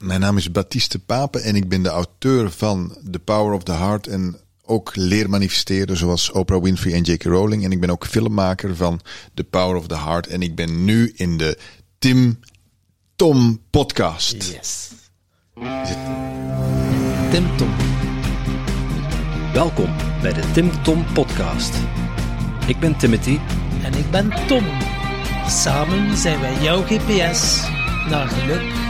Mijn naam is Baptiste Pape en ik ben de auteur van The Power of the Heart en ook leermanifesteren zoals Oprah Winfrey en J.K. Rowling. En ik ben ook filmmaker van The Power of the Heart en ik ben nu in de Tim Tom podcast. Yes. Tim Tom. Welkom bij de Tim Tom Podcast. Ik ben Timothy. En ik ben Tom. Samen zijn wij jouw GPS naar geluk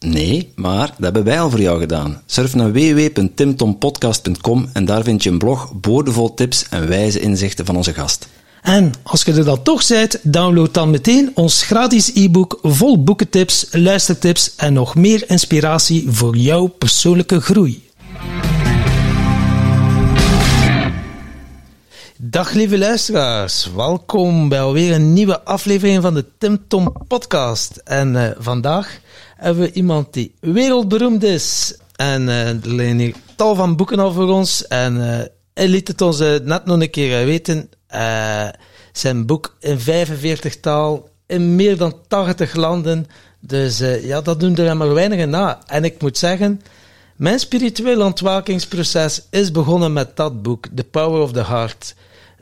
Nee, maar dat hebben wij al voor jou gedaan. Surf naar www.timtompodcast.com en daar vind je een blog boordevol tips en wijze inzichten van onze gast. En als je er dan toch bent, download dan meteen ons gratis e-book vol boekentips, luistertips en nog meer inspiratie voor jouw persoonlijke groei. Dag lieve luisteraars, welkom bij alweer een nieuwe aflevering van de Tim Tom podcast. En uh, vandaag hebben we iemand die wereldberoemd is. En er liggen hier tal van boeken al voor ons. En uh, hij liet het ons net nog een keer weten. zijn boek in 45 taal, in meer dan 80 landen. Dus ja, dat doen er maar weinigen na. En ik moet zeggen... Mijn spirituele ontwakingsproces is begonnen met dat boek, The Power of the Heart.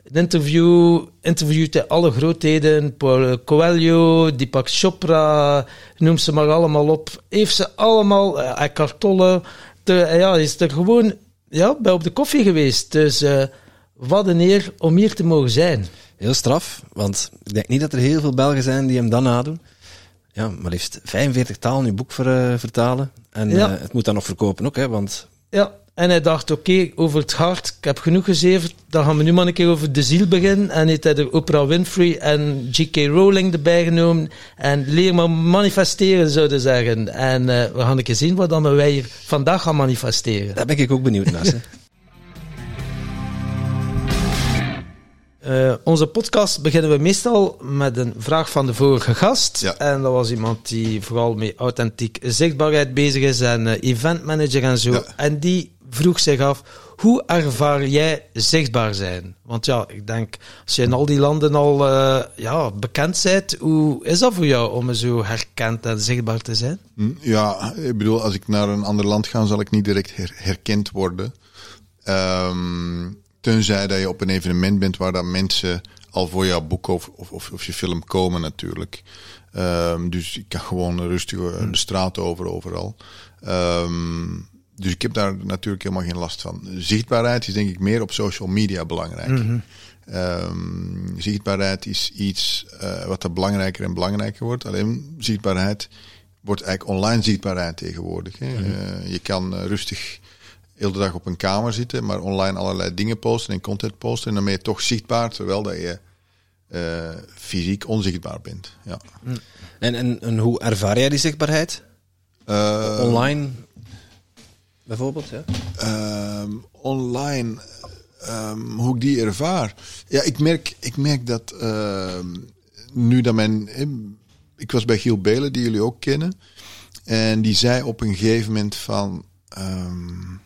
Een interview, interviewde alle grootheden, Paul Coelho, Deepak Chopra, noem ze maar allemaal op. Heeft ze allemaal, uh, Eckhart Tolle, te, uh, ja, is er gewoon ja, bij op de koffie geweest. Dus uh, wat een eer om hier te mogen zijn. Heel straf, want ik denk niet dat er heel veel Belgen zijn die hem dan nadoen. Ja, maar liefst 45 talen in uw boek ver, vertalen. En ja. het moet dan nog verkopen ook, hè, want... Ja, en hij dacht, oké, okay, over het hart, ik heb genoeg gezeven, dan gaan we nu maar een keer over de ziel beginnen. En heeft hij er Oprah Winfrey en J.K. Rowling erbij genomen. En leer maar manifesteren, zouden zeggen. En uh, we gaan een keer zien wat dan wij hier vandaag gaan manifesteren. Daar ben ik ook benieuwd naar. Uh, onze podcast beginnen we meestal met een vraag van de vorige gast. Ja. En dat was iemand die vooral met authentiek zichtbaarheid bezig is en uh, eventmanager en zo. Ja. En die vroeg zich af, hoe ervaar jij zichtbaar zijn? Want ja, ik denk, als je in al die landen al uh, ja, bekend bent, hoe is dat voor jou om zo herkend en zichtbaar te zijn? Ja, ik bedoel, als ik naar een ander land ga, zal ik niet direct her herkend worden. Um, tenzij dat je op een evenement bent waar dat mensen al voor jouw boek of, of, of je film komen natuurlijk. Um, dus ik kan gewoon rustig de straat over overal. Um, dus ik heb daar natuurlijk helemaal geen last van. Zichtbaarheid is denk ik meer op social media belangrijk. Mhm. Mm -hmm. um, zichtbaarheid is iets uh, wat er belangrijker en belangrijker wordt. Alleen zichtbaarheid wordt eigenlijk online zichtbaarheid tegenwoordig. Hè. Mm -hmm. uh, je kan rustig heel de dag op een kamer zitten, maar online allerlei dingen posten en content posten. En dan ben je toch zichtbaar, terwijl dat je uh, fysiek onzichtbaar bent. Ja. En, en, en hoe ervaar jij die zichtbaarheid? Uh, online bijvoorbeeld? Ja? Um, online, um, hoe ik die ervaar. Ja, ik merk, ik merk dat uh, nu dat mijn. Ik was bij Giel Belen, die jullie ook kennen. En die zei op een gegeven moment van. Um,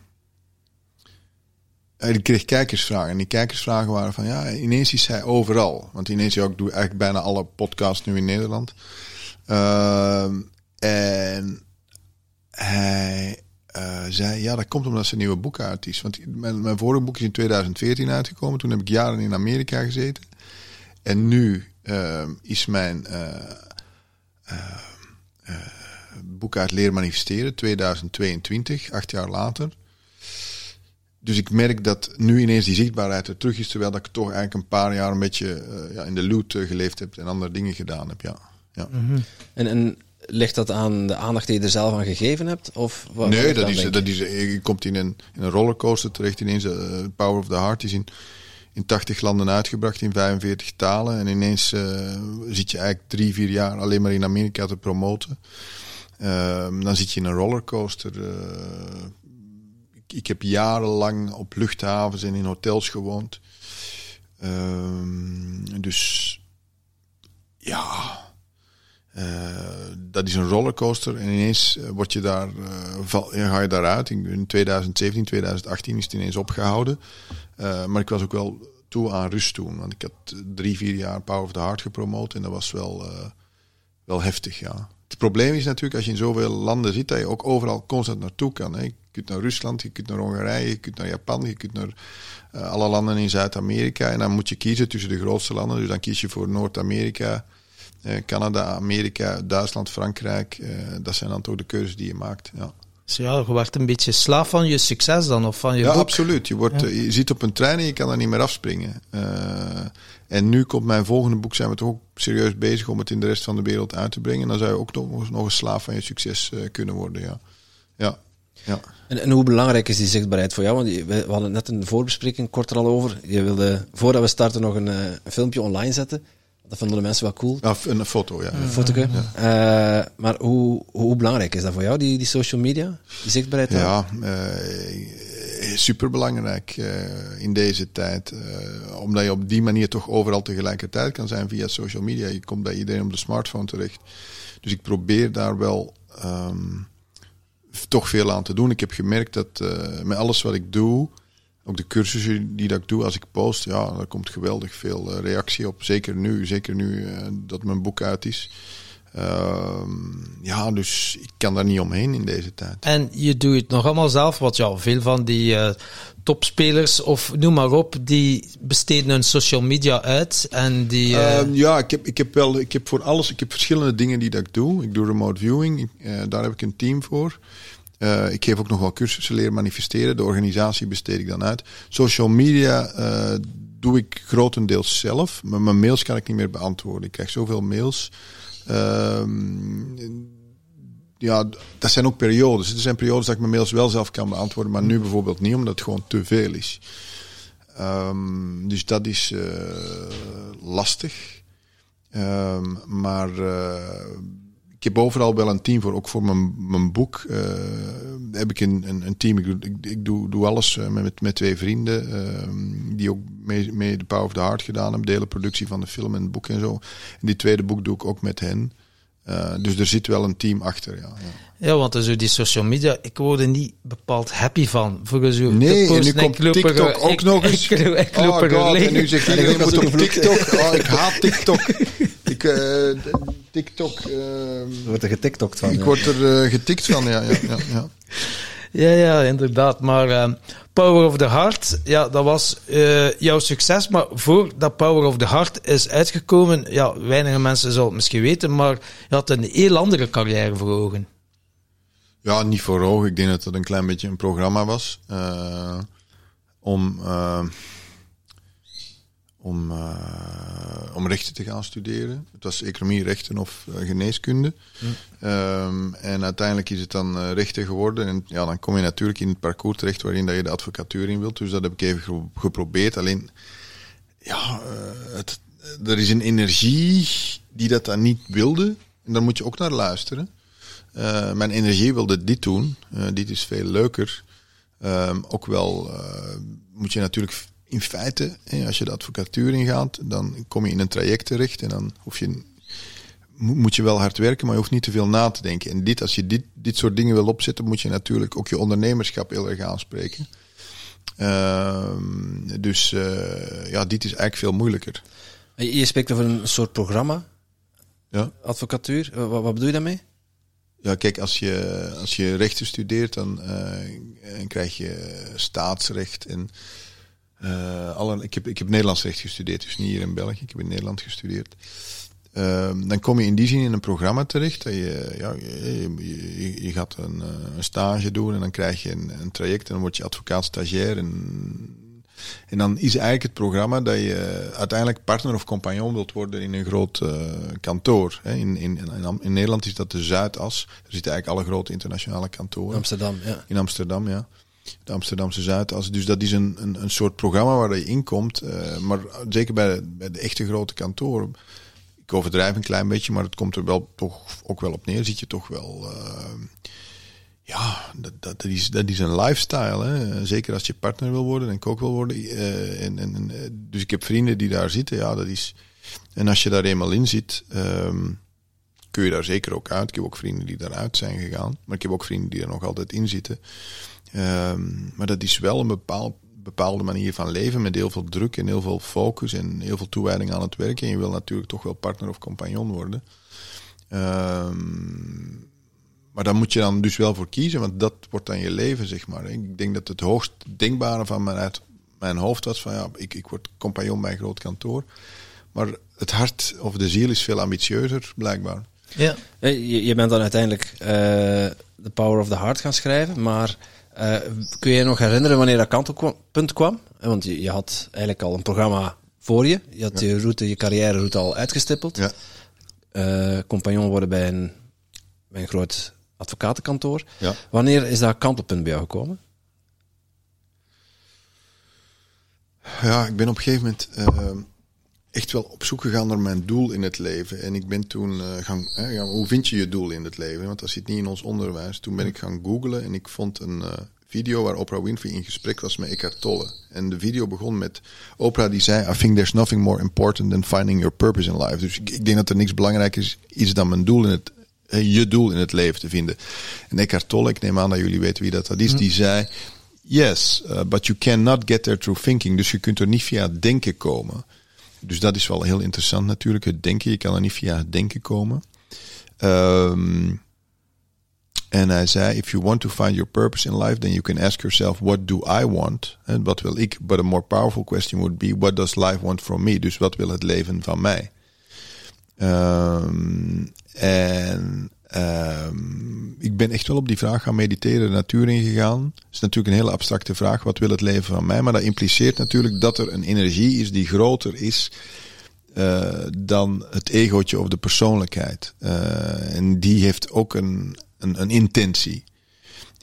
ik kreeg kijkersvragen. En die kijkersvragen waren van ja, ineens is hij overal. Want ineens ja, ik doe eigenlijk bijna alle podcasts nu in Nederland. Uh, en hij uh, zei ja, dat komt omdat zijn nieuwe boek uit is. Want mijn, mijn vorige boek is in 2014 uitgekomen. Toen heb ik jaren in Amerika gezeten. En nu uh, is mijn boek uit Leer Manifesteren 2022, acht jaar later. Dus ik merk dat nu ineens die zichtbaarheid er terug is, terwijl dat ik toch eigenlijk een paar jaar een beetje uh, ja, in de loot uh, geleefd heb en andere dingen gedaan heb. Ja. ja. Mm -hmm. en, en ligt dat aan de aandacht die je er zelf aan gegeven hebt? Of wat, nee, wat dat is, dat is, je komt in een, in een rollercoaster terecht ineens. Uh, Power of the Heart is in, in 80 landen uitgebracht, in 45 talen. En ineens zit je eigenlijk drie, vier jaar alleen maar in Amerika te promoten. Ehm, dan zit je in een rollercoaster ik heb jarenlang op luchthavens en in hotels gewoond. Ehm, dus ja, uh, dat is een rollercoaster. En ineens word je daar, val, ga je daaruit. In 2017, 2018 is het ineens opgehouden. Maar ik was ook wel toe aan rust toen. Want ik had drie, vier jaar Power of the Heart gepromoot. En dat was wel, wel heftig, ja. Het probleem is natuurlijk als je in zoveel landen zit, dat je ook overal constant naartoe kan. Hè. Kunt naar Rusland, je kunt naar Hongarije, je kunt naar Japan, je kunt naar uh, alle landen in Zuid-Amerika. En dan moet je kiezen tussen de grootste landen. Dus dan kies je voor Noord-Amerika, uh, Canada, Amerika, Duitsland, Frankrijk. Uh, dat zijn dan toch de keuzes die je maakt. Ja. Dus ja, je wordt een beetje slaaf van je succes dan, of van je Ja, boek. absoluut. Je, wordt, Ja. je zit op een trein en je kan er niet meer afspringen. En nu komt mijn volgende boek, zijn we toch ook serieus bezig om het in de rest van de wereld uit te brengen. Dan zou je ook nog, nog een slaaf van je succes kunnen worden, ja. Ja, ja. En, en, hoe belangrijk is die zichtbaarheid voor jou? Want we, we hadden net een voorbespreking kort er al over. Je wilde, voordat we starten, nog een, een filmpje online zetten. Dat vonden de mensen wel cool. Ja, een foto, ja. Een foto. Ja. Uh, maar hoe, hoe belangrijk is dat voor jou, die, die social media? Die zichtbaarheid? Ja, uh, superbelangrijk uh, in deze tijd. Omdat je op die manier toch overal tegelijkertijd kan zijn via social media. Je komt bij iedereen op de smartphone terecht. Dus ik probeer daar wel um, toch veel aan te doen. Ik heb gemerkt dat uh, met alles wat ik doe, ook de cursussen die dat ik doe, als ik post, ja, daar komt geweldig veel uh, reactie op. Zeker nu, zeker nu uh, dat mijn boek uit is. Uh, ja, dus ik kan daar niet omheen in deze tijd. En je doet het nog allemaal zelf, want ja, veel van die uh, topspelers of noem maar op, die besteden hun social media uit en die... Uh... ja, ik heb, ik heb wel, ik heb voor alles, ik heb verschillende dingen die dat ik doe. Ik doe remote viewing, uh, daar heb ik een team voor. Uh, ik geef ook nog wel cursussen leren manifesteren. De organisatie besteed ik dan uit. Social media uh, doe ik grotendeels zelf. Maar mijn mails kan ik niet meer beantwoorden. Ik krijg zoveel mails. Uh, ja, dat zijn ook periodes. Er zijn periodes dat ik mijn mails wel zelf kan beantwoorden. Maar nu bijvoorbeeld niet, omdat het gewoon te veel is. Um, dus dat is uh, lastig. Um, maar ik heb overal wel een team voor. Ook voor mijn, mijn boek uh, heb ik een, een, een team. Ik, ik, doe, doe alles uh, met, met twee vrienden. Uh, die ook mee, mee de Power of the Heart gedaan hebben. Delen productie van de film en het boek en zo. En die tweede boek doe ik ook met hen. Uh, dus er zit wel een team achter, ja. Ja, ja want zo die social media, ik word er niet bepaald happy van. Voor zo nee, en nu komt ik TikTok er, ook ik, nog eens. Ik, ik, ik loop oh er God, en nu zegt iedereen, moet op TikTok. Oh, ik haat TikTok. ik, uh, TikTok... Uh, je wordt er getiktokt van. Ik ja. word er uh, getikt van, ja. ja, ja, ja. Ja, ja, inderdaad. Maar uh, Power of the Heart, ja, dat was uh, jouw succes. Maar voordat Power of the Heart is uitgekomen, ja, weinige mensen zullen het misschien weten, maar je had een heel andere carrière voor ogen. Ja, niet voor ogen. Ik denk dat het een klein beetje een programma was. Uh, om, om, om rechten te gaan studeren. Het was economie, rechten of geneeskunde. Hm. Um, en uiteindelijk is het dan uh, rechten geworden. En ja, dan kom je natuurlijk in het parcours terecht waarin dat je de advocatuur in wilt. Dus dat heb ik even geprobeerd. Alleen, ja, het, er is een energie die dat dan niet wilde. En daar moet je ook naar luisteren. Mijn energie wilde dit doen. dit is veel leuker. Um, ook wel moet je natuurlijk in feite, als je de advocatuur ingaat, dan kom je in een traject terecht en dan hoef je moet je wel hard werken, maar je hoeft niet te veel na te denken. En dit, als je dit, dit soort dingen wil opzetten, moet je natuurlijk ook je ondernemerschap heel erg aanspreken. Uh, dus uh, ja, dit is eigenlijk veel moeilijker. Je spreekt over een soort programma, ja. advocatuur. Wat, wat bedoel je daarmee? Ja, kijk, als je, als je rechten studeert, dan, uh, krijg je staatsrecht en uh, alle, ik, heb, ik heb Nederlands recht gestudeerd, dus niet hier in België. Ik heb in Nederland gestudeerd. Uh, dan kom je in die zin in een programma terecht. Dat je, ja, je, je, je gaat een, een, stage doen en dan krijg je een, een traject en dan word je advocaat stagiair. En, en dan is eigenlijk het programma dat je uiteindelijk partner of compagnon wilt worden in een groot uh, kantoor. Hè. In, in, in, in, Nederland is dat de Zuidas. Er zitten eigenlijk alle grote internationale kantoren. Amsterdam, ja. In Amsterdam, ja de Amsterdamse Zuidas. Dus dat is een, een, een soort programma waar je inkomt. Uh, maar zeker bij de, bij de echte grote kantoren. Ik overdrijf een klein beetje, maar het komt er wel toch ook wel op neer. Zit je toch wel. Uh, ja, dat, dat, is, dat is een lifestyle. Hè? Zeker als je partner wil worden en ook wil worden. Uh, en, en, dus ik heb vrienden die daar zitten. Ja, dat is. En als je daar eenmaal in zit, um, kun je daar zeker ook uit. Ik heb ook vrienden die daaruit zijn gegaan. Maar ik heb ook vrienden die er nog altijd in zitten. Um, maar dat is wel een bepaald, bepaalde manier van leven met heel veel druk en heel veel focus en heel veel toewijding aan het werk. En je wil natuurlijk toch wel partner of compagnon worden. Um, maar daar moet je dan dus wel voor kiezen, want dat wordt dan je leven, zeg maar. Ik denk dat het hoogst denkbare van mijn, uit mijn hoofd was van ja, ik, ik word compagnon bij een groot kantoor. Maar het hart of de ziel is veel ambitieuzer, blijkbaar. Ja. Je, je bent dan uiteindelijk uh, The Power of the Heart gaan schrijven, maar uh, kun je je nog herinneren wanneer dat kantelpunt kwam? Want je, je, had eigenlijk al een programma voor je. Je had je route, je carrière-route al uitgestippeld. Ja. Uh, compagnon worden bij een, bij een groot advocatenkantoor. Ja. Wanneer is dat kantelpunt bij jou gekomen? Ja, ik ben op een gegeven moment uh, echt wel op zoek gegaan naar mijn doel in het leven. En ik ben toen uh, gaan, uh, hoe vind je je doel in het leven? Want dat zit niet in ons onderwijs. Toen ben ik gaan googlen en ik vond een eh, video waar Oprah Winfrey in gesprek was met Eckhart Tolle. En de video begon met Oprah die zei: I think there's nothing more important than finding your purpose in life. Dus ik, ik denk dat er niks belangrijker is, is dan mijn doel in het je doel in het leven te vinden. En Eckhart Tolle, ik neem aan dat jullie weten wie dat, dat is, die zei... Yes, uh, but you cannot get there through thinking. Dus je kunt er niet via denken komen. Dus dat is wel heel interessant natuurlijk, het denken. Je kan er niet via het denken komen. Um, en hij zei, if you want to find your purpose in life, then you can ask yourself, what do I want? En wat wil ik? But a more powerful question would be, what does life want from me? Dus wat wil het leven van mij? Um, en um, ik ben echt wel op die vraag gaan mediteren, de natuur ingegaan. Dat is natuurlijk een hele abstracte vraag. Wat wil het leven van mij? Maar dat impliceert natuurlijk dat er een energie is die groter is uh, dan het egootje of de persoonlijkheid. Uh, en die heeft ook een, een, een intentie.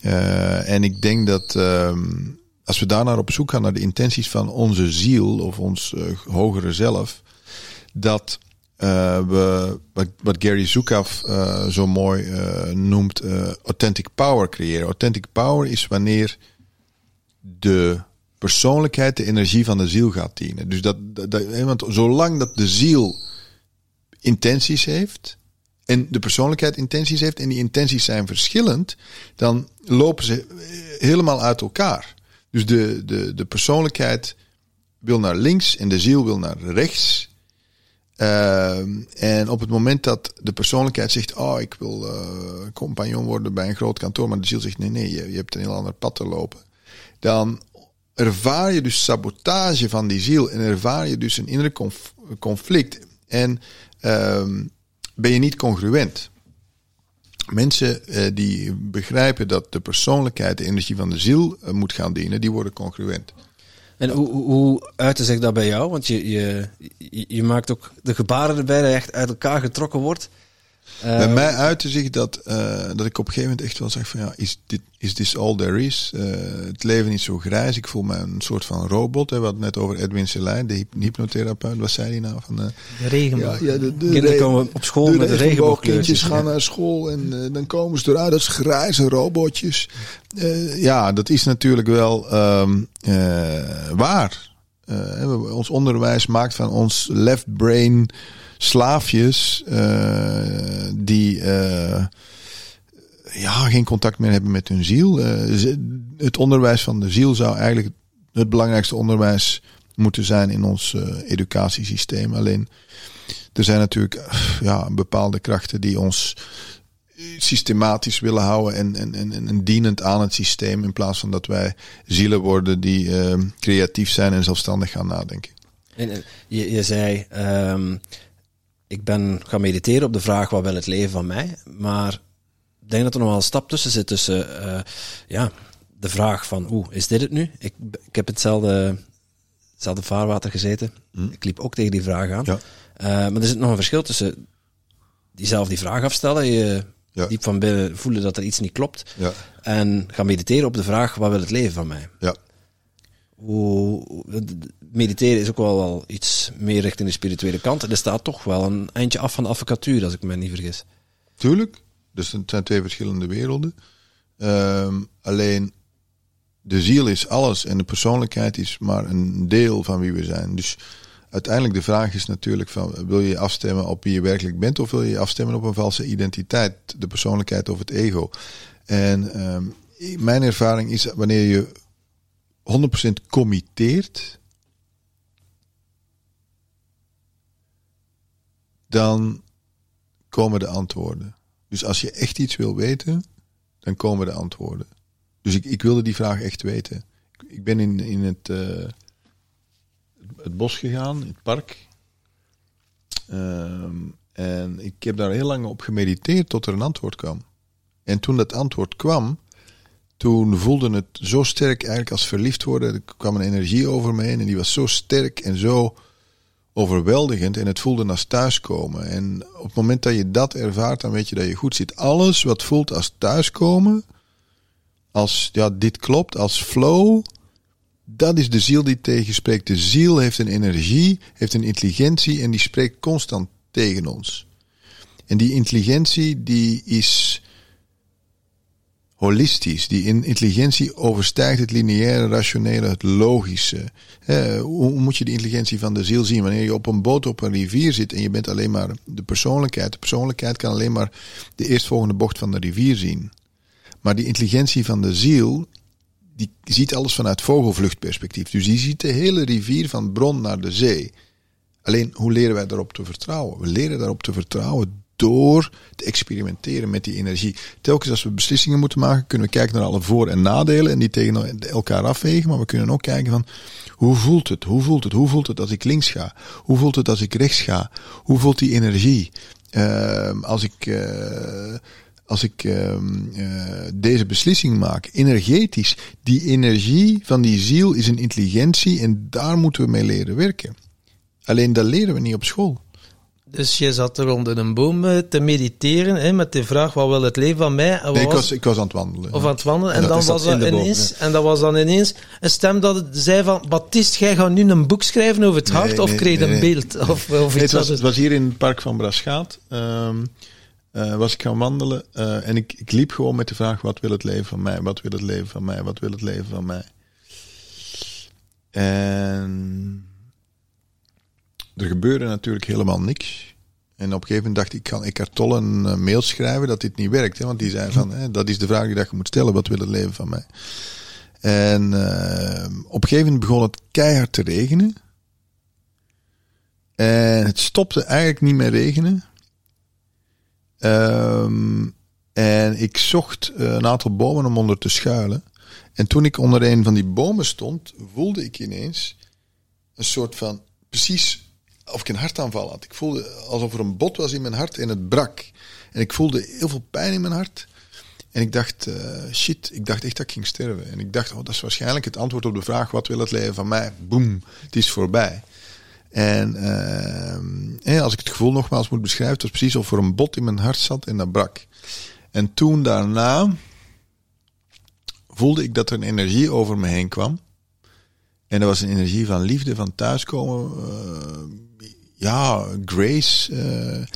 Uh, en ik denk dat um, als we daarnaar op zoek gaan naar de intenties van onze ziel of ons hogere zelf, dat uh, we, wat, wat, Gary Zukav uh, zo mooi uh, noemt, authentic power creëren. Authentic power is wanneer de persoonlijkheid de energie van de ziel gaat dienen. Dus dat, dat, want zolang dat de ziel intenties heeft en de persoonlijkheid intenties heeft en die intenties zijn verschillend, dan lopen ze helemaal uit elkaar. Dus de, de, de persoonlijkheid wil naar links en de ziel wil naar rechts. Uh, en op het moment dat de persoonlijkheid zegt: Oh, ik wil uh, compagnon worden bij een groot kantoor, maar de ziel zegt: Nee, nee, je, je hebt een heel ander pad te lopen. Dan ervaar je dus sabotage van die ziel en ervaar je dus een innerlijk conf conflict. En uh, ben je niet congruent. Mensen uh, die begrijpen dat de persoonlijkheid de energie van de ziel uh, moet gaan dienen, die worden congruent. En hoe, hoe uitte zich dat bij jou? Want je, je, je maakt ook de gebaren erbij dat je echt uit elkaar getrokken wordt. Bij uh, mij uitte zich dat, uh, dat ik op een gegeven moment echt wel zeg van ja, is dit is this all there is? Uh, het leven is zo grijs. Ik voel me een soort van robot. Hè. We hadden net over Edwin Selijn, de hypnotherapeut. Wat zei hij nou? Van, de regenboog. Ja, ja, de, de Kinderen komen op school met de regenboogkindjes gaan naar school en dan komen ze eruit als grijze robotjes. ja, dat is natuurlijk wel um, waar. ons onderwijs maakt van ons left brain slaafjes uh, die uh, ja, geen contact meer hebben met hun ziel. Het onderwijs van de ziel zou eigenlijk het belangrijkste onderwijs moeten zijn in ons educatiesysteem. Alleen er zijn natuurlijk ja, bepaalde krachten die ons systematisch willen houden en, en, en, en dienend aan het systeem. In plaats van dat wij zielen worden die creatief zijn en zelfstandig gaan nadenken. En, je, je zei, um, ik ben gaan mediteren op de vraag wat wil het leven van mij. Maar ik denk dat er nog wel een stap tussen zit tussen uh, ja, de vraag van oeh, is dit het nu? Ik, ik heb hetzelfde, hetzelfde vaarwater gezeten. Hm. Ik liep ook tegen die vraag aan. Ja. Uh, maar er zit nog een verschil tussen diezelf die vraag afstellen, je ja. diep van binnen voelen dat er iets niet klopt. Ja. En gaan mediteren op de vraag wat wil het leven van mij? Ja. Hoe, mediteren is ook wel, wel iets meer richting de spirituele kant. En er staat toch wel een eindje af van de advocatuur, als ik me niet vergis. Tuurlijk. Dus het zijn twee verschillende werelden. Ehm, alleen de ziel is alles en de persoonlijkheid is maar een deel van wie we zijn. Dus uiteindelijk de vraag is natuurlijk van wil je afstemmen op wie je werkelijk bent of wil je afstemmen op een valse identiteit, de persoonlijkheid of het ego. En ehm, mijn ervaring is wanneer je 100% committeert, dan komen de antwoorden. Dus als je echt iets wil weten, dan komen de antwoorden. Dus ik, ik wilde die vraag echt weten. Ik ben in, in het, uh, het bos gegaan, in het park. Um, en ik heb daar heel lang op gemediteerd tot er een antwoord kwam. En toen dat antwoord kwam, toen voelde het zo sterk eigenlijk als verliefd worden. Er kwam een energie over me heen en die was zo sterk en zo overweldigend. En het voelde als thuiskomen. En op het moment dat je dat ervaart, dan weet je dat je goed zit. Alles wat voelt als thuiskomen, als ja, dit klopt, als flow, dat is de ziel die tegenspreekt. De ziel heeft een energie, heeft een intelligentie en die spreekt constant tegen ons. En die intelligentie die is holistisch. Die intelligentie overstijgt het lineaire, rationele, het logische. hoe moet je de intelligentie van de ziel zien? Wanneer je op een boot op een rivier zit en je bent alleen maar de persoonlijkheid. De persoonlijkheid kan alleen maar de eerstvolgende bocht van de rivier zien. Maar die intelligentie van de ziel, die ziet alles vanuit vogelvluchtperspectief. Dus die ziet de hele rivier van bron naar de zee. Alleen, hoe leren wij daarop te vertrouwen? We leren daarop te vertrouwen door te experimenteren met die energie. Telkens als we beslissingen moeten maken, kunnen we kijken naar alle voor- en nadelen en die tegen elkaar afwegen. Maar we kunnen ook kijken van hoe voelt het? Hoe voelt het? Hoe voelt het als ik links ga? Hoe voelt het als ik rechts ga? Hoe voelt die energie? Uh, als ik. Uh, als ik uh, deze beslissing maak, energetisch, die energie van die ziel is een intelligentie en daar moeten we mee leren werken. Alleen dat leren we niet op school. Dus je zat er onder een boom eh, te mediteren hè, met de vraag: wat wil het leven van mij? nee, ik, was, ik was aan het wandelen. Of aan het wandelen. En, dan was er ineens, en dat was dan ineens een stem dat zei van: Baptiste, jij gaat nu een boek schrijven over het hart, of kreeg je een beeld? Of, of iets het, was, het was hier in het park van Braschaat. Um, uh, was ik gaan wandelen uh, en ik, ik liep gewoon met de vraag: wat wil het leven van mij? Wat wil het leven van mij? Wat wil het leven van mij? En er gebeurde natuurlijk helemaal niks. En op een gegeven moment dacht ik, kan ik er Tolle een uh, mail schrijven dat dit niet werkt. Hè? Want die zei van, hè, dat is de vraag die je moet stellen, wat wil het leven van mij? En op een gegeven moment begon het keihard te regenen. En het stopte eigenlijk niet meer regenen. Um, en ik zocht uh, een aantal bomen om onder te schuilen. En toen ik onder een van die bomen stond, voelde ik ineens een soort van precies of ik een hartaanval had. Ik voelde alsof er een bot was in mijn hart en het brak. En ik voelde heel veel pijn in mijn hart. En ik dacht, uh, shit, ik dacht echt dat ik ging sterven. En ik dacht, oh, dat is waarschijnlijk het antwoord op de vraag, wat wil het leven van mij? Boom, het is voorbij. En uh, als ik het gevoel nogmaals moet beschrijven, het was precies alsof er een bot in mijn hart zat en dat brak. En toen daarna voelde ik dat er een energie over me heen kwam. En dat was een energie van liefde, van thuiskomen. Uh, ja, Grace. Uh,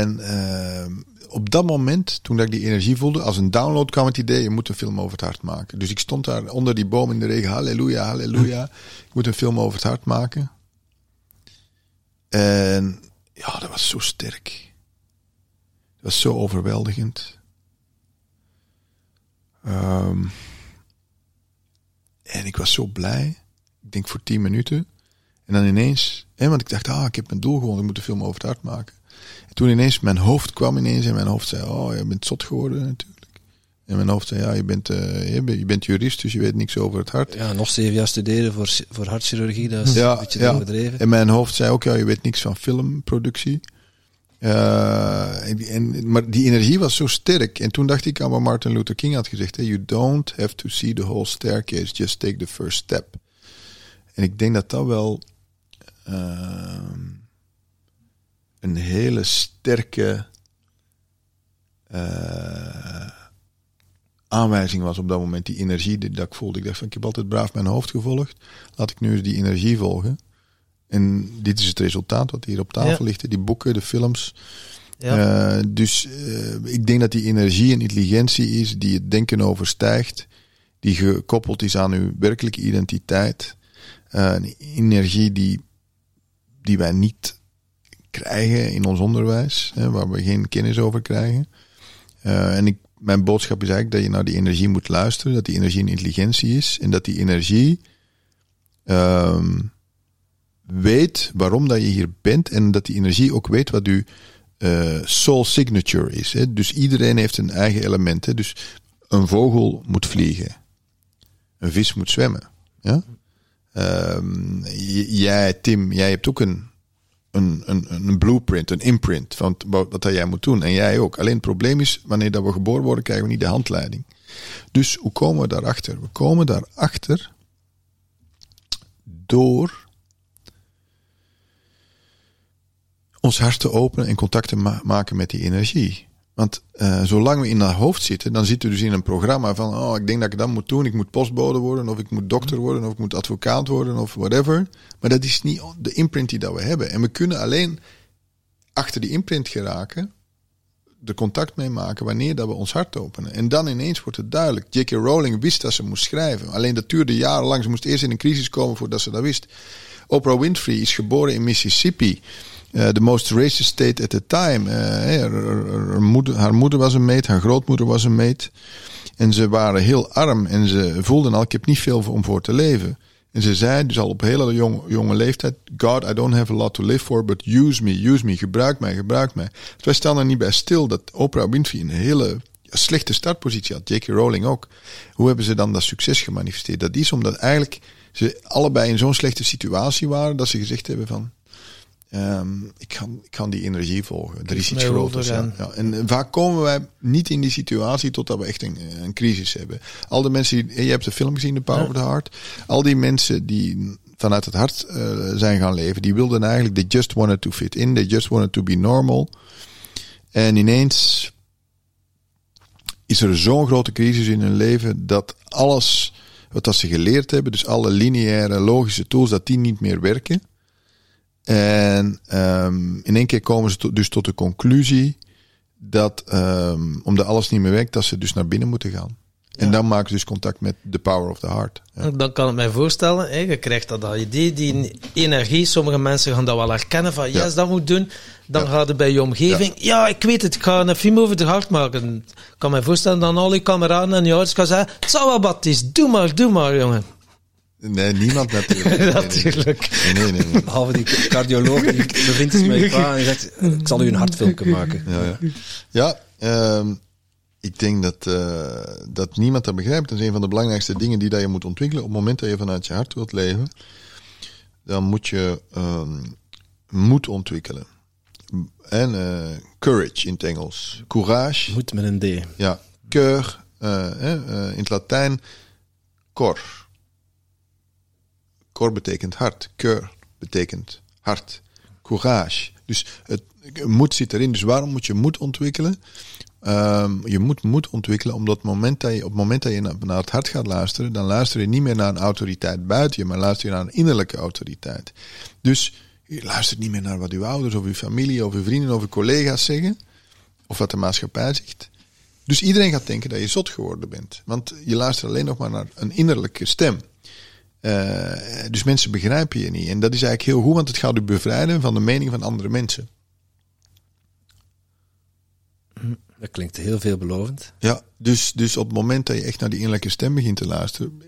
en uh, op dat moment, toen ik die energie voelde, als een download kwam het idee, je moet een film over het hart maken. Dus ik stond daar onder die boom in de regen, halleluja, halleluja. Ik moet een film over het hart maken. En ja, dat was zo sterk. Dat was zo overweldigend. Um, en ik was zo blij. Ik denk voor tien minuten. En dan ineens, hè, want ik dacht, ah, ik heb mijn doel gewoon, ik moet de film over het hart maken. En toen ineens, mijn hoofd kwam ineens en mijn hoofd zei, oh, je bent zot geworden natuurlijk. En mijn hoofd zei, ja, je bent, uh, je, bent jurist, dus je weet niks over het hart. Ja, nog zeven jaar studeren voor, voor hartchirurgie, dat is ja, een beetje ja. overdreven. En mijn hoofd zei ook, ja, je weet niks van filmproductie. Uh, en, en, maar die energie was zo sterk. En toen dacht ik aan wat Martin Luther King had gezegd. Hey, you don't have to see the whole staircase, just take the first step. En ik denk dat dat wel uh, een hele sterke uh, aanwijzing was op dat moment. Die energie die, dat ik voelde. Ik dacht van, ik heb altijd braaf mijn hoofd gevolgd. Laat ik nu eens die energie volgen. En dit is het resultaat wat hier op tafel ligt. Die boeken, de films. Ja. Eh, dus eh, ik denk dat die energie een intelligentie is die het denken overstijgt, die gekoppeld is aan uw werkelijke identiteit. Eh, een energie die, die wij niet krijgen in ons onderwijs, hè, waar we geen kennis over krijgen. En ik, mijn boodschap is eigenlijk dat je naar die energie moet luisteren, dat die energie een intelligentie is en dat die energie ehm, weet waarom dat je hier bent en dat die energie ook weet wat uw eh, soul signature is. Hè. Dus iedereen heeft een eigen element. Hè. Dus een vogel moet vliegen, een vis moet zwemmen. Ja? Ehm, jij, Tim, jij hebt ook een, een, een, een blueprint, een imprint van wat jij moet doen. En jij ook. Alleen het probleem is, wanneer dat we geboren worden, krijgen we niet de handleiding. Dus hoe komen we daarachter? We komen daarachter door ons hart te openen en contact te ma- maken met die energie. Want eh, zolang we in dat hoofd zitten, dan zitten we dus in een programma van, oh, ik denk dat ik dat moet doen. Ik moet postbode worden, of ik moet dokter worden, of ik moet advocaat worden, of whatever. Maar dat is niet de imprint die dat we hebben. En we kunnen alleen achter die imprint geraken, er contact mee maken wanneer dat we ons hart openen. En dan ineens wordt het duidelijk. J.K. Rowling wist dat ze moest schrijven. Alleen dat duurde jarenlang. Ze moest eerst in een crisis komen voordat ze dat wist. Oprah Winfrey is geboren in Mississippi. Eh, the most racist state at the time. Eh, haar, haar- moeder, haar moeder was een meid, haar grootmoeder was een meid. En ze waren heel arm en ze voelden al, ik heb niet veel om voor te leven. En ze zei dus al op hele jong, jonge leeftijd, God, I don't have a lot to live for, but use me, use me, gebruik mij, gebruik mij. Dus wij staan er niet bij stil dat Oprah Winfrey een hele slechte startpositie had, J.K. Rowling ook. Hoe hebben ze dan dat succes gemanifesteerd? Dat is omdat eigenlijk ze allebei in zo'n slechte situatie waren, dat ze gezegd hebben van, Ehm, ik, kan, ik kan die energie volgen. Er is iets groters. Ja. en- Ja. En vaak komen wij niet in die situatie totdat we echt een, een crisis hebben. Al de mensen die, je hebt de film gezien, The Power Ja. of the Heart. Al die mensen die vanuit het hart eh, zijn gaan leven, die wilden eigenlijk, they just wanted to fit in, they just wanted to be normal. En ineens is er zo'n grote crisis in hun leven dat alles wat dat ze geleerd hebben, dus alle lineaire, logische tools, dat die niet meer werken. En ehm, in één keer komen ze dus tot de conclusie dat, ehm, omdat alles niet meer werkt, dat ze dus naar binnen moeten gaan. En dan maken ze dus contact met the power of the heart. Ja. Dan kan ik mij voorstellen, hè, je krijgt dat, idee, die energie. Sommige mensen gaan dat wel herkennen van, yes, Ja. dat moet doen. Dan gaat het bij je omgeving, ja. ik weet het, ik ga een film over de hart maken. Ik kan mij voorstellen dat al je kameraden en je ouders gaan zeggen, het zal wel wat is, doe maar, doe maar, jongen. Nee, niemand natuurlijk. Natuurlijk. Nee, nee, nee. nee. Behalve die cardioloog die bevindt zich met je pa en die zegt, ik zal u een hartfilmpje maken. Ja, ja. ja ehm, ik denk dat, eh, dat niemand dat begrijpt. Dat is een van de belangrijkste dingen die dat je moet ontwikkelen. Op het moment dat je vanuit je hart wilt leven, dan moet je ehm, moed ontwikkelen. En eh, courage in het Engels. Courage. Moet met een D. Ja, keur. eh, in het Latijn cor. Cor betekent hart. Keur betekent hart. Courage. Dus het moed zit erin. Dus waarom moet je moed ontwikkelen? Ehm, je moet moed ontwikkelen omdat moment dat je, op het moment dat je naar, naar het hart gaat luisteren, dan luister je niet meer naar een autoriteit buiten je, maar luister je naar een innerlijke autoriteit. Dus je luistert niet meer naar wat uw ouders of uw familie of uw vrienden of uw collega's zeggen, of wat de maatschappij zegt. Dus iedereen gaat denken dat je zot geworden bent. Want je luistert alleen nog maar naar een innerlijke stem. Eh, dus mensen begrijpen je niet. En dat is eigenlijk heel goed, want het gaat u bevrijden van de mening van andere mensen. Dat klinkt heel veelbelovend. Ja, dus, dus op het moment dat je echt naar die innerlijke stem begint te luisteren,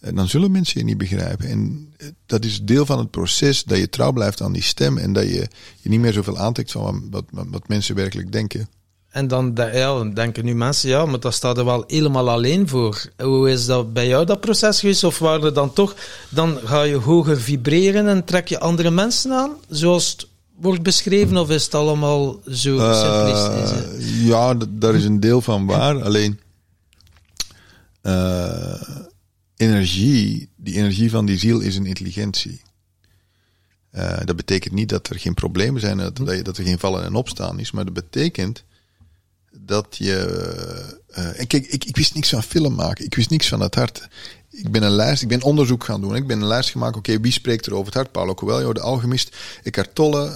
eh, dan zullen mensen je niet begrijpen. En eh, dat is deel van het proces dat je trouw blijft aan die stem en dat je je niet meer zoveel aantrekt van wat, wat, wat mensen werkelijk denken. En dan, de- ja, dan denken nu mensen, ja, maar dat staat er wel helemaal alleen voor. Hoe is dat bij jou, dat proces geweest? Of waren er dan toch, dan ga je hoger vibreren en trek je andere mensen aan, zoals het wordt beschreven, of is het allemaal zo? Eh, ja, daar is een deel van waar. Alleen eh, energie, die energie van die ziel is een intelligentie. Eh, dat betekent niet dat er geen problemen zijn, dat, dat er geen vallen en opstaan is, maar dat betekent dat je. eh, en kijk, ik, ik wist niks van film maken, ik wist niks van het hart. ik ben een lijst, ik ben onderzoek gaan doen. Ik ben een lijst gemaakt, oké, wie spreekt er over het hart? Paulo Coelho, de alchemist, Eckhart Tolle,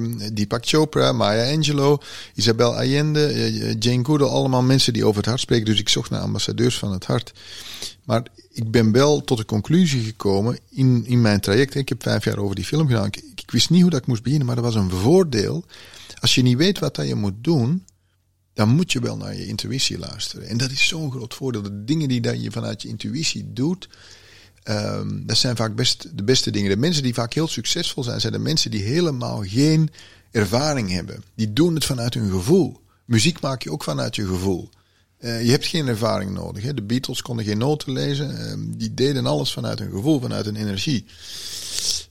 uh, Deepak Chopra, Maya Angelou, Isabel Allende, uh, Jane Goodall, allemaal mensen die over het hart spreken. Dus ik zocht naar ambassadeurs van het hart. Maar ik ben wel tot de conclusie gekomen in, in mijn traject. Ik heb vijf jaar over die film gedaan. Ik, ik wist niet hoe dat ik moest beginnen, maar dat was een voordeel. Als je niet weet wat dat je moet doen, dan moet je wel naar je intuïtie luisteren. En dat is zo'n groot voordeel. De dingen die dat je vanuit je intuïtie doet, um, dat zijn vaak best de beste dingen. De mensen die vaak heel succesvol zijn, zijn de mensen die helemaal geen ervaring hebben. Die doen het vanuit hun gevoel. Muziek maak je ook vanuit je gevoel. Uh, je hebt geen ervaring nodig. Hè? De Beatles konden geen noten lezen. Uh, die deden alles vanuit hun gevoel, vanuit hun energie.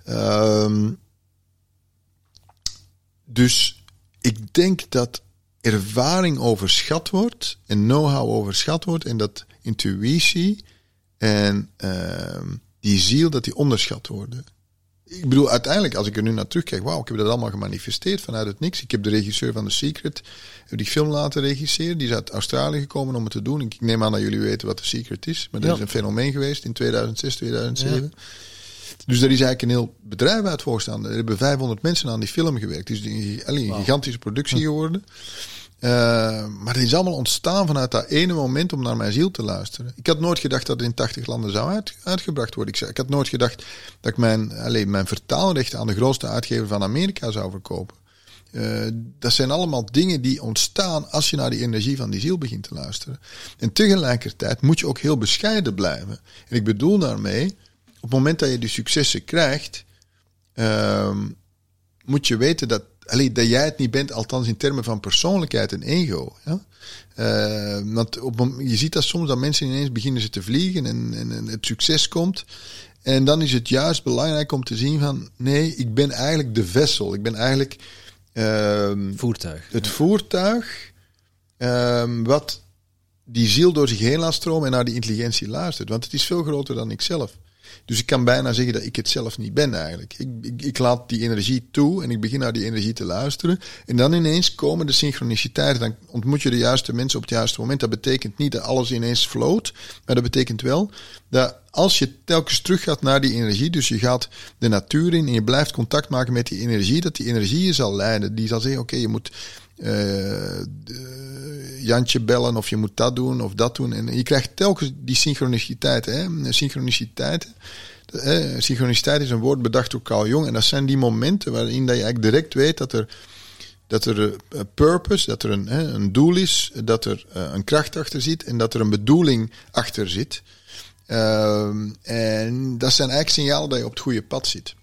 Um, dus ik denk dat ervaring overschat wordt en know-how overschat wordt en dat intuïtie en uh, die ziel dat die onderschat worden. Ik bedoel, uiteindelijk, als ik er nu naar terugkijk, wauw, ik heb dat allemaal gemanifesteerd vanuit het niks. Ik heb de regisseur van The Secret, heb die film laten regisseren. Die is uit Australië gekomen om het te doen. Ik neem aan dat jullie weten wat The Secret is, maar dat ja. is een fenomeen geweest in 2006, 2007. Ja. Dus er is eigenlijk een heel bedrijf uit voorstaan. Er hebben 500 mensen aan die film gewerkt. Het is een, gigantische productie geworden. Uh, maar het is allemaal ontstaan vanuit dat ene moment om naar mijn ziel te luisteren. Ik had nooit gedacht dat het in 80 landen zou uit, uitgebracht worden. Ik, ik had nooit gedacht dat ik mijn, allez, mijn vertaalrechten aan de grootste uitgever van Amerika zou verkopen. Uh, dat zijn allemaal dingen die ontstaan als je naar die energie van die ziel begint te luisteren. En tegelijkertijd moet je ook heel bescheiden blijven. En ik bedoel daarmee, op het moment dat je die successen krijgt, uh, moet je weten dat allee, dat jij het niet bent, althans in termen van persoonlijkheid en ego. Ja? Uh, want op, je ziet dat soms dat mensen ineens beginnen ze te vliegen en, en, en, het succes komt. En dan is het juist belangrijk om te zien van nee, ik ben eigenlijk de vessel. Ik ben eigenlijk uh, voertuig. Het voertuig uh, wat die ziel door zich heen laat stromen en naar die intelligentie luistert. Want het is veel groter dan ikzelf. Dus ik kan bijna zeggen dat ik het zelf niet ben eigenlijk. Ik, ik, laat die energie toe en ik begin naar die energie te luisteren. En dan ineens komen de synchroniciteiten. Dan ontmoet je de juiste mensen op het juiste moment. Dat betekent niet dat alles ineens floot. Maar dat betekent wel dat als je telkens terug gaat naar die energie, dus je gaat de natuur in en je blijft contact maken met die energie, dat die energie je zal leiden. Die zal zeggen, oké, je moet Jantje bellen of je moet dat doen of dat doen. En je krijgt telkens die synchroniciteit. Hè? Synchroniciteit. Eh, synchroniciteit is een woord bedacht door Carl Jung. En dat zijn die momenten waarin dat je eigenlijk direct weet dat er, dat er een purpose, dat er een, hè, een doel is, dat er een kracht achter zit en dat er een bedoeling achter zit. Uh, en dat zijn eigenlijk signalen dat je op het goede pad zit.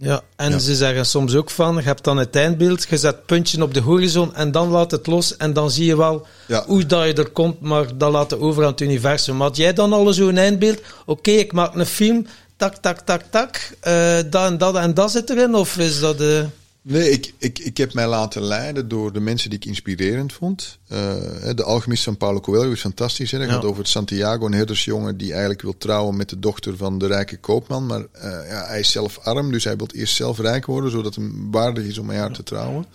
Ja, en ja. ze zeggen soms ook van, je hebt dan het eindbeeld, je zet puntje op de horizon en dan laat het los en dan zie je wel ja. hoe dat je er komt, maar dat laat over aan het universum. Had jij dan al zo'n eindbeeld? Oké, okay, ik maak een film, tak, tak, tak, tak, uh, dat en dat en dat zit erin, of is dat... Uh... Nee, ik, ik, ik heb mij laten leiden door de mensen die ik inspirerend vond. Uh, de alchemist van Paulo Coelho is fantastisch. Hè? Dat ja. gaat over Santiago, een herdersjongen die eigenlijk wil trouwen met de dochter van de rijke koopman. Maar uh, ja, hij is zelf arm, dus hij wil eerst zelf rijk worden, zodat het waardig is om met haar te trouwen.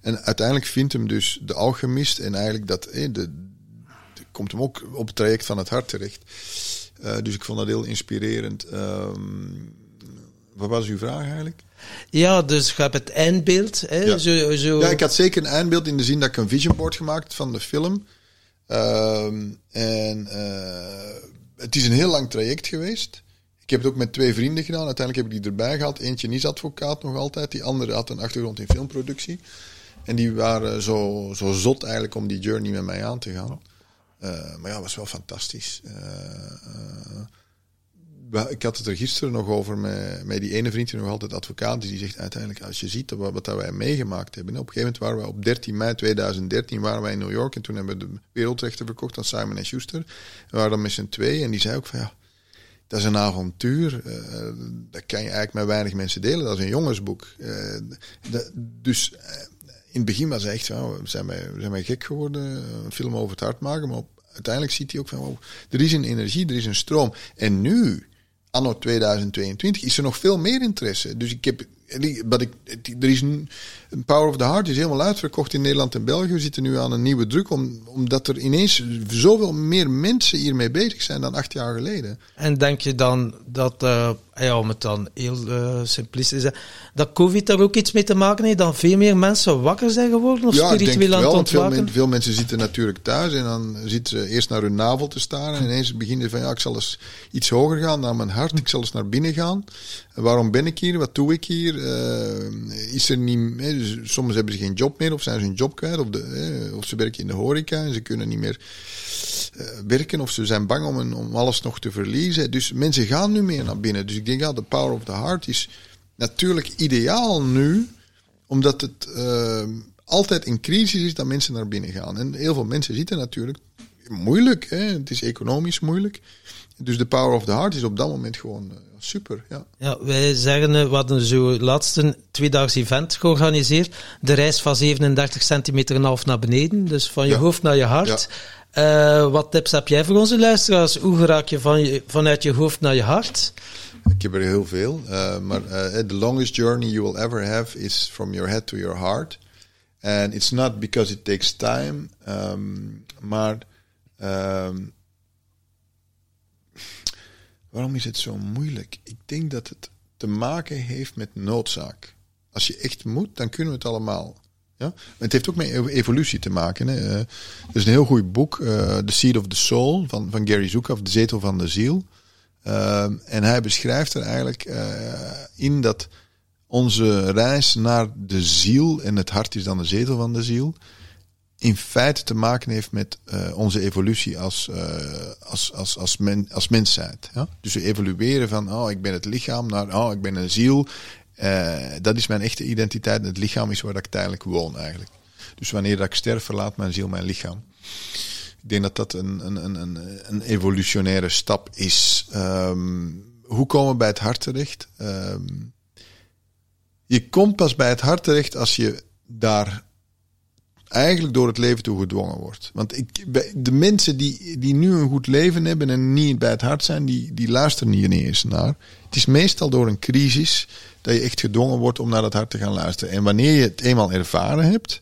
En uiteindelijk vindt hem dus de alchemist en eigenlijk dat, eh, de, de, komt hem ook op het traject van het hart terecht. Uh, dus ik vond dat heel inspirerend. Um, wat was uw vraag eigenlijk? Ja, dus je hebt het eindbeeld. Hè? Ja. Zo, zo. ja, ik had zeker een eindbeeld in de zin dat ik een vision board gemaakt van de film. Um, en uh, het is een heel lang traject geweest. Ik heb het ook met twee vrienden gedaan. Uiteindelijk heb ik die erbij gehad. Eentje is advocaat nog altijd. Die andere had een achtergrond in filmproductie. En die waren zo, zo zot eigenlijk om die journey met mij aan te gaan. Uh, maar ja, het was wel fantastisch. Uh, ik had het er gisteren nog over met, met die ene vriend nog altijd advocaat. Die zegt uiteindelijk, als je ziet wat, wat wij meegemaakt hebben. Op een gegeven moment waren we op 13 mei 2013 waren wij in New York. En toen hebben we de wereldrechten verkocht aan Simon Schuster. We waren dan met z'n twee. En die zei ook van ja, dat is een avontuur. Uh, dat kan je eigenlijk met weinig mensen delen. Dat is een jongensboek. Dat, dus uh, in het begin was hij echt van, we zijn wij, zijn wij gek geworden. Een film over het hart maken. Maar uiteindelijk ziet hij ook van, er is een energie, er is een stroom. En nu anno 2022 is er nog veel meer interesse. Dus ik heb wat ik, er is Power of the Heart is helemaal uitverkocht in Nederland en België. We zitten nu aan een nieuwe druk, om, omdat er ineens zoveel meer mensen hiermee bezig zijn dan acht jaar geleden. En denk je dan dat, eh, ja, om het dan heel eh, simplistisch te zeggen, dat COVID daar ook iets mee te maken heeft? Dat veel meer mensen wakker zijn geworden of ja, ik denk spiritueel het aan wel. het veel, ontwaken? men- veel mensen zitten natuurlijk thuis en dan zitten ze eerst naar hun navel te staren. En ineens beginnen ze van ja, ik zal eens iets hoger gaan naar mijn hart. Ik zal eens naar binnen gaan. Waarom ben ik hier? Wat doe ik hier? Eh, is er niet, dus soms hebben ze geen job meer of zijn ze hun job kwijt. Of, de, of ze werken in de horeca en ze kunnen niet meer eh, werken. Of ze zijn bang om, om alles nog te verliezen. Dus mensen gaan nu meer naar binnen. Dus ik denk ja, de power of the heart is natuurlijk ideaal nu omdat het eh, altijd in crisis is dat mensen naar binnen gaan. En heel veel mensen zitten natuurlijk moeilijk. Hè? Het is economisch moeilijk. Dus de power of the heart is op dat moment gewoon eh, super. Ja. Ja, wij zeggen, eh, we hadden zo laatst een tweedaags event georganiseerd. De reis van 37 centimeter en half naar beneden. Dus van je Ja. hoofd naar je hart. Eh, wat tips heb jij voor onze luisteraars? Hoe raak je, van je vanuit je hoofd naar je hart? Ik heb er heel veel. eh, maar eh, the longest journey you will ever have is from your head to your heart. And it's not because it takes time, ehm, maar ehm, waarom is het zo moeilijk? Ik denk dat het te maken heeft met noodzaak. Als je echt moet, dan kunnen we het allemaal. Ja? Het heeft ook met ev- evolutie te maken. Hè? Eh, er is een heel goed boek, eh, The Seed of the Soul, van, van Gary Zukav, De Zetel van de Ziel. Ehm, en hij beschrijft er eigenlijk eh, in dat onze reis naar de ziel, en het hart is dan de zetel van de ziel, in feite te maken heeft met eh, onze evolutie als, eh, als, als, als, men, als mensheid. Ja? Dus we evolueren van, oh, ik ben het lichaam, naar, oh, ik ben een ziel. Eh, dat is mijn echte identiteit. En het lichaam is waar ik tijdelijk woon eigenlijk. Dus wanneer dat ik sterf, verlaat mijn ziel mijn lichaam. Ik denk dat dat een, een, een, een, een evolutionaire stap is. Ehm, hoe komen we bij het hart terecht? Ehm, je komt pas bij het hart terecht als je daar eigenlijk door het leven toe gedwongen wordt. Want ik, de mensen die, die nu een goed leven hebben en niet bij het hart zijn, die, die luisteren hier niet eens naar. Het is meestal door een crisis dat je echt gedwongen wordt om naar dat hart te gaan luisteren. En wanneer je het eenmaal ervaren hebt,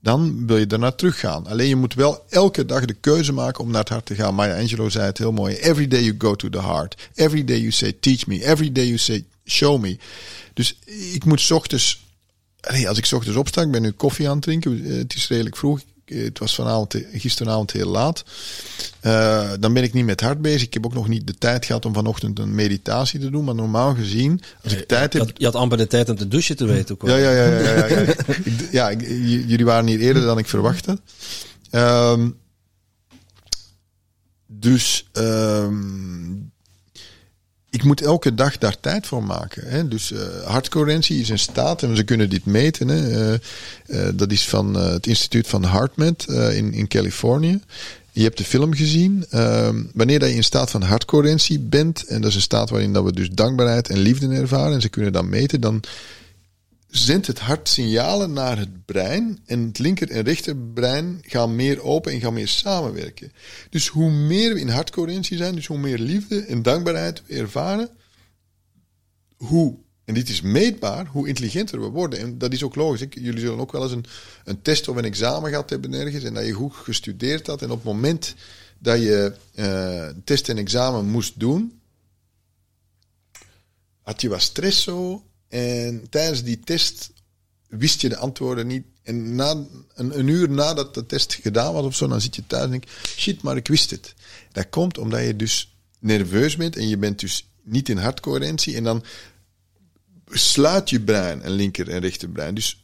dan wil je daarnaar teruggaan. Alleen je moet wel elke dag de keuze maken om naar het hart te gaan. Maya Angelou zei het heel mooi. Every day you go to the heart. Every day you say teach me. Every day you say show me. Dus ik moet ochtends... Allee, als ik ochtends opsta, ik ben nu koffie aan het drinken. Eh, Het is redelijk vroeg. Eh, Het was vanavond, gisteravond heel laat. Eh, dan ben ik niet met hart bezig. Ik heb ook nog niet de tijd gehad om vanochtend een meditatie te doen. Maar normaal gezien, als ik tijd Je heb... had, je had amper de tijd om te douchen te weten ook wel. Ja, ja, ja. ja, ja, ja. Ik- jullie waren hier eerder dan ik verwachtte. Ehm, dus ehm, ik moet elke dag daar tijd voor maken. Hè? Dus eh hartcoherentie is een staat en ze kunnen dit meten. Hè? Eh, eh, dat is van het instituut van HeartMath eh, in, in Californië. Je hebt de film gezien. Ehm, wanneer dat je in staat van hartcoherentie bent, en dat is een staat waarin dat we dus dankbaarheid en liefde ervaren, en ze kunnen dat meten, dan zendt het hart signalen naar het brein. En het linker en rechterbrein gaan meer open en gaan meer samenwerken. Dus hoe meer we in hartcoherentie zijn, dus hoe meer liefde en dankbaarheid we ervaren, hoe, en dit is meetbaar, hoe intelligenter we worden. En dat is ook logisch. Jullie zullen ook wel eens een, een test of een examen gehad hebben ergens en dat je goed gestudeerd had. En op het moment dat je eh, test en examen moest doen, had je wat stress zo. En tijdens die test wist je de antwoorden niet. En na, een, uur nadat de test gedaan was of zo, dan zit je thuis en denk shit, maar ik wist het. Dat komt omdat je dus nerveus bent en je bent dus niet in hartcoherentie. En dan sluit je brein een linker en rechterbrein. Dus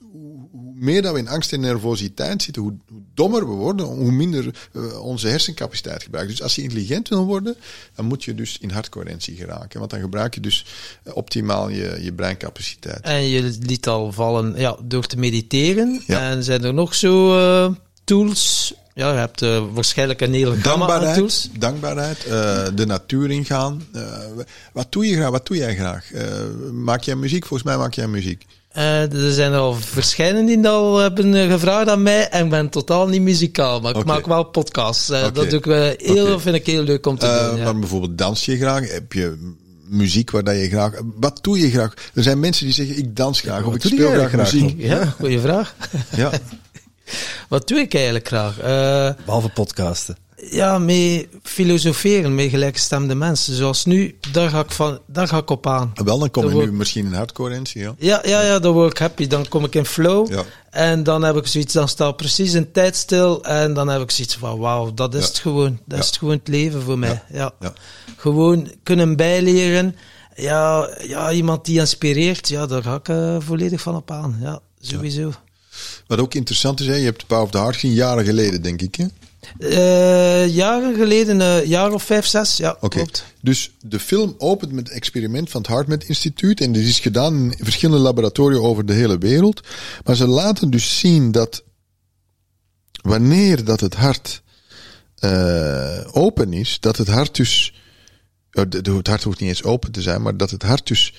hoe, meer dat we in angst en nervositeit zitten, hoe, hoe dommer we worden, hoe minder eh, onze hersencapaciteit gebruiken. Dus als je intelligent wil worden, dan moet je dus in hartcoherentie geraken. Want dan gebruik je dus eh, optimaal je, je breincapaciteit. En je liet al vallen ja, door te mediteren. Ja. En zijn er nog zo eh, tools? Ja, je hebt waarschijnlijk een hele gamma aan tools. Dankbaarheid, dankbaarheid eh, de natuur ingaan. Wat doe je graag? Wat doe jij graag? Maak jij muziek? Volgens mij maak jij muziek. Eh, er zijn er al verschillende die dat al hebben eh, gevraagd aan mij. En ik ben totaal niet muzikaal, maar ik maak wel podcasts. Eh. Dat doe ik, heel, vind ik heel leuk om te Eh, doen. Ja. Maar bijvoorbeeld dans je graag? Heb je muziek waar dat je graag... Wat doe je graag? Er zijn mensen die zeggen, ik dans graag of ik speel graag graag, muziek. Ja, goeie vraag. Ja. Wat doe ik eigenlijk graag? Eh, Behalve podcasten. Ja, mee filosoferen met gelijkgestemde mensen. Zoals nu, daar ga ik, van, daar ga ik op aan. Wel, dan kom je nu misschien in hardcore NC, ja. Ja, ja, ja, dan word ik happy. Dan kom ik in flow. Ja. En dan heb ik zoiets, dan staat precies een tijd stil. En dan heb ik zoiets van, wauw, dat is Ja. het gewoon. Dat Ja. is het gewoon het leven voor mij. Ja. Ja. Gewoon kunnen bijleren. Ja, ja, iemand die inspireert, ja, daar ga ik eh, volledig van op aan. Ja, sowieso. Wat ook interessant is, hè, je hebt de Power of the Heart gezien jaren geleden, denk ik. hè? Eh, jaren geleden, een jaar of vijf, zes, ja, klopt. Dus de film opent met het experiment van het HeartMath Instituut. En dit is gedaan in verschillende laboratoria over de hele wereld. Maar ze laten dus zien dat wanneer dat het hart eh, open is, dat het hart dus. Het hart hoeft niet eens open te zijn, maar dat het hart dus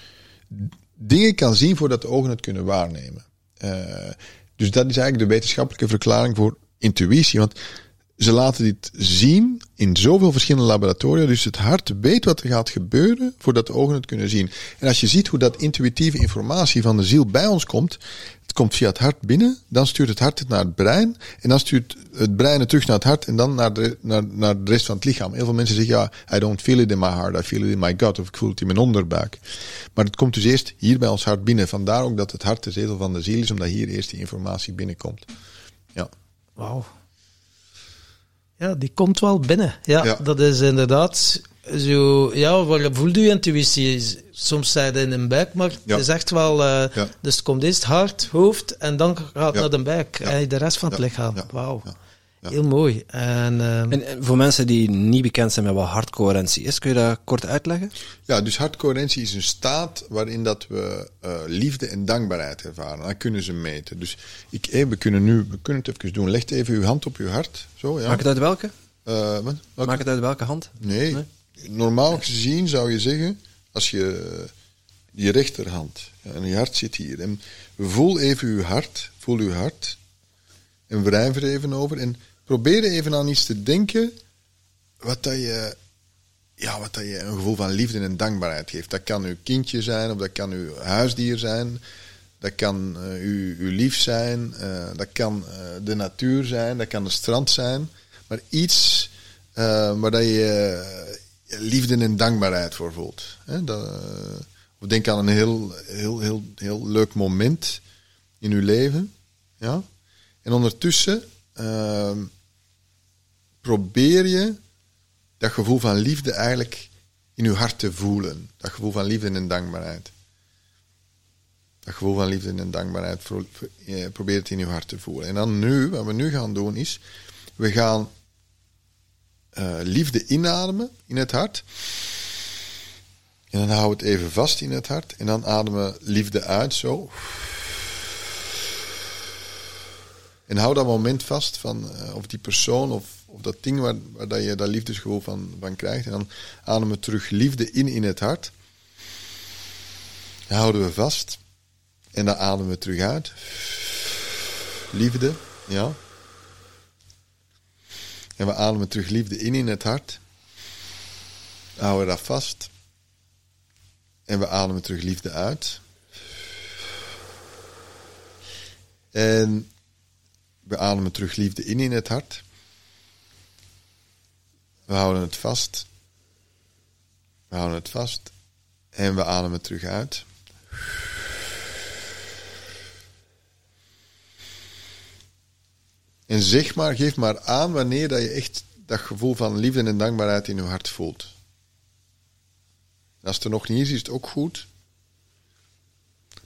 dingen kan zien voordat de ogen het kunnen waarnemen. Eh, dus dat is eigenlijk de wetenschappelijke verklaring voor intuïtie. Want ze laten dit zien in zoveel verschillende laboratoria. Dus het hart weet wat er gaat gebeuren voordat de ogen het kunnen zien. En als je ziet hoe dat intuïtieve informatie van de ziel bij ons komt. Het komt via het hart binnen, dan stuurt het hart het naar het brein. En dan stuurt het brein het terug naar het hart en dan naar de, naar, naar de rest van het lichaam. Heel veel mensen zeggen, ja, I don't feel it in my heart, I feel it in my gut. Of ik voel het in mijn onderbuik. Maar het komt dus eerst hier bij ons hart binnen. Vandaar ook dat het hart de zetel van de ziel is, omdat hier eerst die informatie binnenkomt. Ja. Wauw. Ja, die komt wel binnen. Ja, Ja. dat is inderdaad zo. Ja, waar voelt je intuïtie? Soms het in een buik, maar Ja. het is echt wel. eh, Ja. Dus het komt eerst hart, hoofd en dan gaat het naar de buik. En de rest van het lichaam. Wauw. Ja. Heel mooi. En, ehm, En, en voor mensen die niet bekend zijn met wat hardcoherentie is, kun je dat kort uitleggen? Ja, dus hartcoherentie is een staat waarin dat we eh, liefde en dankbaarheid ervaren. Dat kunnen ze meten. Dus ik, eh, we kunnen nu, we kunnen het even doen. Leg even uw hand op uw hart. Zo, ja. Maak het uit welke? Eh, wat? Welke? Maak het uit welke hand? Nee. Nee? Normaal gezien zou je zeggen, als je eh, je rechterhand en je hart zit hier. En voel even uw hart, voel uw hart. En wrijf er even over. En probeer even aan iets te denken wat dat je, ja, wat dat je een gevoel van liefde en dankbaarheid geeft. Dat kan uw kindje zijn, of dat kan uw huisdier zijn. Dat kan eh, uw, uw lief zijn, eh, dat kan eh, de natuur zijn, dat kan de strand zijn. Maar iets waar dat je liefde en dankbaarheid voor voelt. Hè? Dat, of denk aan een heel, heel, heel, heel leuk moment in uw leven. Ja? En ondertussen ehm, probeer je dat gevoel van liefde eigenlijk in uw hart te voelen. Dat gevoel van liefde en dankbaarheid. Dat gevoel van liefde en dankbaarheid, eh, probeer het in uw hart te voelen. En dan nu, wat we nu gaan doen is, we gaan eh, liefde inademen in het hart. En dan houden we het even vast in het hart. En dan ademen we liefde uit, zo. En hou dat moment vast van eh, of die persoon of, of dat ding waar, waar dat je dat liefdesgevoel van, van krijgt. En dan ademen we terug liefde in in het hart. Dan houden we vast. En dan ademen we terug uit. Liefde, ja. En we ademen terug liefde in in het hart. Dan houden we dat vast. En we ademen terug liefde uit. En we ademen terug liefde in in het hart. We houden het vast. We houden het vast. En we ademen terug uit. En zeg maar, geef maar aan wanneer dat je echt dat gevoel van liefde en dankbaarheid in je hart voelt. Als het er nog niet is, is het ook goed.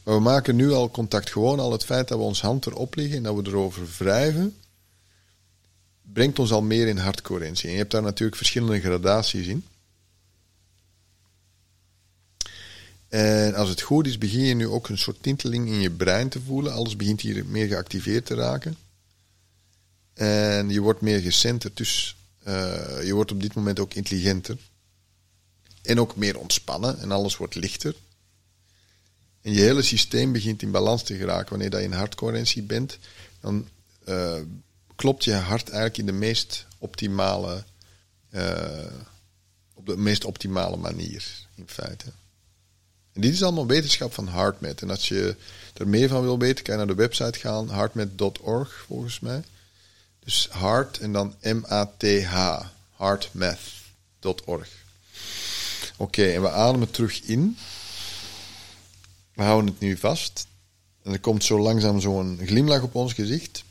Maar we maken nu al contact. Gewoon al het feit dat we ons hand erop leggen en dat we erover wrijven, brengt ons al meer in hartcoherentie. En je hebt daar natuurlijk verschillende gradaties in. En als het goed is, begin je nu ook een soort tinteling in je brein te voelen. Alles begint hier meer geactiveerd te raken. En je wordt meer gecenterd, dus eh, je wordt op dit moment ook intelligenter. En ook meer ontspannen en alles wordt lichter. En je hele systeem begint in balans te geraken. Wanneer dat je in hartcoherentie bent, dan eh, klopt je hart eigenlijk in de meest optimale eh, op de meest optimale manier, in feite. En dit is allemaal wetenschap van HeartMath. En als je er meer van wil weten, kan je naar de website gaan, heartmath.org volgens mij. Dus heart en dan M-A-T-H, heartmath.org. Oké, en we ademen terug in. We houden het nu vast. En er komt zo langzaam zo'n glimlach op ons gezicht.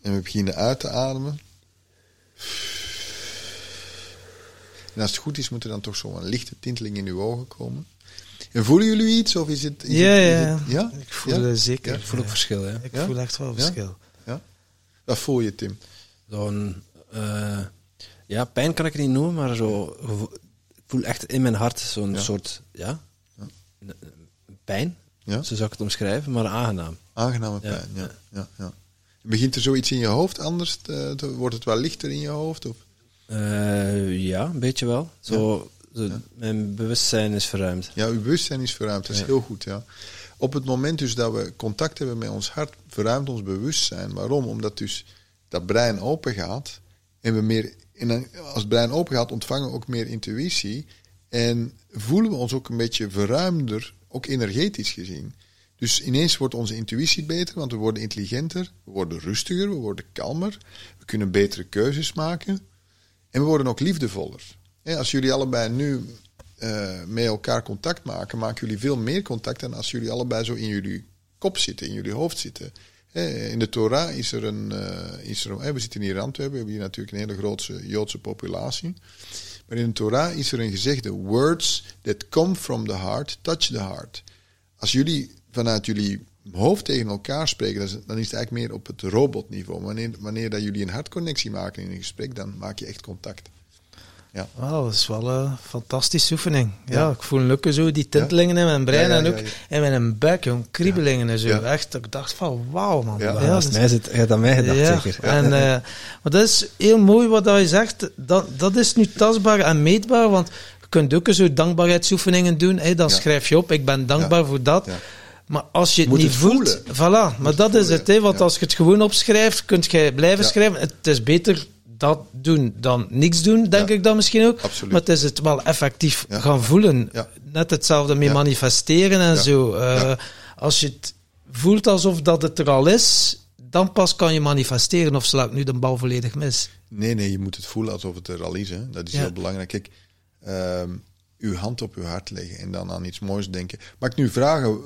En we beginnen uit te ademen. En als het goed is, moet er dan toch zo'n lichte tinteling in uw ogen komen. En voelen jullie iets? Of is het... Is Ja, het- is ja. het- ja? Ik voel Ja? zeker. Ja, Ik voel ook verschil, hè. Ik Ja? voel echt wel verschil. Ja? Wat voel je, Tim? Zo'n, eh, ja, pijn kan ik het niet noemen, maar zo, ik voel echt in mijn hart zo'n Ja. soort, ja, een pijn, Ja? zo zou ik het omschrijven, maar aangenaam. Aangename pijn, ja. ja. ja. ja, Begint er zoiets in je hoofd anders? Te, te- wordt het wel lichter in je hoofd? Of? Eh, ja, een beetje wel. Zo, zo, Mijn bewustzijn is verruimd. Ja, uw bewustzijn is verruimd. Dat is heel goed, ja. Op het moment dus dat we contact hebben met ons hart, verruimt ons bewustzijn. Waarom? Omdat dus dat brein open gaat. En we meer, en dan, als het brein open gaat, ontvangen we ook meer intuïtie. En voelen we ons ook een beetje verruimder, ook energetisch gezien. Dus ineens wordt onze intuïtie beter, want we worden intelligenter, we worden rustiger, we worden kalmer, we kunnen betere keuzes maken. En we worden ook liefdevoller. Als jullie allebei nu eh, met elkaar contact maken, maken jullie veel meer contact dan als jullie allebei zo in jullie kop zitten, in jullie hoofd zitten. In de Torah is er een. eh, is er we zitten hier in Antwerpen, we hebben hier natuurlijk een hele grote Joodse populatie. Maar in de Torah is er een gezegde: Words that come from the heart, touch the heart. Als jullie vanuit jullie hoofd tegen elkaar spreken, dan is, het eigenlijk meer op het robotniveau. Wanneer, wanneer dat jullie een hartconnectie maken in een gesprek, dan maak je echt contact. Ja. Wauw, dat is wel een fantastische oefening. Ja, Ja. ik voel lukken zo, die tintelingen in mijn brein Ja, ja, en ook ja. in mijn buik, jong, kriebelingen en zo. Ja. Echt, ik dacht van wauw man. Ja. Ja, als dat mij zit, je hebt aan mij gedacht, ja, zeker. En, eh, maar dat is heel mooi wat dat je zegt. Dat, dat is nu tastbaar en meetbaar, want je kunt ook zo dankbaarheidsoefeningen doen. Hè, dan Ja. schrijf je op, ik ben dankbaar voor dat. Ja. Maar als je het Moet niet het voelt, voelen. voilà. Maar het dat is het, hè, want ja. als je het gewoon opschrijft, kun je blijven Ja. schrijven. Het is beter dat doen dan niks doen, denk Ja. ik dan misschien ook. Absoluut. Maar het is het wel effectief Ja. gaan voelen. Ja. Net hetzelfde Ja. manifesteren en zo. Eh. Als je het voelt alsof dat het er al is, dan pas kan je manifesteren of sla ik nu de bal volledig mis. Nee, nee, je moet het voelen alsof het er al is. Hè. Dat is heel belangrijk. Kijk, ehm, uw hand op uw hart leggen en dan aan iets moois denken. Mag ik nu vragen,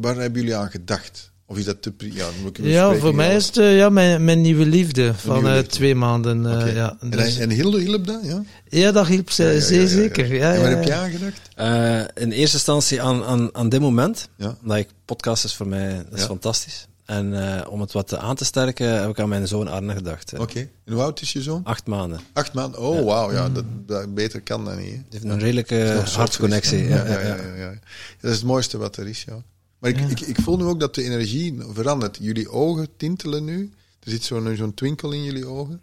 waar hebben jullie aan gedacht? Of is dat te... pri- Ja, dan moet ik Ja, voor mij is het eh, ja, mijn, mijn nieuwe liefde van nieuwe eh, liefde. twee maanden. eh, ja. En, Dus- en Hilde hielp dat, ja? ja, dat hielp ze Ja, ja, ja, zeer ja, ja. zeker. Ja, en waar ja, heb je ja. aan gedacht? Eh, in eerste instantie aan, aan, aan dit moment. Ja. Omdat ik, podcast is voor mij dat is Ja. fantastisch. En eh, om het wat aan te sterken, heb ik aan mijn zoon Arne gedacht. Oké. En hoe oud is je zoon? Acht maanden. Acht maanden? Oh, wauw. Ja, dat, dat- beter kan dat niet. hè. Die heeft een redelijke hartconnectie. Ja, Ja, ja, ja, ja, ja. Dat is het mooiste wat er is, ja. Maar ik, ik, ik voel nu ook dat de energie verandert. Jullie ogen tintelen nu. Er zit zo'n zo'n twinkel in jullie ogen.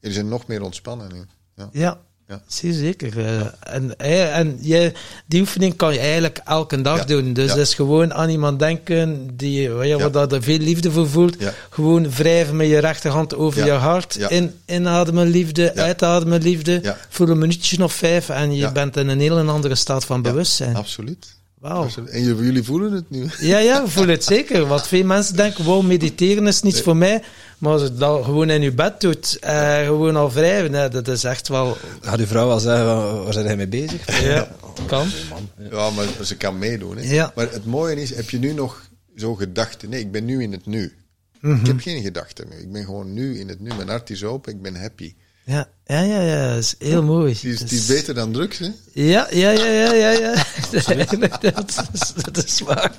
Jullie zijn nog meer ontspannen nu. Ja. Ja, Ja. zeer zeker. Eh, en eh, en je, die oefening kan je eigenlijk elke dag doen. Dus dat is gewoon aan iemand denken die, Ja. waar dat er veel liefde voor voelt. Gewoon wrijven met je rechterhand over je hart. In, inademen liefde, uitademen liefde. Voor een minuutje of vijf en je bent in een heel andere staat van bewustzijn. Absoluut. Wauw. En jullie voelen het nu. Ja, ja, ik voel het zeker. Want veel mensen denken, wow, mediteren is niets Nee. voor mij. Maar als je dat gewoon in je bed doet, eh, gewoon al wrijven, hè, dat is echt wel... Gaat uw vrouw al zeggen, waar waar zijn jij mee bezig? Ja, kan. Ja, maar ze kan meedoen. Hè. Ja. Maar het mooie is, heb je nu nog zo gedachten? Nee, ik ben nu in het nu. Mhm. Ik heb geen gedachten meer. Ik ben gewoon nu in het nu. Mijn hart is open. Ik ben happy. Ja, ja, ja, ja, dat is heel mooi. Die is, Dat die is beter dan drugs, hè? Ja, ja, ja, ja, ja, ja. dat, is, dat is waar.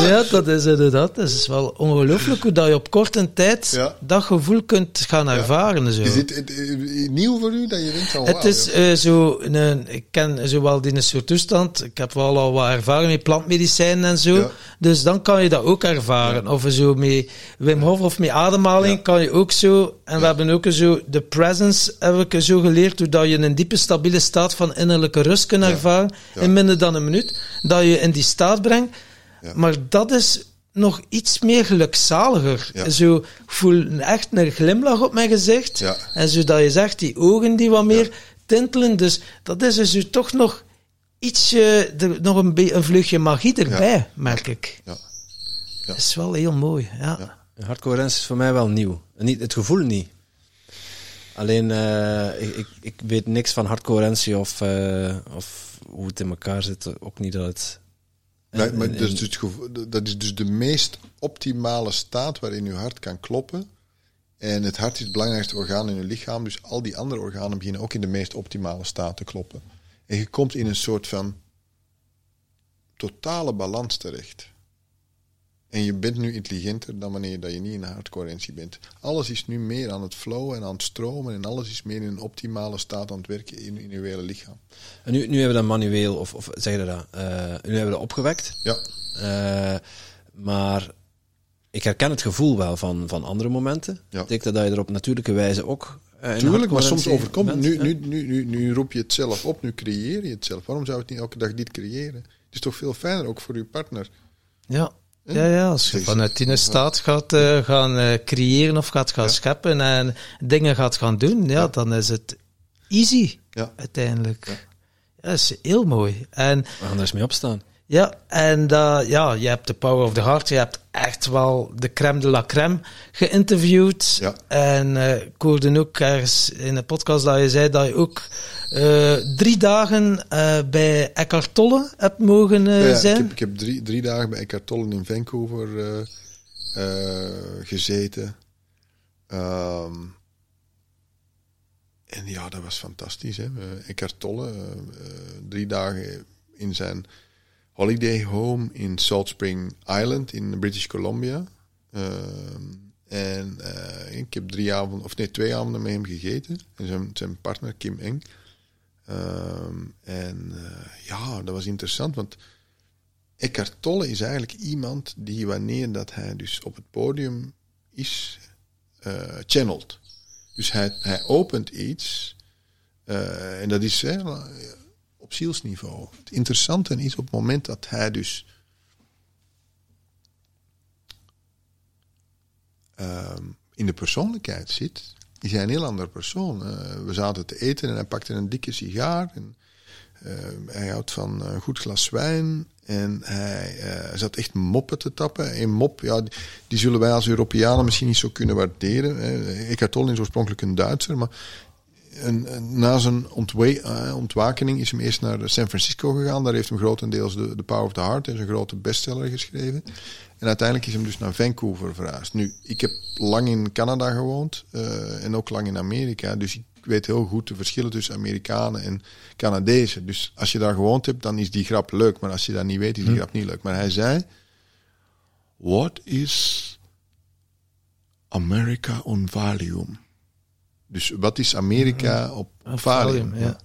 Ja, dat is inderdaad. Dat is wel ongelooflijk hoe dat je op korte tijd Ja. dat gevoel kunt gaan ervaren. Zo. Is dit eh, eh, nieuw voor u dat je denkt van Het is eh, zo, een, ik ken zo wel die soort toestand. Ik heb wel al wat ervaring met plantmedicijnen en zo. Dus dan kan je dat ook ervaren. Of zo met Wim Hof of met ademhaling kan je ook zo. En we hebben ook zo de presence, heb ik zo geleerd, hoe dat je een diepe stabiele staat van innerlijke rust kunt ervaren in minder dan een minuut. Dat je in die staat brengt. Ja. Maar dat is nog iets meer gelukzaliger. Ja. Zo, ik voel echt een glimlach op mijn gezicht. Ja. En zodat je zegt, die ogen die wat meer tintelen. Dus dat is dus toch nog ietsje, er, nog een, een vleugje magie erbij, merk ik. Ja. Dat is wel heel mooi, ja. Ja. Hardcore dance is voor mij wel nieuw. En Niet, het gevoel niet. Alleen, eh, ik, ik, ik weet niks van hardcore dance of, eh, of hoe het in elkaar zit. Ook niet dat het... Maar, en- maar en- dat, is dus het dat is dus de meest optimale staat waarin uw hart kan kloppen. En het hart is het belangrijkste orgaan in uw lichaam. Dus al die andere organen beginnen ook in de meest optimale staat te kloppen. En je komt in een soort van totale balans terecht. En je bent nu intelligenter dan wanneer dat je niet in een hardcoherentie bent. Alles is nu meer aan het flowen en aan het stromen. En alles is meer in een optimale staat aan het werken in, in uw hele lichaam. En nu, nu hebben we dat manueel, of, of zeg je dat, eh, nu hebben we dat opgewekt. Ja, Eh, maar ik herken het gevoel wel van, van andere momenten. Ja. Ik denk dat je er op natuurlijke wijze ook... eh, in Tuurlijk, maar soms overkomt het. Nu, nu, nu, nu, nu roep je het zelf op, nu creëer je het zelf. Waarom zou je het niet elke dag dit creëren? Het is toch veel fijner, ook voor je partner. Ja. Ja, ja, als je vanuit die staat gaat eh, gaan eh, creëren of gaat gaan Ja. scheppen en dingen gaat gaan doen, ja, dan is het easy Ja. uiteindelijk. Ja. dat is heel mooi. En We gaan er eens mee opstaan. Ja, en dat ja, je hebt de Power of the Heart, je hebt echt wel de crème de la crème geïnterviewd. Ja. En eh, ik hoorde ook ergens in de podcast dat je zei dat je ook eh, drie dagen eh, bij Eckhart Tolle hebt mogen eh, Ja, ja, ik zijn. heb, ik heb drie, drie dagen bij Eckhart Tolle in Vancouver eh, eh, gezeten. Ehm, en ja, dat was fantastisch. Hè? Eh, Eckhart Tolle, eh, eh, drie dagen in zijn holiday home in Salt Spring Island in British Columbia. Ehm, en eh, ik heb drie avonden, of nee, twee avonden met hem gegeten. En zijn, zijn partner Kim Eng. Ehm, en eh, ja, dat was interessant, want Eckhart Tolle is eigenlijk iemand die wanneer dat hij dus op het podium is, eh channelt. Dus hij, hij opent iets en dat is hè, op zielsniveau. Het interessante is op het moment dat hij dus ehm, in de persoonlijkheid zit, is hij een heel andere persoon. Eh, we zaten te eten en hij pakte een dikke sigaar. En, eh, hij houdt van een goed glas wijn. En hij eh, zat echt moppen te tappen. En mop, ja, die, zullen wij als Europeanen misschien niet zo kunnen waarderen. Eckhart Tolle is oorspronkelijk een Duitser, maar na zijn eh, ontwakening is hem eerst naar San Francisco gegaan. Daar heeft hem grotendeels de, de Power of the Heart en zijn grote bestseller geschreven. En uiteindelijk is hem dus naar Vancouver verhuisd. Nu, ik heb lang in Canada gewoond eh, en ook lang in Amerika. Dus ik weet heel goed de verschillen tussen Amerikanen en Canadezen. Dus als je daar gewoond hebt, dan is die grap leuk. Maar als je dat niet weet, is die grap niet leuk. Maar hij zei... What is America on Valium? Dus wat is Amerika op, Valium? Valium, ja.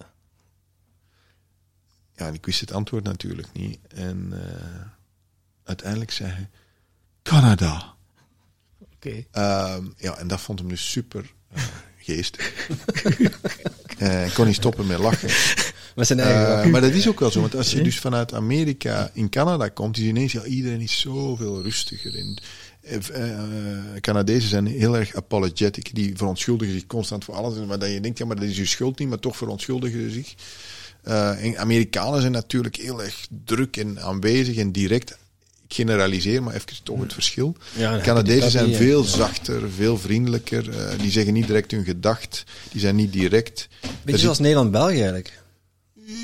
Ja, en ik wist het antwoord natuurlijk niet. En eh, uiteindelijk zei hij... Canada. Oké. Ehm, ja, en dat vond hem dus super eh, geestig. Eh, Ik kon niet stoppen met lachen. Met zijn eigen... Eh, maar dat is ook wel zo, want als je dus vanuit Amerika in Canada komt, is ineens, ja, iedereen is zoveel rustiger. En, Canadezen zijn heel erg apologetic, die verontschuldigen zich constant voor alles. Maar dat je denkt, ja, maar dat is je schuld niet, maar toch verontschuldigen ze zich. Eh, en Amerikanen zijn natuurlijk heel erg druk en aanwezig en direct. Ik generaliseer, maar even toch het verschil. Ja, dan Canadezen zijn veel zachter, veel vriendelijker. eh, die zeggen niet direct hun gedacht. Die zijn niet direct. Beetje zoals Nederland-België eigenlijk.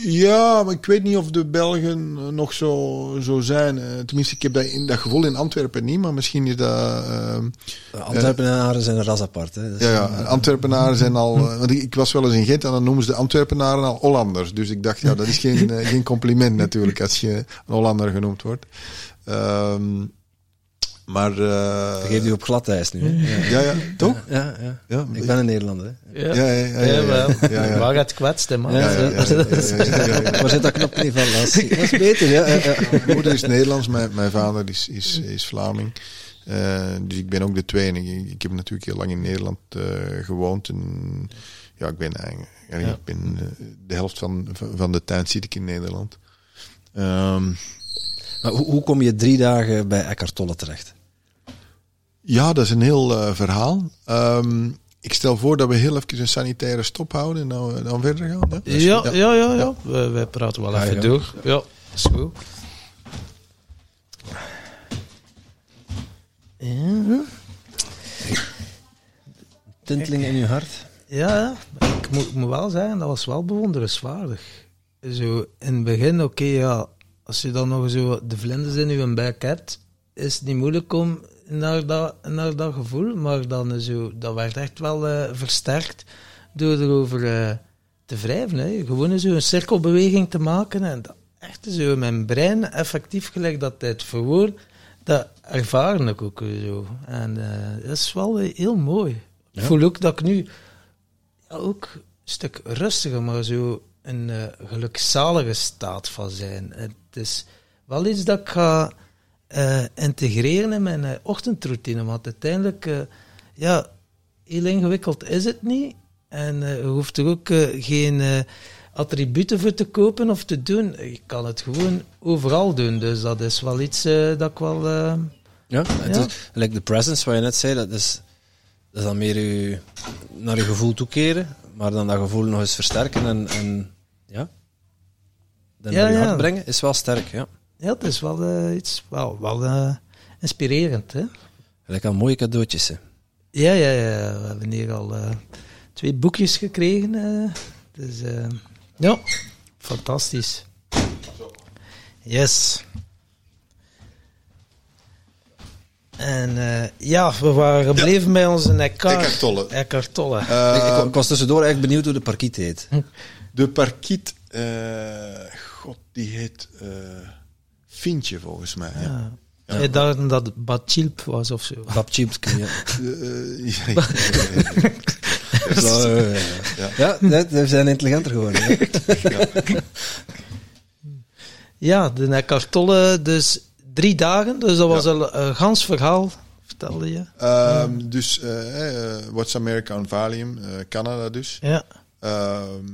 Ja, maar ik weet niet of de Belgen eh, nog zo, zo zijn. Eh, tenminste, ik heb dat, in, dat gevoel in Antwerpen niet, maar misschien is dat... ehm, De Antwerpenaren zijn een ras apart. Hè. Dus, ja, ja, Antwerpenaren zijn al... eh, want ik, ik was wel eens in Gent en dan noemen ze de Antwerpenaren al Hollanders. Dus ik dacht, ja, dat is geen, eh, geen compliment natuurlijk als je een Hollander genoemd wordt. Ehm, maar... eh, Dat geeft u op glad ijs nu. Hè. Ja. ja, toch? Ja, ja. Ja, Ik ben een Nederlander. Hè. Ja, Ja, ja, ja, ja, ja. Jawel. Ja, ja. Waar het kwetst, hè, man. Waar zit dat knopje niet van? Dat is, dat is beter, ja. ja, ja. Mijn moeder is Nederlands, mijn, mijn vader is, is, is Vlaming. Eh, dus ik ben ook de tweede. Ik, ik heb natuurlijk heel lang in Nederland eh, gewoond. En ja, ik ben eigenlijk, ik ben, eh, de helft van, van van de tijd zit ik in Nederland. Ehm, Maar hoe, hoe kom je drie dagen bij Eckhart Tolle terecht? Ja, dat is een heel eh, verhaal. Ehm, ik stel voor dat we heel even een sanitaire stop houden en dan, dan verder gaan. Ja? Ja, ja, ja, ja. We, we praten wel Ja, even ja. door. Ja, is goed. Ja, Tinteling in uw hart. ja, ik moet, ik moet wel zeggen, dat was wel bewonderenswaardig. Zo, in het begin, oké, ja, als je dan nog zo de vlinders in je buik hebt, is het niet moeilijk om naar dat, naar dat gevoel, maar dan zo, dat werd echt wel eh, versterkt door erover eh, te wrijven. Hè. Gewoon zo een cirkelbeweging te maken en dat echt zo mijn brein effectief gelijk dat het verwoord, dat ervaren ik ook zo. En eh, dat is wel heel mooi. Ik voel ook dat ik nu ja, ook een stuk rustiger, maar zo een gelukzalige staat van zijn. Het is wel iets dat ik ga eh, integreren in mijn eh, ochtendroutine, want uiteindelijk, eh, ja, heel ingewikkeld is het niet. En je hoeft er ook geen attributen voor te kopen of te doen. Je kan het gewoon overal doen, dus dat is wel iets dat ik wel... Ja, het Ja. is, like de presence, wat je net zei, dat is, dat is dan meer je, naar je gevoel toekeren, maar dan dat gevoel nog eens versterken en, en ja, dan Ja, naar je ja. hart brengen, is wel sterk, ja. Ja, het is wel eh, iets wel, wel eh, inspirerend, hè. Aan mooie cadeautjes, hè. Ja, ja, ja. We hebben hier al eh, twee boekjes gekregen. eh. dus ja, fantastisch. Yes. En eh, ja, we waren gebleven bij onze Eckhart. Tolle. Eckhart Tolle. Ik, ik was tussendoor echt benieuwd hoe de parkiet heet. de parkiet, eh, god, die heet eh Fintje volgens mij. Ja. ja. Ik dacht dat het Bachilp was of zo. Ja. Eh, ja, ja, ja, ja. Eh, ja, ja, we zijn intelligenter geworden. Ja, de Eckhart Tolle, dus drie dagen. Dus dat was een, een gans verhaal, vertelde je. Ehm, dus eh, eh, What's America on Valium, eh, Canada dus. Ja. Ehm,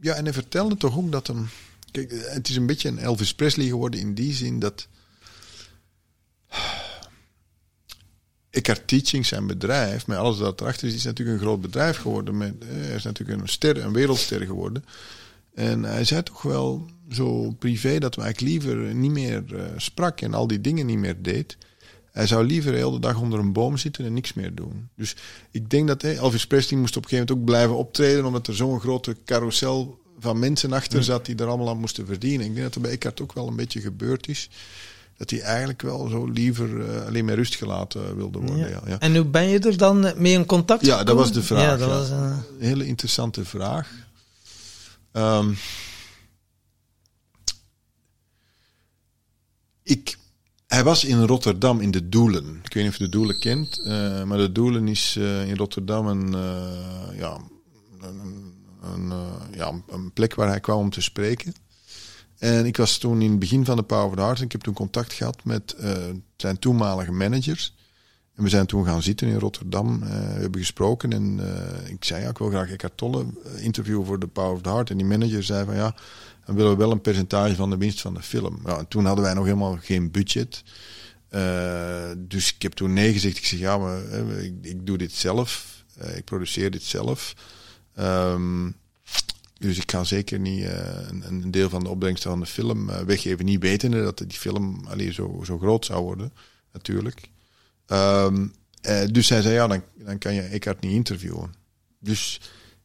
ja, en hij vertelde toch ook dat hem... Kijk, het is een beetje een Elvis Presley geworden in die zin dat... Eckhart Teaching, zijn bedrijf, met alles dat erachter is, is natuurlijk een groot bedrijf geworden. Met, eh, hij is natuurlijk een ster, een wereldster geworden. En hij zei toch wel zo privé dat hij eigenlijk liever niet meer eh, sprak en al die dingen niet meer deed. Hij zou liever de hele dag onder een boom zitten en niks meer doen. Dus ik denk dat Elvis Presley moest op een gegeven moment ook blijven optreden, omdat er zo'n grote carousel van mensen achter zat die er allemaal aan moesten verdienen. Ik denk dat er bij Eckhart ook wel een beetje gebeurd is. Dat hij eigenlijk wel zo liever eh, alleen maar rust gelaten wilde worden. Ja. Ja. En hoe ben je er dan mee in contact Ja, dat was de vraag, Ja, dat was... eh, Een hele interessante vraag. Ehm, ik, hij was in Rotterdam in de Doelen. Ik weet niet of je de Doelen kent, eh, maar de Doelen is in Rotterdam een, ja, een, een, eh, ja, een plek waar hij kwam om te spreken. En ik was toen in het begin van de Power of the Heart en ik heb toen contact gehad met eh, zijn toenmalige managers. En we zijn toen gaan zitten in Rotterdam. eh, we hebben gesproken en ik zei ja, ik wil graag Eckhart Tolle interviewen voor de Power of the Heart. En die manager zei van ja, dan willen we wel een percentage van de winst van de film. Ja, en toen hadden wij nog helemaal geen budget. Dus ik heb toen nee gezegd. Ik zeg ja, maar ik, ik doe dit zelf. Ik produceer dit zelf. Ehm, dus ik ga zeker niet eh, een, een deel van de opbrengsten van de film eh, weggeven. Niet wetende dat die film allee, zo, zo groot zou worden, natuurlijk. Ehm, eh, dus hij zei, ja, dan, dan kan je Eckhart niet interviewen. Dus,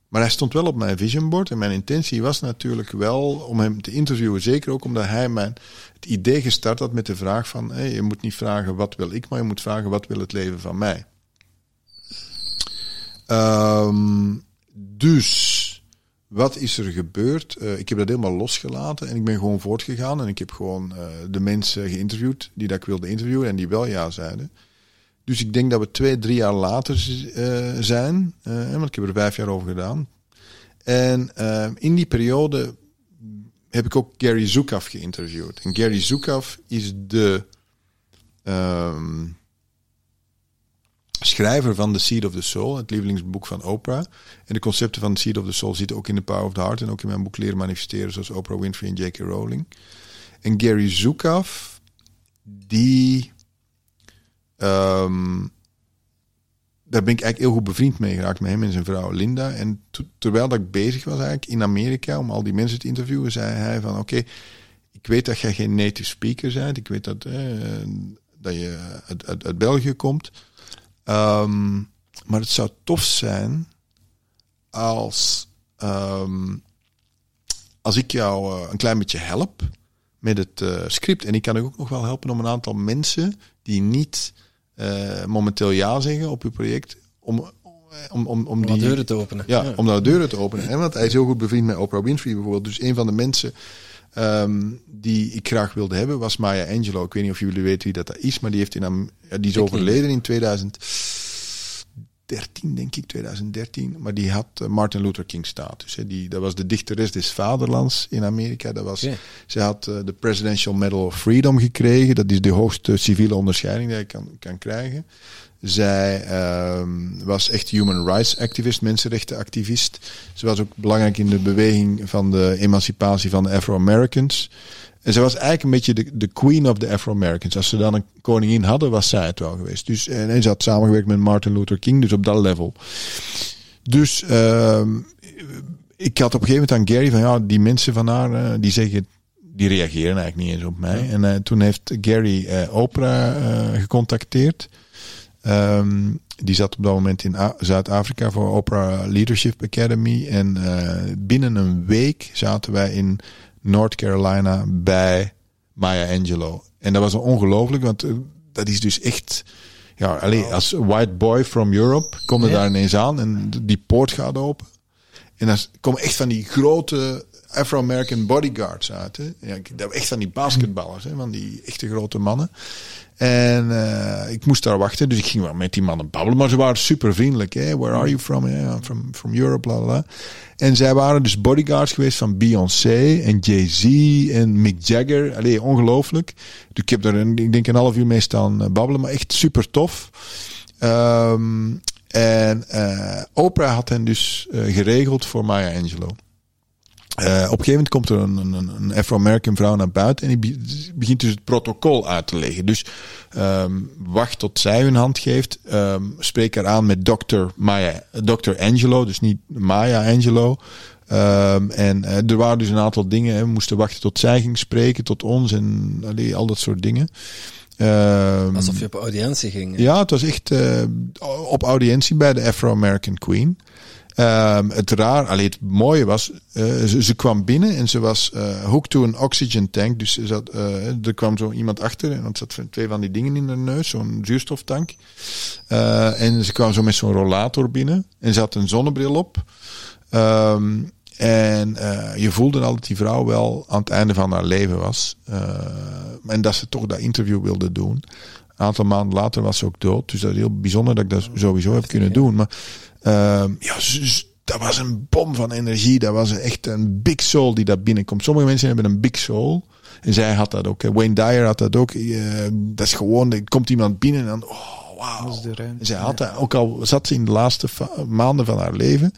maar hij stond wel op mijn vision board. En mijn intentie was natuurlijk wel om hem te interviewen. Zeker ook omdat hij mijn, het idee gestart had met de vraag van... Je moet niet vragen wat wil ik, maar je moet vragen wat wil het leven van mij. Ehm, dus, wat is er gebeurd? Eh, ik heb dat helemaal losgelaten en ik ben gewoon voortgegaan. En ik heb gewoon eh, de mensen geïnterviewd die dat ik wilde interviewen en die wel ja zeiden. Dus ik denk dat we twee, drie jaar later eh, zijn. want ik heb er vijf jaar over gedaan. En in die periode heb ik ook Gary Zukav geïnterviewd. En Gary Zukav is de ehm, schrijver van The Seed of the Soul, het lievelingsboek van Oprah. En de concepten van The Seed of the Soul zitten ook in The Power of the Heart en ook in mijn boek Leren Manifesteren, zoals Oprah Winfrey en J.K. Rowling. En Gary Zukav, die. ehm, daar ben ik eigenlijk heel goed bevriend mee geraakt met hem en zijn vrouw Linda. En terwijl dat ik bezig was eigenlijk in Amerika om al die mensen te interviewen, zei hij van oké, ik weet dat jij geen native speaker bent. Ik weet dat, eh, dat je uit België komt. Ehm, maar het zou tof zijn als, ehm, als ik jou eh, een klein beetje help met het eh, script. En ik kan ook nog wel helpen om een aantal mensen die niet eh, momenteel ja zeggen op uw project, om, om, om, om die deuren te openen. ja, om nou deuren te openen. Hè? Want hij is heel goed bevriend met Oprah Winfrey bijvoorbeeld. Dus een van de mensen ehm, die ik graag wilde hebben was Maya Angelou. Ik weet niet of jullie weten wie dat is, maar die, heeft in die is Ik overleden in 2013, denk ik, 2013. Maar die had eh, Martin Luther King status. Hè? Die, dat was de dichteres des vaderlands in Amerika. Dat was. Ze had eh, de Presidential Medal of Freedom gekregen. Dat is de hoogste civiele onderscheiding die je kan, kan krijgen. Zij ehm, was echt human rights activist, mensenrechtenactivist. Ze was ook belangrijk in de beweging van de emancipatie van de Afro-Americans. En ze was eigenlijk een beetje de, de queen of the Afro-Americans. Als ze dan een koningin hadden, was zij het wel geweest. Dus, en, en ze had samengewerkt met Martin Luther King, dus op dat level. Dus ehm, ik had op een gegeven moment aan Gary van ja, die mensen van haar, eh, die zeggen, die reageren eigenlijk niet eens op mij. En eh, toen heeft Gary eh, Oprah eh, gecontacteerd. Ehm, die zat op dat moment in Zuid-Afrika voor Oprah Leadership Academy. En eh, binnen een week zaten wij in North Carolina bij Maya Angelou. En dat was ongelooflijk, want eh, dat is dus echt... Ja, alleen als white boy from Europe kom je Ja. daar ineens aan en die poort gaat open. En dan komen echt van die grote Afro-American bodyguards uit. Hè? Ja, echt van die basketballers, hè? van die echte grote mannen. En eh, ik moest daar wachten, dus ik ging wel met die mannen babbelen. Maar ze waren super vriendelijk. Hè? Where are you from? Yeah, I'm from, from Europe, bla bla. En zij waren dus bodyguards geweest van Beyoncé en Jay-Z en Mick Jagger. Allee, ongelooflijk. Dus ik heb daar een, ik denk een half uur mee staan eh, babbelen, maar echt super tof. Ehm, en eh, Oprah had hen dus geregeld voor Maya Angelou. Eh, op een gegeven moment komt er een, een, een Afro-American vrouw naar buiten en die be- begint dus het protocol uit te leggen. Dus ehm, wacht tot zij hun hand geeft. ehm, spreek haar aan met dokter Maya, Dr. Angelo, dus niet Maya Angelo. Ehm, en eh, er waren dus een aantal dingen. Hè. We moesten wachten tot zij ging spreken, tot ons en allee, al dat soort dingen. Alsof je op audiëntie ging. ja, het was echt eh, op audiëntie bij de Afro-American Queen. Ehm, het raar, alleen het mooie was, eh, ze, ze kwam binnen en ze was eh hooked to een oxygen tank. Dus ze zat, eh, er kwam zo iemand achter en er zat twee van die dingen in haar neus, zo'n zuurstoftank. En ze kwam zo met zo'n rollator binnen en ze had een zonnebril op. Ehm, en je voelde al dat die vrouw wel aan het einde van haar leven was. En dat ze toch dat interview wilde doen. Een aantal maanden later was ze ook dood. Dus dat is heel bijzonder dat ik dat sowieso heb kunnen doen. Maar ehm, ja, dat was een bom van energie. Dat was echt een big soul die daar binnenkomt. Sommige mensen hebben een big soul. En zij had dat ook. Wayne Dyer had dat ook. Eh, dat is gewoon, er komt iemand binnen en dan, oh. En zij had dat, ook al zat ze in de laatste maanden van haar leven.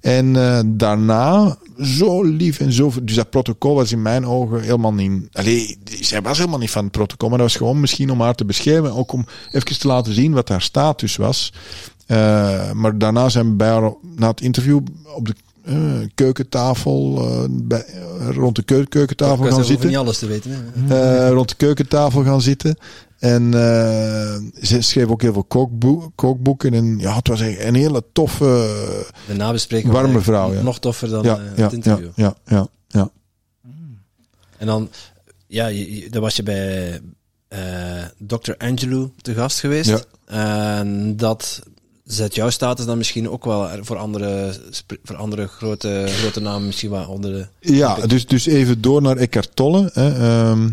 En eh, daarna zo lief en zo. Dus dat protocol was in mijn ogen helemaal niet. Allee, zij was helemaal niet van het protocol, maar dat was gewoon misschien om haar te beschermen. Ook om even te laten zien wat haar status was. Eh, maar daarna zijn we bij haar na het interview op de eh, keukentafel, eh, bij, rond de keu- keukentafel gaan zitten. niet alles te weten. Hè. Rond de keukentafel gaan zitten. En ze schreef ook heel veel kookboe- kookboeken. En ja, het was een hele toffe. De nabespreking Warme vrouw, ja. Nog toffer dan ja, ja, het interview. ja, ja, ja. En dan, ja, je, je- dan was je bij Dr. Angelou te gast geweest. Ja. En dat zet jouw status dan misschien ook wel voor andere, voor andere grote, grote namen misschien wel onder de... Ja, dus, dus even door naar Eckhart Tolle. Hè. Ehm,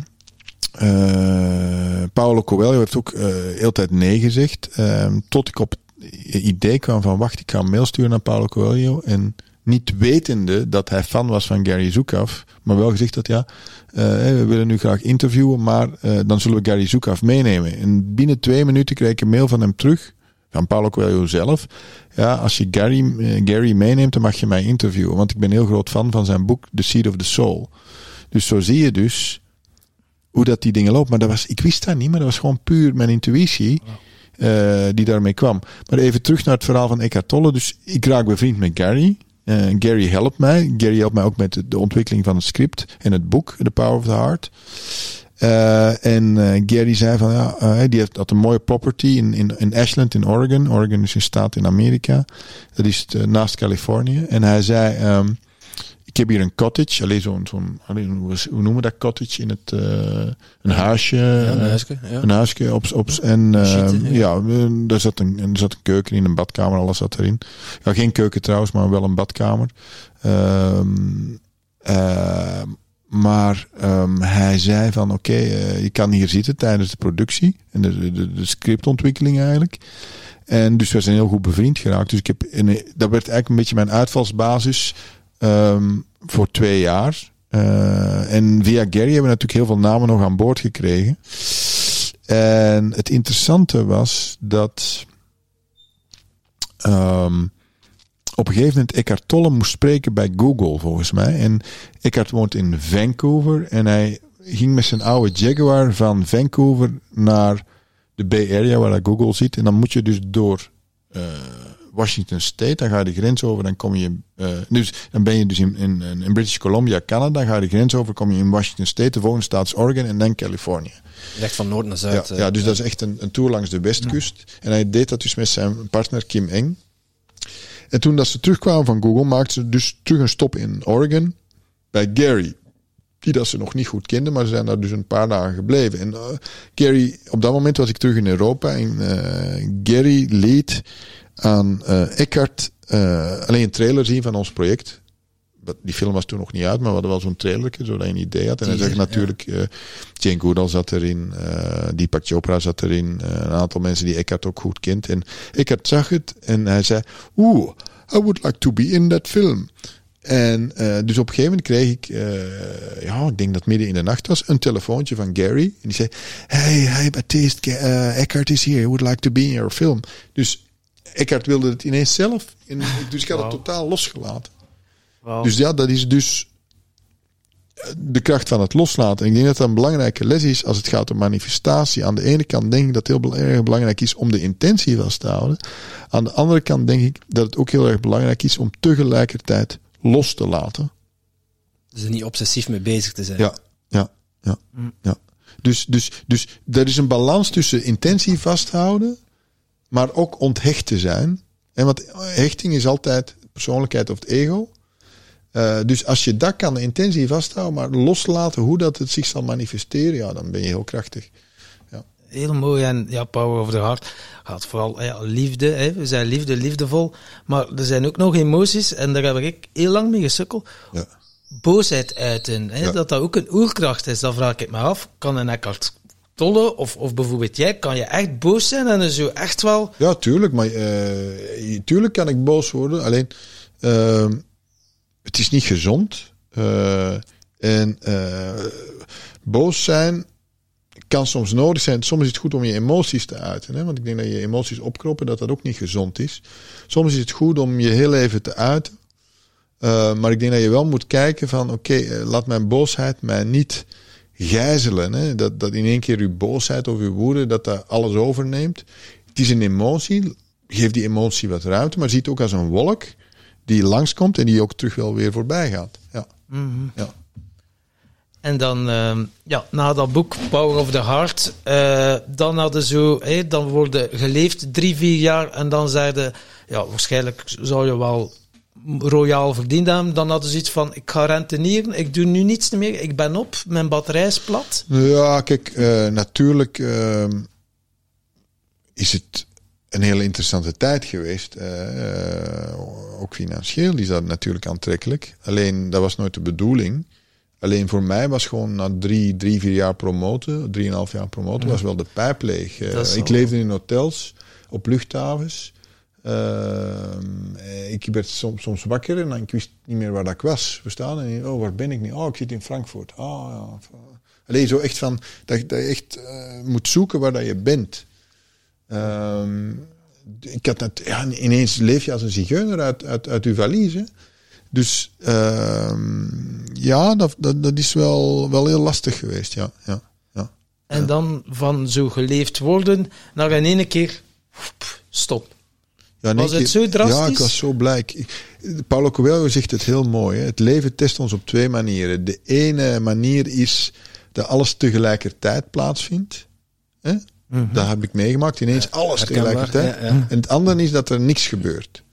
eh, Paolo Coelho heeft ook eh heel tijd nee gezegd. Ehm, tot ik op het idee kwam van wacht, ik ga een mail sturen naar Paolo Coelho. En niet wetende dat hij fan was van Gary Zukav. Maar wel gezegd dat ja, eh, we willen nu graag interviewen. Maar dan zullen we Gary Zukav meenemen. En binnen twee minuten kreeg ik een mail van hem terug. Van Paulo Coelho zelf. Ja, als je Gary, eh, Gary meeneemt, dan mag je mij interviewen. Want ik ben heel groot fan van zijn boek The Seed of the Soul. Dus zo zie je dus hoe dat die dingen lopen. Maar dat was, ik wist dat niet, maar dat was gewoon puur mijn intuïtie. eh, die daarmee kwam. Maar even terug naar het verhaal van Eckhart Tolle. Dus ik raak bevriend met Gary. Uh, Gary helpt mij. Gary helpt mij ook met de, de, ontwikkeling van het script en het boek, The Power of the Heart. Uh, en uh, Gary zei van ja, uh, die heeft had een mooie property in, in, in Ashland in Oregon. Oregon is een staat in Amerika. Dat is naast Californië. En hij zei: um, Ik heb hier een cottage. Alleen zo'n, zo'n hoe noemen we dat cottage in het. een huisje. Ja, een huisje. Ja. Een huisje op. op en Sheeten, ja, ja er, zat een, er zat een keuken in, een badkamer, alles zat erin. Ja, geen keuken trouwens, maar wel een badkamer. Um, maar um, hij zei van oké, uh, je kan hier zitten tijdens de productie en de, de, de, scriptontwikkeling eigenlijk. En dus we zijn heel goed bevriend geraakt. Dus ik heb dat werd eigenlijk een beetje mijn uitvalsbasis um, voor twee jaar. Uh, en via Gary hebben we natuurlijk heel veel namen nog aan boord gekregen. En het interessante was dat um, op een gegeven moment Eckhart Tolle moest spreken bij Google, volgens mij. En Eckhart woont in Vancouver en hij ging met zijn oude Jaguar van Vancouver naar de Bay Area, waar hij Google zit. En dan moet je dus door uh, Washington State, dan ga je de grens over, dan kom je, uh, dus dan ben je dus in, in, in British Columbia, Canada, ga je de grens over, kom je in Washington State, de volgende staat is Oregon en dan Californië. Recht van noord naar zuid. Ja, ja dus dat is echt een, een tour langs de westkust. En hij deed dat dus met zijn partner Kim Eng. En toen dat ze terugkwamen van Google, maakten ze dus terug een stop in Oregon bij Gary. Die dat ze nog niet goed kenden, maar ze zijn daar dus een paar dagen gebleven. En uh, Gary, op dat moment was ik terug in Europa en uh, Gary leed aan uh, Eckhart alleen een trailer zien van ons project. Die film was toen nog niet uit, maar we hadden wel zo'n trailerke, zodat je een idee had. En hij zag natuurlijk, ja. Jane Goodall zat erin, Deepak Chopra zat erin, een aantal mensen die Eckhart ook goed kent. En Eckhart zag het en hij zei, oeh, I would like to be in that film. En uh, dus op een gegeven moment kreeg ik, uh, ja, ik denk dat midden in de nacht was, een telefoontje van Gary. En die zei: Hey, hey, Baptiste, uh, Eckhart is here. Would like to be in your film. Dus Eckhart wilde het ineens zelf. En, dus ik had wow. het totaal losgelaten. Wow. Dus ja, dat is dus de kracht van het loslaten. En ik denk dat dat een belangrijke les is als het gaat om manifestatie. Aan de ene kant denk ik dat het heel erg belangrijk is om de intentie vast te houden. Aan de andere kant denk ik dat het ook heel erg belangrijk is om tegelijkertijd los te laten. Dus er niet obsessief mee bezig te zijn. Ja, ja, ja. Mm. ja. Dus, dus, dus er is een balans tussen intentie vasthouden, maar ook onthecht te zijn. En want hechting is altijd persoonlijkheid of het ego. Uh, dus als je dat kan, de intentie vasthouden, maar loslaten hoe dat het zich zal manifesteren, ja, dan ben je heel krachtig. Ja. Heel mooi en ja, Power of the Heart gaat vooral ja, liefde. Hè. We zijn liefde, liefdevol. Maar er zijn ook nog emoties en daar heb ik heel lang mee gesukkeld. Ja. Boosheid uiten, hè, dat dat ook een oerkracht is. Dan vraag ik me af, kan een Eckhart Tolle of, of bijvoorbeeld jij, kan je echt boos zijn en zo echt wel... Ja, tuurlijk. Maar uh, tuurlijk kan ik boos worden. Alleen... Uh, het is niet gezond. Uh, en uh, boos zijn kan soms nodig zijn. Soms is het goed om je emoties te uiten. Hè? Want ik denk dat je emoties opkroppen, dat dat ook niet gezond is. Soms is het goed om je heel even te uiten. Uh, maar ik denk dat je wel moet kijken van... Oké, laat mijn boosheid mij niet gijzelen. Hè? Dat, dat in één keer uw boosheid of uw woede, dat dat alles overneemt. Het is een emotie. Geef die emotie wat ruimte, maar zie het ook als een wolk die langskomt en die ook terug wel weer voorbij gaat. Ja. Mm -hmm. ja. En dan, uh, ja, na dat boek Power of the Heart, uh, dan hadden zo, hey, dan worden geleefd drie, vier jaar en dan zeiden, ja, waarschijnlijk zou je wel royaal verdiend hebben. Dan hadden ze iets van, ik ga rentenieren, ik doe nu niets meer, ik ben op, mijn batterij is plat. Ja, kijk, uh, natuurlijk ehm, is het een hele interessante tijd geweest. Uh, ook financieel is dat natuurlijk aantrekkelijk. Alleen dat was nooit de bedoeling. Alleen voor mij was gewoon na drie, drie vier jaar promoten, drieënhalf jaar promoten, ja. was wel de pijp leeg. Uh, ik leefde in hotels, op luchthavens. Uh, ik werd soms, soms wakker en ik wist niet meer waar dat ik was. Verstaan? En oh, waar ben ik nu? Oh, ik zit in Frankfurt. Oh, ja. Alleen zo echt van, dat, dat je echt moet zoeken waar dat je bent. Um, ik had net, ja, ineens leef je als een zigeuner uit, uit, uit uw. Dus uh, ja, dat, dat, dat is wel, wel heel lastig geweest. Ja, ja, ja. En dan van zo geleefd worden naar in één keer stop. Ja, Was het zo drastisch? Ja, ik was zo blij. Paulo Coelho zegt het heel mooi. Hè. Het leven test ons op twee manieren. De ene manier is dat alles tegelijkertijd plaatsvindt. Hè? Dat heb ik meegemaakt. Ineens alles tegelijkertijd. ja, ja. En het andere is dat er niks gebeurt.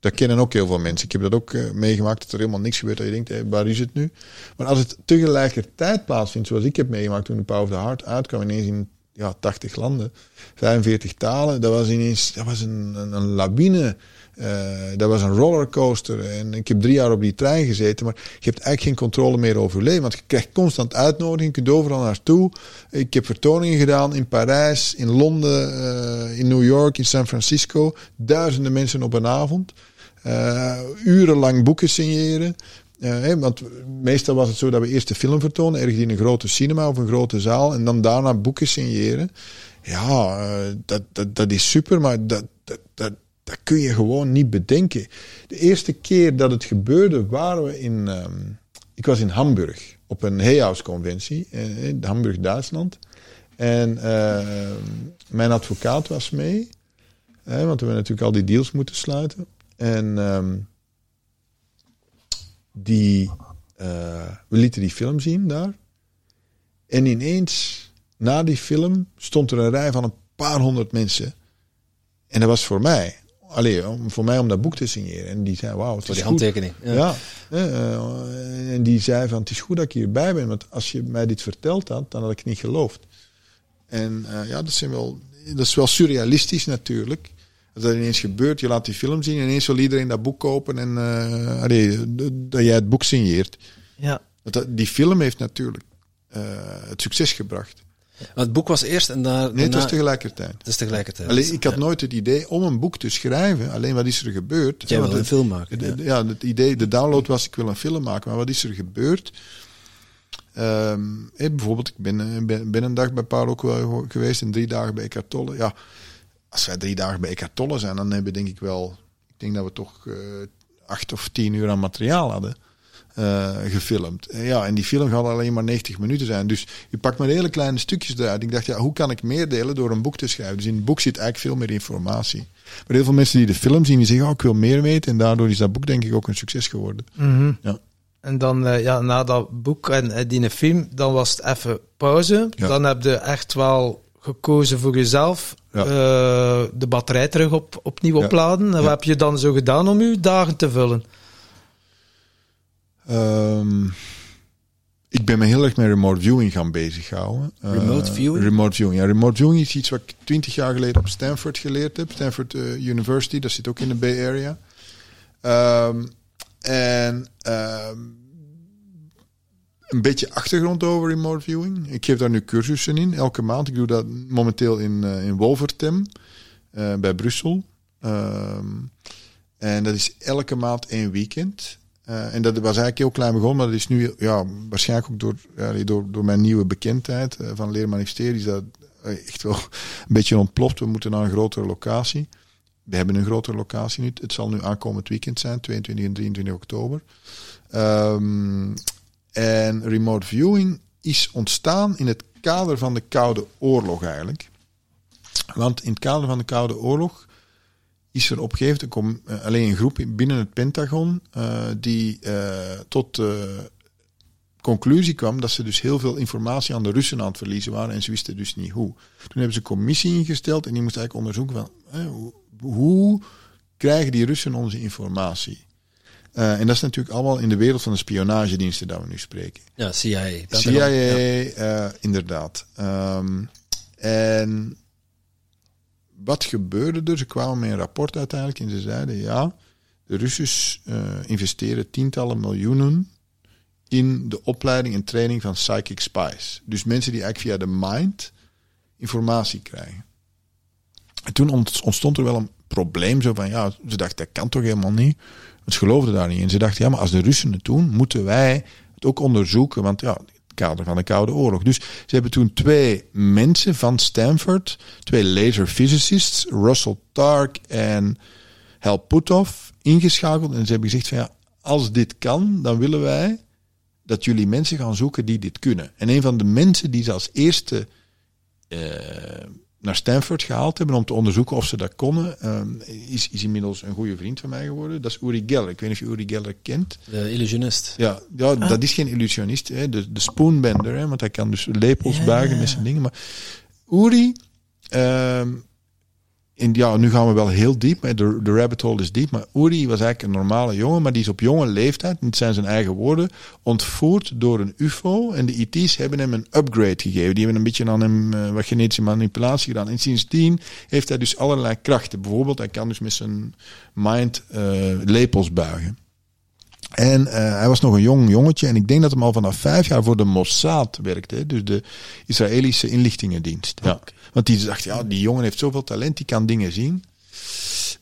Dat kennen ook heel veel mensen. Ik heb dat ook eh, meegemaakt, dat er helemaal niks gebeurt. Dat je denkt, hé, waar is het nu? Maar als het tegelijkertijd plaatsvindt, zoals ik heb meegemaakt toen de Power of the Heart uitkwam, ineens in ja, 80 landen, 45 talen, dat was ineens dat was een, een, een lawine. Eh, dat was een rollercoaster. En ik heb drie jaar op die trein gezeten. Maar je hebt eigenlijk geen controle meer over je leven. Want je krijgt constant uitnodigingen. Je kunt overal naartoe. Ik heb vertoningen gedaan in Parijs, in Londen, eh, in New York, in San Francisco. Duizenden mensen op een avond. Eh, urenlang boeken signeren. Hè, want meestal was het zo dat we eerst de film vertonen, ergens in een grote cinema of een grote zaal, en dan daarna boeken signeren. Ja, dat, dat, dat is super, maar dat, dat, dat, dat kun je gewoon niet bedenken. De eerste keer dat het gebeurde, waren we in. ehm, ik was in Hamburg op een Hayhouse-conventie, eh, in Hamburg, Duitsland. En eh, mijn advocaat was mee, hè, want we hebben natuurlijk al die deals moeten sluiten. En ehm, die, eh, we lieten die film zien daar. En ineens, na die film, stond er een rij van een paar honderd mensen. En dat was voor mij. Allee, om, voor mij om dat boek te signeren. En die zei, wauw, het Voor is die goed. handtekening. Ja. Ja. eh, en die zei van, het is goed dat ik hierbij ben. Want als je mij dit verteld had, dan had ik het niet geloofd. En eh, ja, dat, zijn wel, dat is wel surrealistisch natuurlijk. Als dat ineens gebeurt, je laat die film zien en ineens wil iedereen dat boek kopen en eh, allee, dat jij het boek signeert. Ja. Dat, dat- die film heeft natuurlijk eh, het succes gebracht. Want het boek was eerst en daar, Nee, het was tegelijkertijd. het is tegelijkertijd. Alleen, ik had Ja. nooit het idee om een boek te schrijven. Alleen wat is er gebeurd? Jij Want wil een film maken. ja. ja, het idee, de download was ik wil een film maken, maar wat is er gebeurd? Ehm, bijvoorbeeld, ik ben, eh, ben, ben een dag bij Paulo Coelho geweest en drie dagen bij Eckhart Tolle. Ja, als wij drie dagen bij Eckhart Tolle zijn, dan hebben we denk ik wel, ik denk dat we toch eh, acht of tien uur aan materiaal hadden. Eh, gefilmd. En ja, en die film gaat alleen maar 90 minuten zijn. Dus je pakt maar hele kleine stukjes eruit. Ik dacht, ja, hoe kan ik meer delen door een boek te schrijven? Dus in het boek zit eigenlijk veel meer informatie. Maar heel veel mensen die de film zien, die zeggen, oh, ik wil meer weten. En daardoor is dat boek denk ik ook een succes geworden. Mhm. Ja. En dan, eh, ja, na dat boek en eh, die film, dan was het even pauze. Ja. Dan heb je echt wel gekozen voor jezelf. Ja. eh, de batterij terug op, opnieuw Ja. opladen. En wat heb je dan zo gedaan om je dagen te vullen? Ehm, ik ben me heel erg met remote viewing gaan bezighouden. Eh, Remote viewing? Remote viewing. Ja, remote viewing is iets wat ik twintig jaar geleden op Stanford geleerd heb. Stanford eh, University, dat zit ook in de Bay Area. Ehm, en ehm, een beetje achtergrond over remote viewing. Ik geef daar nu cursussen in, elke maand. Ik doe dat momenteel in, eh, in Wolvertem, eh, bij Brussel. En dat is elke maand één weekend. Eh, en dat was eigenlijk heel klein begonnen, maar dat is nu ja, waarschijnlijk ook door, door, door mijn nieuwe bekendheid eh, van Leer Manifesteren is dat eh, echt wel een beetje ontploft. We moeten naar een grotere locatie. We hebben een grotere locatie nu. Het zal nu aankomend weekend zijn, 22 en 23 oktober. Ehm, en remote viewing is ontstaan in het kader van de Koude Oorlog eigenlijk. Want in het kader van de Koude Oorlog is er op een gegeven moment eh, alleen een groep in- binnen het Pentagon eh, die eh, tot de conclusie kwam dat ze dus heel veel informatie aan de Russen aan het verliezen waren en ze wisten dus niet hoe. Toen hebben ze een commissie ingesteld en die moest eigenlijk onderzoeken van eh, hoe, hoe krijgen die Russen onze informatie? En dat is natuurlijk allemaal in de wereld van de spionagediensten dat we nu spreken. Ja, CIA. CIA, Ja. inderdaad. Ehm, en wat gebeurde er? Ze kwamen met een rapport uiteindelijk en ze zeiden ja, de Russen eh, investeren tientallen miljoenen in de opleiding en training van psychic spies. Dus mensen die eigenlijk via de mind informatie krijgen. En toen ont- ontstond er wel een probleem. Zo van, ja, ze dachten, dat kan toch helemaal niet? Ze geloofden daar niet in. Ze dachten, ja, maar als de Russen het doen, moeten wij het ook onderzoeken. Want ja, kader van de Koude Oorlog. Dus ze hebben toen twee mensen van Stanford, twee laser physicists, Russell Tark en Hal Puthoff, ingeschakeld. En ze hebben gezegd van, ja, als dit kan, dan willen wij dat jullie mensen gaan zoeken die dit kunnen. En een van de mensen die ze als eerste eh, naar Stanford gehaald hebben om te onderzoeken of ze dat konden, ehm, is, is inmiddels een goede vriend van mij geworden. Dat is Uri Geller. Ik weet niet of je Uri Geller kent. De illusionist. Ja, ja dat is geen illusionist. Hè. De, de spoonbender, hè, want hij kan dus lepels Ja, buigen ja, met zijn dingen. Maar Uri, ehm, in, ja, nu gaan we wel heel diep, de, de rabbit hole is diep. Maar Uri was eigenlijk een normale jongen, maar die is op jonge leeftijd, dit zijn zijn eigen woorden, ontvoerd door een UFO. En de IT's hebben hem een upgrade gegeven. Die hebben een beetje aan hem eh, wat genetische manipulatie gedaan. En sindsdien heeft hij dus allerlei krachten. Bijvoorbeeld, hij kan dus met zijn mind eh, lepels buigen. En eh, hij was nog een jong jongetje. En ik denk dat hij al vanaf vijf jaar voor de Mossad werkte. Dus de Israëlische inlichtingendienst. Ja. Want die dacht, ja, die jongen heeft zoveel talent, die kan dingen zien.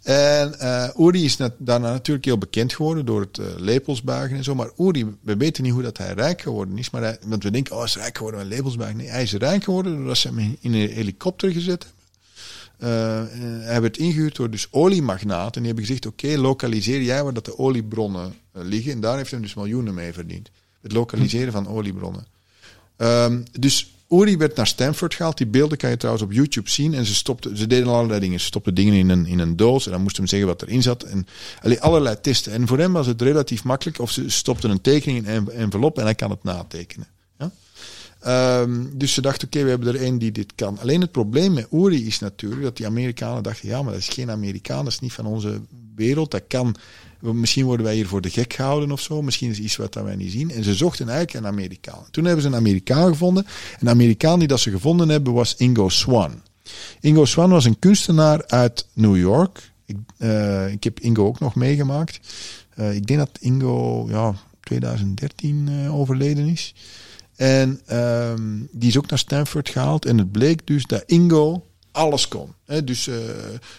En eh Uri is daarna natuurlijk heel bekend geworden door het eh, lepels buigen en zo. Maar Uri, we weten niet hoe dat hij rijk geworden is. Maar want we denken, oh, hij is rijk geworden met lepels buigen. Nee, hij is rijk geworden doordat ze hem in- een helikopter gezet hebben. Eh, hij werd ingehuurd door dus oliemagnaten. En die hebben gezegd, oké, lokaliseer jij waar dat de oliebronnen liggen. En daar heeft hij dus miljoenen mee verdiend. Het lokaliseren van oliebronnen. Ehm, dus Uri werd naar Stanford gehaald. Die beelden kan je trouwens op YouTube zien. En ze, stopte, ze deden allerlei dingen. Ze stopten dingen in een, in een doos. En dan moest hem zeggen wat erin zat. En allee, allerlei testen. En voor hem was het relatief makkelijk. Of ze stopten een tekening in een envelop en hij kan het natekenen. Ja? Ehm, dus ze dachten, oké, we hebben er één die dit kan. Alleen het probleem met Uri is natuurlijk dat die Amerikanen dachten, ja, maar dat is geen Amerikaan, dat is niet van onze wereld. Dat kan, misschien worden wij hier voor de gek gehouden of zo. Misschien is iets wat wij niet zien. En ze zochten eigenlijk een Amerikaan. Toen hebben ze een Amerikaan gevonden. Een Amerikaan die dat ze gevonden hebben was Ingo Swan. Ingo Swan was een kunstenaar uit New York. Ik, eh, ik heb Ingo ook nog meegemaakt. Eh, ik denk dat Ingo ja, 2013 eh, overleden is. En ehm, die is ook naar Stanford gehaald. En het bleek dus dat Ingo alles kon. Hè, dus eh,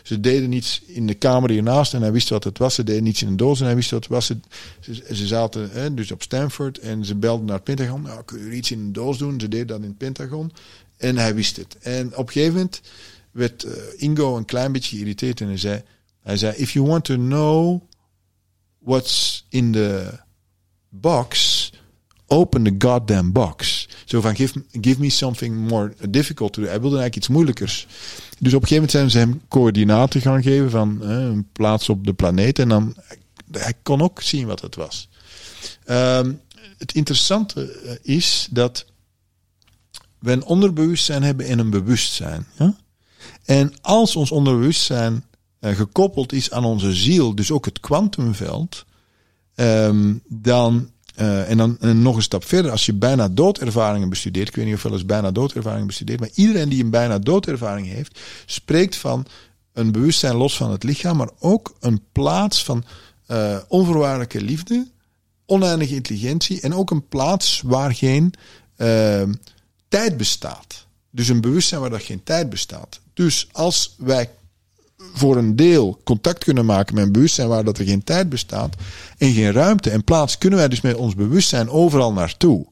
ze deden iets in de kamer hiernaast en hij wist wat het was. Ze deden iets in een doos en hij wist wat het was. Ze, ze, zaten hè, dus op Stanford en ze belden naar het Pentagon. Nou, kun je iets in een doos doen? Ze deden dat in het Pentagon. En hij wist het. En op een gegeven moment werd eh, Ingo een klein beetje geïrriteerd en hij zei, hij zei: If you want to know what's in the box, open the goddamn box. Zo van, give, give me something more difficult to do. Hij wilde eigenlijk iets moeilijkers. Dus op een gegeven moment zijn ze hem coördinaten gaan geven van een plaats op de planeet. En dan, hij kon ook zien wat het was. Ehm, het interessante eh, is dat we een onderbewustzijn hebben en een bewustzijn. Ja? En als ons onderbewustzijn eh, gekoppeld is aan onze ziel, dus ook het kwantumveld, ehm, dan uh, en dan nog een stap verder, als je bijna doodervaringen bestudeert, ik weet niet of wel eens bijna doodervaringen bestudeert, maar iedereen die een bijna doodervaring heeft, spreekt van een bewustzijn los van het lichaam, maar ook een plaats van uh, onvoorwaardelijke liefde, oneindige intelligentie en ook een plaats waar geen uh, tijd bestaat. Dus een bewustzijn waar er geen tijd bestaat. Dus als wij voor een deel contact kunnen maken met een bewustzijn waar dat er geen tijd bestaat en geen ruimte en plaats, kunnen wij dus met ons bewustzijn overal naartoe.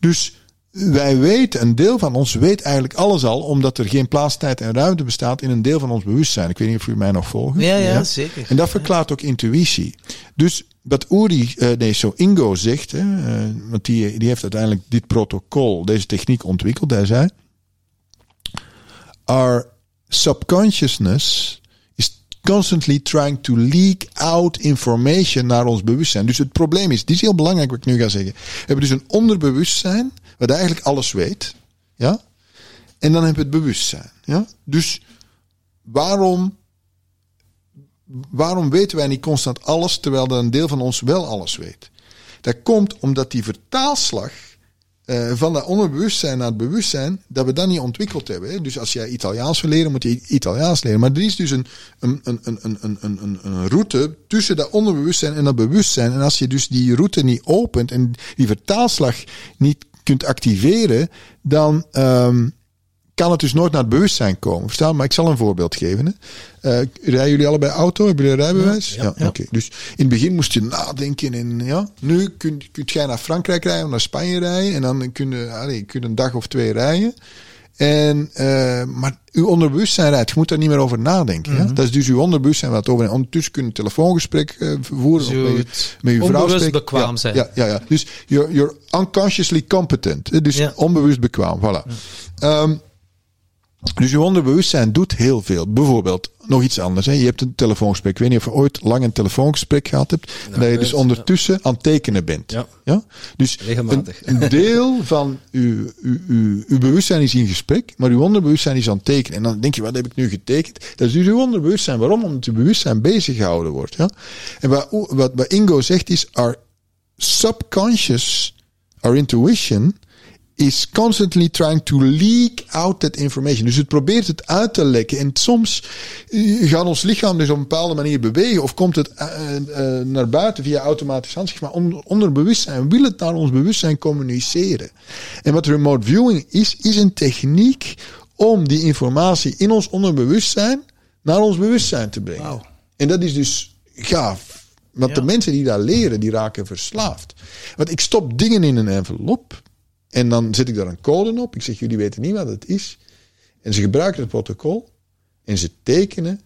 Dus wij weten, een deel van ons weet eigenlijk alles al, omdat er geen plaats, tijd en ruimte bestaat in een deel van ons bewustzijn. Ik weet niet of u mij nog volgt. Ja, ja, ja? zeker. En dat verklaart ook intuïtie. Dus wat Uri, uh, nee, zo Ingo zegt, hè, uh, want die, die heeft uiteindelijk dit protocol, deze techniek ontwikkeld. Hij zei: Our subconsciousness constantly trying to leak out information naar ons bewustzijn. Dus het probleem is, dit is heel belangrijk wat ik nu ga zeggen. We hebben dus een onderbewustzijn, wat eigenlijk alles weet. Ja? En dan hebben we het bewustzijn. Ja? Dus waarom, waarom weten wij niet constant alles, terwijl er een deel van ons wel alles weet? Dat komt omdat die vertaalslag uh, van dat onderbewustzijn naar het bewustzijn, dat we dat niet ontwikkeld hebben. Hè? Dus als jij Italiaans wil leren, moet je Italiaans leren. Maar er is dus een, een, een, een, een, een, een, route tussen dat onderbewustzijn en dat bewustzijn. En als je dus die route niet opent en die vertaalslag niet kunt activeren, dan um, kan het dus nooit naar het bewustzijn komen. Verstaan? Maar ik zal een voorbeeld geven. Hè. Uh, rijden jullie allebei auto? Hebben jullie een rijbewijs? Ja, ja, ja. oké. Okay. Dus in het begin moest je nadenken. En, ja. Nu kun, kun jij naar Frankrijk rijden of naar Spanje rijden. En dan kun je, allez, kun je een dag of twee rijden. En, uh, maar uw onderbewustzijn rijdt. Je moet daar niet meer over nadenken. Mm -hmm. ja? Dat is dus uw onderbewustzijn wat over. En ondertussen kun je een telefoongesprek uh, voeren. Zo of met, je, met je vrouw spreken. bekwaam ja, zijn. Ja, ja, ja. Dus you're, you're unconsciously competent. Dus onbewust bekwaam. Voilà. Um, Dus je onderbewustzijn doet heel veel. Bijvoorbeeld, nog iets anders. Hè. Je hebt een telefoongesprek. Ik weet niet of je ooit lang een telefoongesprek gehad hebt. dat je dus ondertussen aan het tekenen bent. Ja. Ja? Dus Regelmatig. een deel van uw, uw, uw, uw bewustzijn is in gesprek, maar uw onderbewustzijn is aan het tekenen. En dan denk je, wat heb ik nu getekend? Dat is dus uw onderbewustzijn. Waarom? Omdat uw bewustzijn bezig gehouden wordt. Ja? En wat, wat, wat Ingo zegt is, our subconscious, our intuition, is constantly trying to leak out that information. Dus het probeert het uit te lekken. En soms eh, gaat ons lichaam dus op een bepaalde manier bewegen. Of komt het eh, eh, naar buiten via automatisch handschrift. Maar onder, onderbewustzijn wil het naar ons bewustzijn communiceren. En wat remote viewing is, is een techniek om die informatie in ons onderbewustzijn naar ons bewustzijn te brengen. En dat is dus gaaf. Want de mensen die dat leren, die raken verslaafd. Want ik stop dingen in een envelop. En dan zet ik daar een code op. Ik zeg, jullie weten niet wat het is. En ze gebruiken het protocol. En ze tekenen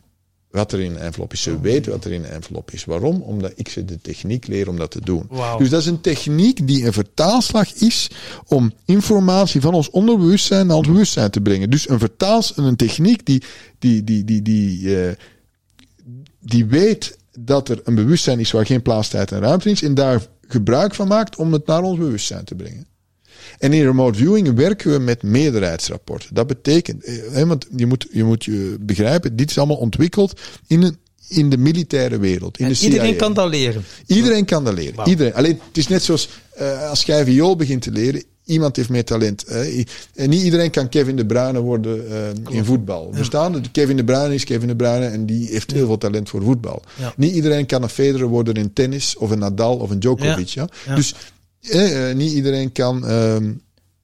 wat er in een envelop is. Ze weten wat er in een envelop is. Waarom? Omdat ik ze de techniek leer om dat te doen. Dus dat is een techniek die een vertaalslag is om informatie van ons onderbewustzijn naar ons bewustzijn te brengen. Dus een vertaals, een techniek die, die, die, die, die, eh, die weet dat er een bewustzijn is waar geen plaats, tijd en ruimte is. En daar gebruik van maakt om het naar ons bewustzijn te brengen. En in remote viewing werken we met meerderheidsrapporten. Dat betekent, eh, hè, want je moet, je moet je begrijpen, dit is allemaal ontwikkeld in, een, in de militaire wereld. In En de iedereen CIA. kan dat leren. Iedereen kan dat leren. Iedereen. Alleen, het is net zoals eh, als jij viool begint te leren. Iemand heeft meer talent. eh, en niet iedereen kan Kevin de Bruyne worden eh, in voetbal. Verstaan? Kevin de Bruyne is Kevin de Bruyne en die heeft heel veel talent voor voetbal. Ja. Niet iedereen kan een Federer worden in tennis of een Nadal of een Djokovic. Ja. Ja. Dus eh, niet iedereen kan ehm,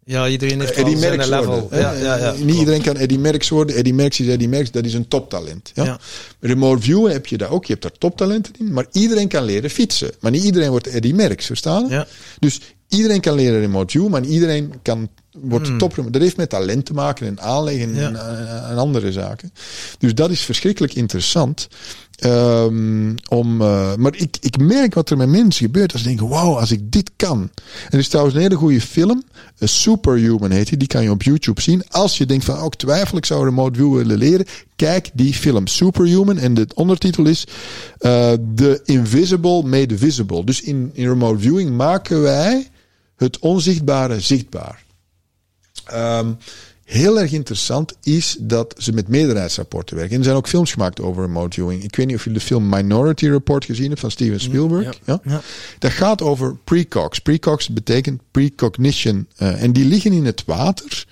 Ja, iedereen heeft Eddie Merckx level. worden. Ja, ja, ja, niet klopt. iedereen kan Eddie Merckx worden. Eddie Merckx is Eddie Merckx, dat is een toptalent. Ja? Remote view heb je dat ook. Je hebt daar toptalenten in. Maar iedereen kan leren fietsen. Maar niet iedereen wordt Eddie Merckx, verstaan? Ja. Dus iedereen kan leren remote view, maar iedereen kan, wordt Hmm. top. Dat heeft met talent te maken en aanleg en, Ja. en, en andere zaken. Dus dat is verschrikkelijk interessant. Ehm, om, eh, maar ik, ik merk wat er met mensen gebeurt als ze denken, wauw, als ik dit kan. En er is trouwens een hele goede film, Superhuman heet die, die kan je op YouTube zien. Als je denkt van, oh, ik twijfel, ik zou remote view willen leren, kijk die film, Superhuman. En de ondertitel is eh, The Invisible Made Visible. Dus in, in remote viewing maken wij het onzichtbare zichtbaar. Ehm, heel erg interessant is dat ze met meerderheidsrapporten werken. En er zijn ook films gemaakt over remote viewing. Ik weet niet of jullie de film Minority Report gezien hebben van Steven Spielberg. ja. Ja. Ja. Dat gaat over precogs. Precogs betekent precognition. eh, en die liggen in het water.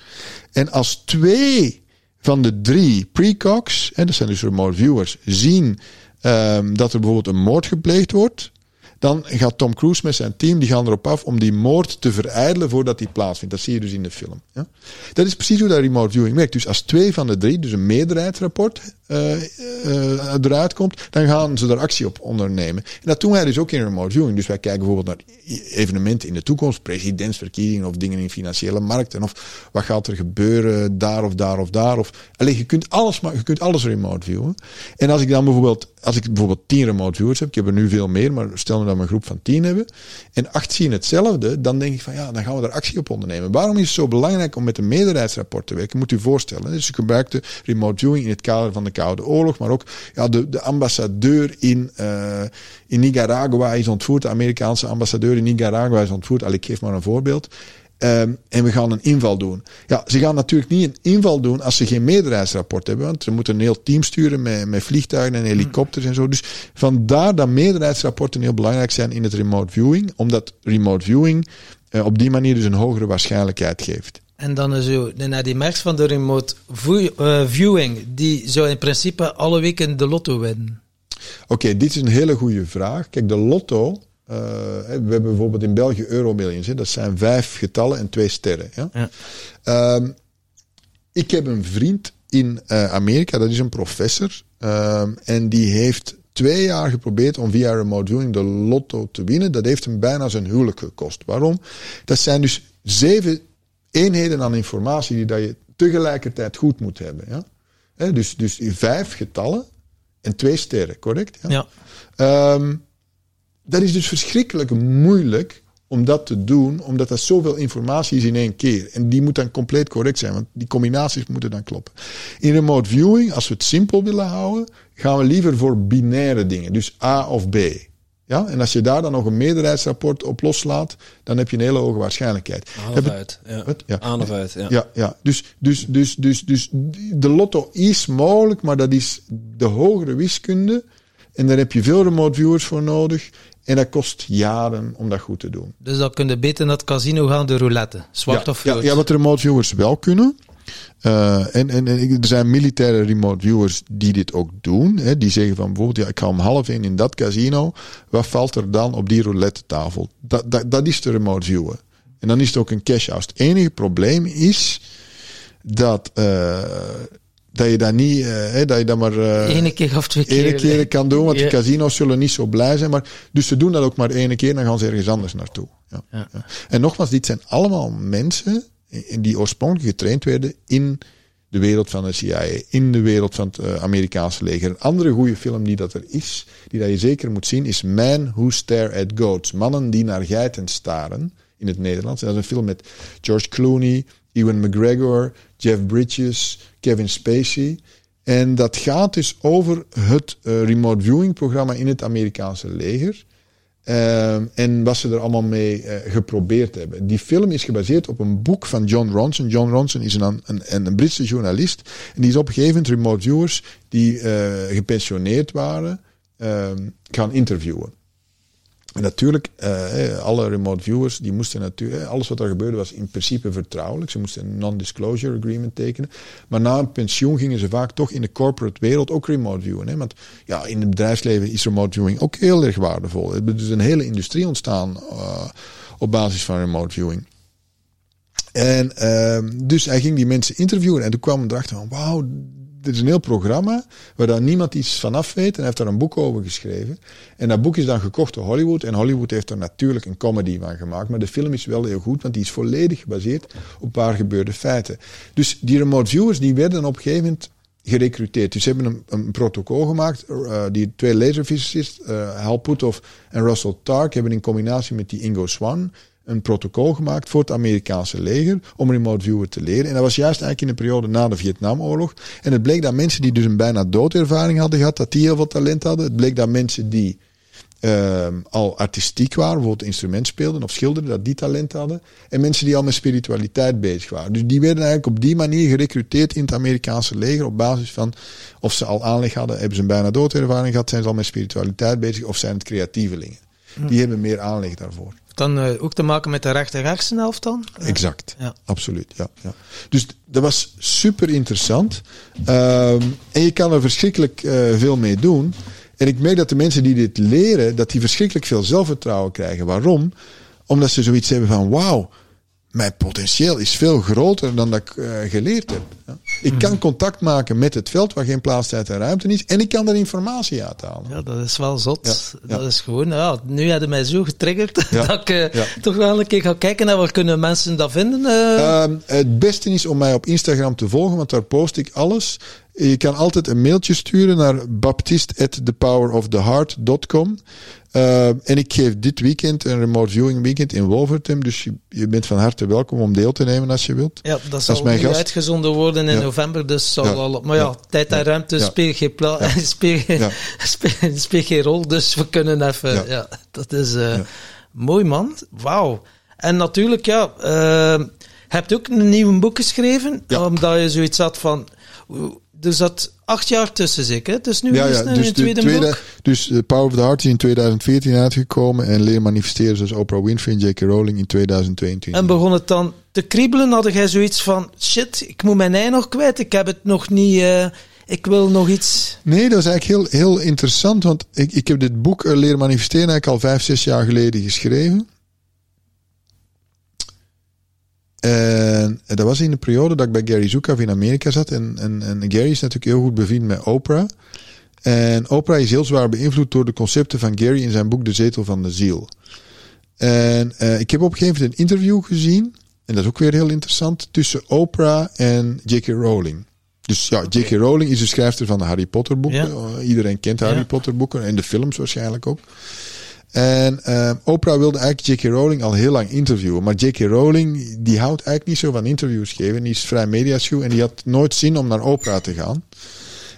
En als twee van de drie precogs, en dat zijn dus remote viewers, zien ehm, dat er bijvoorbeeld een moord gepleegd wordt. Dan gaat Tom Cruise met zijn team, die gaan erop af om die moord te verijdelen voordat die plaatsvindt. Dat zie je dus in de film. Ja? Dat is precies hoe dat remote viewing werkt. Dus als twee van de drie, dus een meerderheidsrapport, eh, eh, eruit komt, dan gaan ze daar actie op ondernemen. En dat doen wij dus ook in remote viewing. Dus wij kijken bijvoorbeeld naar evenementen in de toekomst, presidentsverkiezingen of dingen in financiële markten. Of wat gaat er gebeuren daar of daar of daar. Of, alleen je kunt alles, je kunt alles remote viewen. En als ik dan bijvoorbeeld, als ik bijvoorbeeld tien remote viewers heb, ik heb er nu veel meer, maar stel nu dat we een groep van tien hebben, en acht zien hetzelfde, dan denk ik van ja, dan gaan we daar actie op ondernemen. Waarom is het zo belangrijk om met een meerderheidsrapport te werken? Moet u voorstellen. Dus ik gebruikte remote viewing in het kader van de Koude Oorlog, maar ook ja, de, de ambassadeur in, eh, in Nicaragua is ontvoerd, de Amerikaanse ambassadeur in Nicaragua is ontvoerd. Al, ik geef maar een voorbeeld. Ehm, en we gaan een inval doen. Ja, ze gaan natuurlijk niet een inval doen als ze geen meerderheidsrapport hebben. Want ze moeten een heel team sturen met, met vliegtuigen en helikopters en zo. Dus vandaar dat meerderheidsrapporten heel belangrijk zijn in het remote viewing. Omdat remote viewing eh, op die manier dus een hogere waarschijnlijkheid geeft. En dan is zo, de die Merckx van de remote eh, viewing, die zou in principe alle weken de lotto winnen. Oké, dit is een hele goede vraag. Kijk, de lotto. eh, we hebben bijvoorbeeld in België Euromillions. Hè, dat zijn vijf getallen en twee sterren. Ja? Ja. Ehm, ik heb een vriend in eh, Amerika, dat is een professor. ehm, en die heeft twee jaar geprobeerd om via remote viewing de lotto te winnen. Dat heeft hem bijna zijn huwelijk gekost. Waarom? Dat zijn dus zeven eenheden aan informatie die dat je tegelijkertijd goed moet hebben. Ja? Hè, dus, dus vijf getallen en twee sterren, correct? Ja. Ehm, dat is dus verschrikkelijk moeilijk om dat te doen, omdat er zoveel informatie is in één keer. En die moet dan compleet correct zijn, want die combinaties moeten dan kloppen. In remote viewing, als we het simpel willen houden, gaan we liever voor binaire dingen, dus A of B. Ja? En als je daar dan nog een meerderheidsrapport op loslaat, dan heb je een hele hoge waarschijnlijkheid. Aan Heb of het- uit. Ja. Aan of uit, ja. Ja, ja. Dus, dus, dus, dus, dus de lotto is mogelijk, maar dat is de hogere wiskunde. En daar heb je veel remote viewers voor nodig. En dat kost jaren om dat goed te doen. Dus dan kun je beter naar het casino gaan, de roulette. Zwart ja, of ja, rood. ja, wat remote viewers wel kunnen. Eh, en, en, en er zijn militaire remote viewers die dit ook doen. Hè, die zeggen van bijvoorbeeld, ja, ik ga om half één in dat casino. Wat valt er dan op die roulette tafel? Dat, dat, dat is de remote viewer. En dan is het ook een cash house. Het enige probleem is dat, eh, dat je dat niet, eh, hè, dat je dat maar Ene keer of twee keer. keer kan doen. Want Ja. de casino's zullen niet zo blij zijn. Maar, dus ze doen dat ook maar ene keer, dan gaan ze ergens anders naartoe. Ja. Ja. Ja. En nogmaals, dit zijn allemaal mensen die oorspronkelijk getraind werden in de wereld van de CIA, in de wereld van het eh, Amerikaanse leger. Een andere goede film die dat er is, die dat je zeker moet zien, is Man Who Stare at Goats. Mannen die naar geiten staren, in het Nederlands. Dat is een film met George Clooney, Ewan McGregor, Jeff Bridges, Kevin Spacey. En dat gaat dus over het eh, remote viewing programma in het Amerikaanse leger. Ehm, en wat ze er allemaal mee eh, geprobeerd hebben. Die film is gebaseerd op een boek van John Ronson. John Ronson is een, een, een Britse journalist. En die is op een gegeven moment remote viewers die eh, gepensioneerd waren ehm, gaan interviewen. En natuurlijk, eh, alle remote viewers, die moesten natuurlijk, alles wat er gebeurde was in principe vertrouwelijk. Ze moesten een non-disclosure agreement tekenen. Maar na een pensioen gingen ze vaak toch in de corporate wereld ook remote viewen. Hè? Want ja, in het bedrijfsleven is remote viewing ook heel erg waardevol. Er is een hele industrie ontstaan eh, op basis van remote viewing. En ehm, dus hij ging die mensen interviewen en toen kwam hij erachter van wauw, dit is een heel programma waar dan niemand iets van af weet. En hij heeft daar een boek over geschreven. En dat boek is dan gekocht door Hollywood. En Hollywood heeft er natuurlijk een comedy van gemaakt. Maar de film is wel heel goed, want die is volledig gebaseerd op waar gebeurde feiten. Dus die remote viewers die werden op een gegeven moment gerecruiteerd. Dus ze hebben een, een protocol gemaakt. eh, die twee laserphysicists, eh Hal Puthoff en Russell Tark, hebben in combinatie met die Ingo Swan een protocol gemaakt voor het Amerikaanse leger om remote viewer te leren. En dat was juist eigenlijk in de periode na de Vietnamoorlog. En het bleek dat mensen die dus een bijna doodervaring hadden gehad, dat die heel veel talent hadden. Het bleek dat mensen die ehm, al artistiek waren, bijvoorbeeld instrument speelden of schilderden, dat die talent hadden. En mensen die al met spiritualiteit bezig waren. Dus die werden eigenlijk op die manier gerecruiteerd in het Amerikaanse leger op basis van of ze al aanleg hadden, hebben ze een bijna doodervaring gehad, zijn ze al met spiritualiteit bezig of zijn het creatievelingen. Die hebben meer aanleg daarvoor. Dan eh, ook te maken met de rechter hersenhelft dan? Exact. Ja. Absoluut. Ja, ja. Dus dat was super interessant. Ehm, en je kan er verschrikkelijk eh, veel mee doen. En ik merk dat de mensen die dit leren, dat die verschrikkelijk veel zelfvertrouwen krijgen. Waarom? Omdat ze zoiets hebben van wauw, mijn potentieel is veel groter dan dat ik eh, geleerd heb. Ja. Ik kan contact maken met het veld waar geen plaats, tijd en ruimte is. En ik kan er informatie uithalen. Ja, dat is wel zot. Ja, Dat ja. is gewoon, ja, nu hadden mij zo getriggerd dat ik eh, toch wel een keer ga kijken naar waar kunnen mensen dat vinden. eh. Ehm, het beste is om mij op Instagram te volgen, want daar post ik alles. Je kan altijd een mailtje sturen naar baptist@thepoweroftheheart.com. Ehm, en ik geef dit weekend een remote viewing weekend in Wolvertem. Dus je, je bent van harte welkom om deel te nemen als je wilt. ja, dat zal mijn nu gast. uitgezonden worden in Ja. november, dus zal Ja. al... Maar ja, tijd en ruimte speelt geen, pla- Ja. speelt, Ja. speelt, speelt geen rol, dus we kunnen even... Ja, dat is Ja. mooi, man. Wauw. En natuurlijk, ja, eh, je hebt ook een nieuw boek geschreven, omdat je zoiets had van... Er zat acht jaar tussen, zeker? Dus nu Ja, is het een dus de tweede, tweede, boek. dus eh, Power of the Heart is in 2014 uitgekomen en Leer manifesteren zoals Oprah Winfrey en J.K. Rowling in 2022. En begon het dan te kriebelen? Had jij zoiets van, shit, ik moet mijn ei nog kwijt, ik heb het nog niet, eh, ik wil nog iets... Nee, dat is eigenlijk heel, heel interessant, want ik, ik heb dit boek eh, Leren Manifesteren eigenlijk al vijf, zes jaar geleden geschreven. En dat was in de periode dat ik bij Gary Zukav in Amerika zat. En, en, en Gary is natuurlijk heel goed bevriend met Oprah. En Oprah is heel zwaar beïnvloed door de concepten van Gary in zijn boek De Zetel van de Ziel. En eh, ik heb op een gegeven moment een interview gezien, en dat is ook weer heel interessant, tussen Oprah en J.K. Rowling. Dus ja, J.K. Rowling is de schrijfster van de Harry Potter boeken. Ja. Eh, iedereen kent Harry Ja. Potter boeken en de films waarschijnlijk ook. En uh, Oprah wilde eigenlijk J.K. Rowling al heel lang interviewen. Maar J.K. Rowling, die houdt eigenlijk niet zo van interviews geven. Die is vrij mediaschuw en die had nooit zin om naar Oprah te gaan.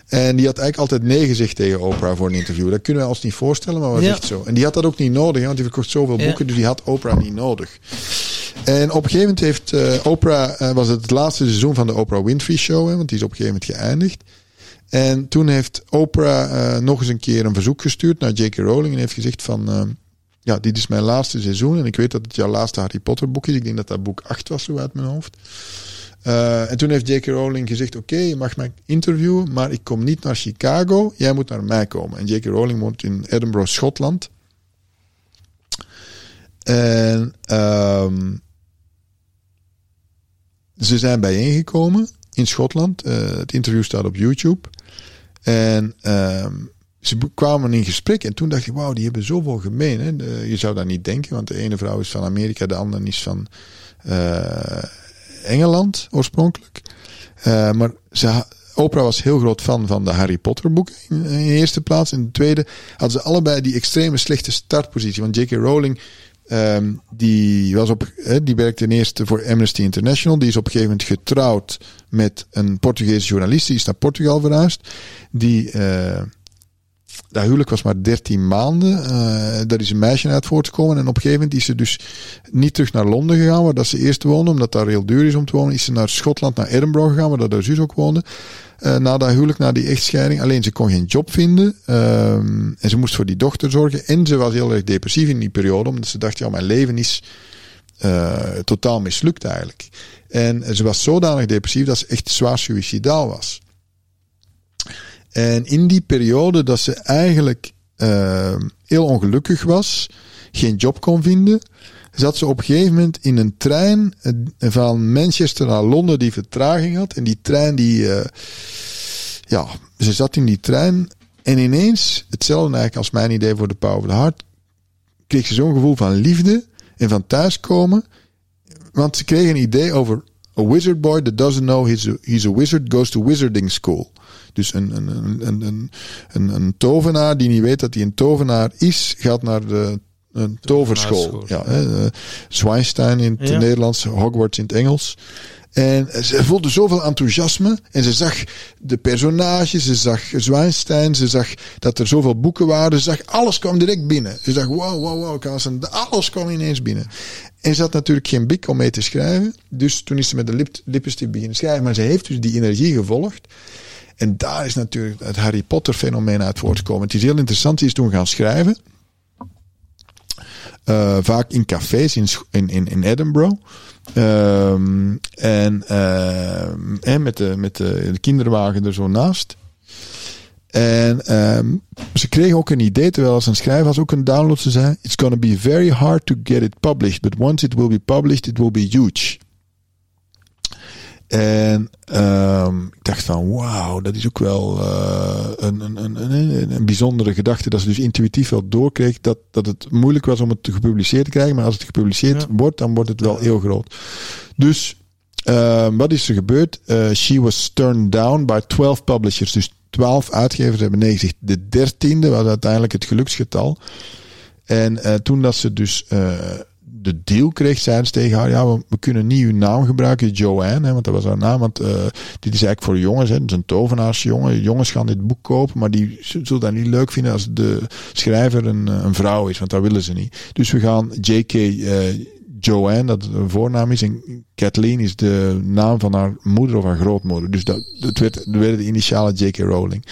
En die had eigenlijk altijd nee gezegd tegen Oprah voor een interview. Dat kunnen we ons niet voorstellen, maar was Ja. echt zo. En die had dat ook niet nodig, want die verkocht zoveel Ja. boeken, dus die had Oprah niet nodig. En op een gegeven moment heeft eh, Oprah, eh, was het het laatste seizoen van de Oprah Winfrey Show, hè, want die is op een gegeven moment geëindigd. En toen heeft Oprah eh, nog eens een keer een verzoek gestuurd naar J.K. Rowling en heeft gezegd van, eh, ja, dit is mijn laatste seizoen en ik weet dat het jouw laatste Harry Potter boek is. Ik denk dat dat boek 8 was, zo uit mijn hoofd. Eh, en toen heeft J.K. Rowling gezegd: Oké, je mag mij interviewen, maar ik kom niet naar Chicago. Jij moet naar mij komen. En J.K. Rowling woont in Edinburgh, Schotland. En ehm, ze zijn bijeengekomen in Schotland. Het interview staat op YouTube. En ehm, ze kwamen in gesprek. En toen dacht ik: Wauw, die hebben zoveel gemeen. Hè? Je zou dat niet denken, want de ene vrouw is van Amerika, de andere is van. eh, Engeland oorspronkelijk. Eh, maar ze, Oprah was heel groot fan van de Harry Potter boeken in, in de eerste plaats. In de tweede hadden ze allebei die extreme slechte startpositie. Want J.K. Rowling, ehm, die, was op, die werkte ten eerste voor Amnesty International. Die is op een gegeven moment getrouwd met een Portugese journalist. Die is naar Portugal verhuisd. Die... eh, dat huwelijk was maar 13 maanden. Eh, daar is een meisje uit voortgekomen. En op een gegeven moment is ze dus niet terug naar Londen gegaan, waar dat ze eerst woonde, omdat daar heel duur is om te wonen. Is ze naar Schotland, naar Edinburgh gegaan, waar dat haar zus ook woonde. Eh, na dat huwelijk, na die echtscheiding. Alleen ze kon geen job vinden. Ehm, en ze moest voor die dochter zorgen. En ze was heel erg depressief in die periode, omdat ze dacht, ja, mijn leven is eh, totaal mislukt eigenlijk. En ze was zodanig depressief dat ze echt zwaar suicidaal was. En in die periode dat ze eigenlijk eh, heel ongelukkig was, geen job kon vinden, zat ze op een gegeven moment in een trein eh, van Manchester naar Londen die vertraging had. En die trein die, eh, ja, ze zat in die trein en ineens, hetzelfde eigenlijk als mijn idee voor de Power of the Heart, kreeg ze zo'n gevoel van liefde en van thuiskomen. Want ze kreeg een idee over a wizard boy that doesn't know he's a, he's a wizard goes to wizarding school. Dus een, een, een, een, een, tovenaar die niet weet dat hij een tovenaar is, gaat naar de een toverschool. Ja, hè, eh, Zwijnstein in het Ja. Nederlands, Hogwarts in het Engels. En ze voelde zoveel enthousiasme. En ze zag de personages, ze zag Zwijnstein, ze zag dat er zoveel boeken waren. Ze zag alles kwam direct binnen. Ze zag, wow, wow, wow, alles kwam ineens binnen. En ze had natuurlijk geen bik om mee te schrijven. Dus toen is ze met de lip, lippenstift beginnen schrijven. Maar ze heeft dus die energie gevolgd. En daar is natuurlijk het Harry Potter fenomeen uit voortgekomen. Het is heel interessant. Ze is toen gaan schrijven. Eh, vaak in cafés in, in, in, in Edinburgh. Ehm, en ehm, en met, de, met de, de kinderwagen er zo naast. En ehm, ze kregen ook een idee, terwijl ze aan schrijven was, ook een download. Ze zei, it's gonna be very hard to get it published, but once it will be published, it will be huge. En ehm, ik dacht van, wauw, dat is ook wel eh, een, een, een, een, een bijzondere gedachte. Dat ze dus intuïtief wel doorkreeg dat, dat het moeilijk was om het te gepubliceerd te krijgen. Maar als het gepubliceerd Ja. wordt, dan wordt het wel heel groot. Dus ehm, wat is er gebeurd? Eh, she was turned down by 12 publishers. Dus 12 uitgevers hebben nee gezegd. De dertiende was uiteindelijk het geluksgetal. En eh, toen dat ze dus de deal kreeg, zeiden ze tegen haar: ja, we, kunnen niet uw naam gebruiken, Joanne, hè, want dat was haar naam. Want eh, dit is eigenlijk voor jongens, hè, het is een tovenaarsjongen. Jongens gaan dit boek kopen, maar die zullen dat niet leuk vinden als de schrijver een, eh, een vrouw is, want dat willen ze niet. Dus we gaan J.K. eh, Joanne, dat een voornaam is, en Kathleen is de naam van haar moeder of haar grootmoeder. Dus dat, dat werd, de initiale J.K. Rowling.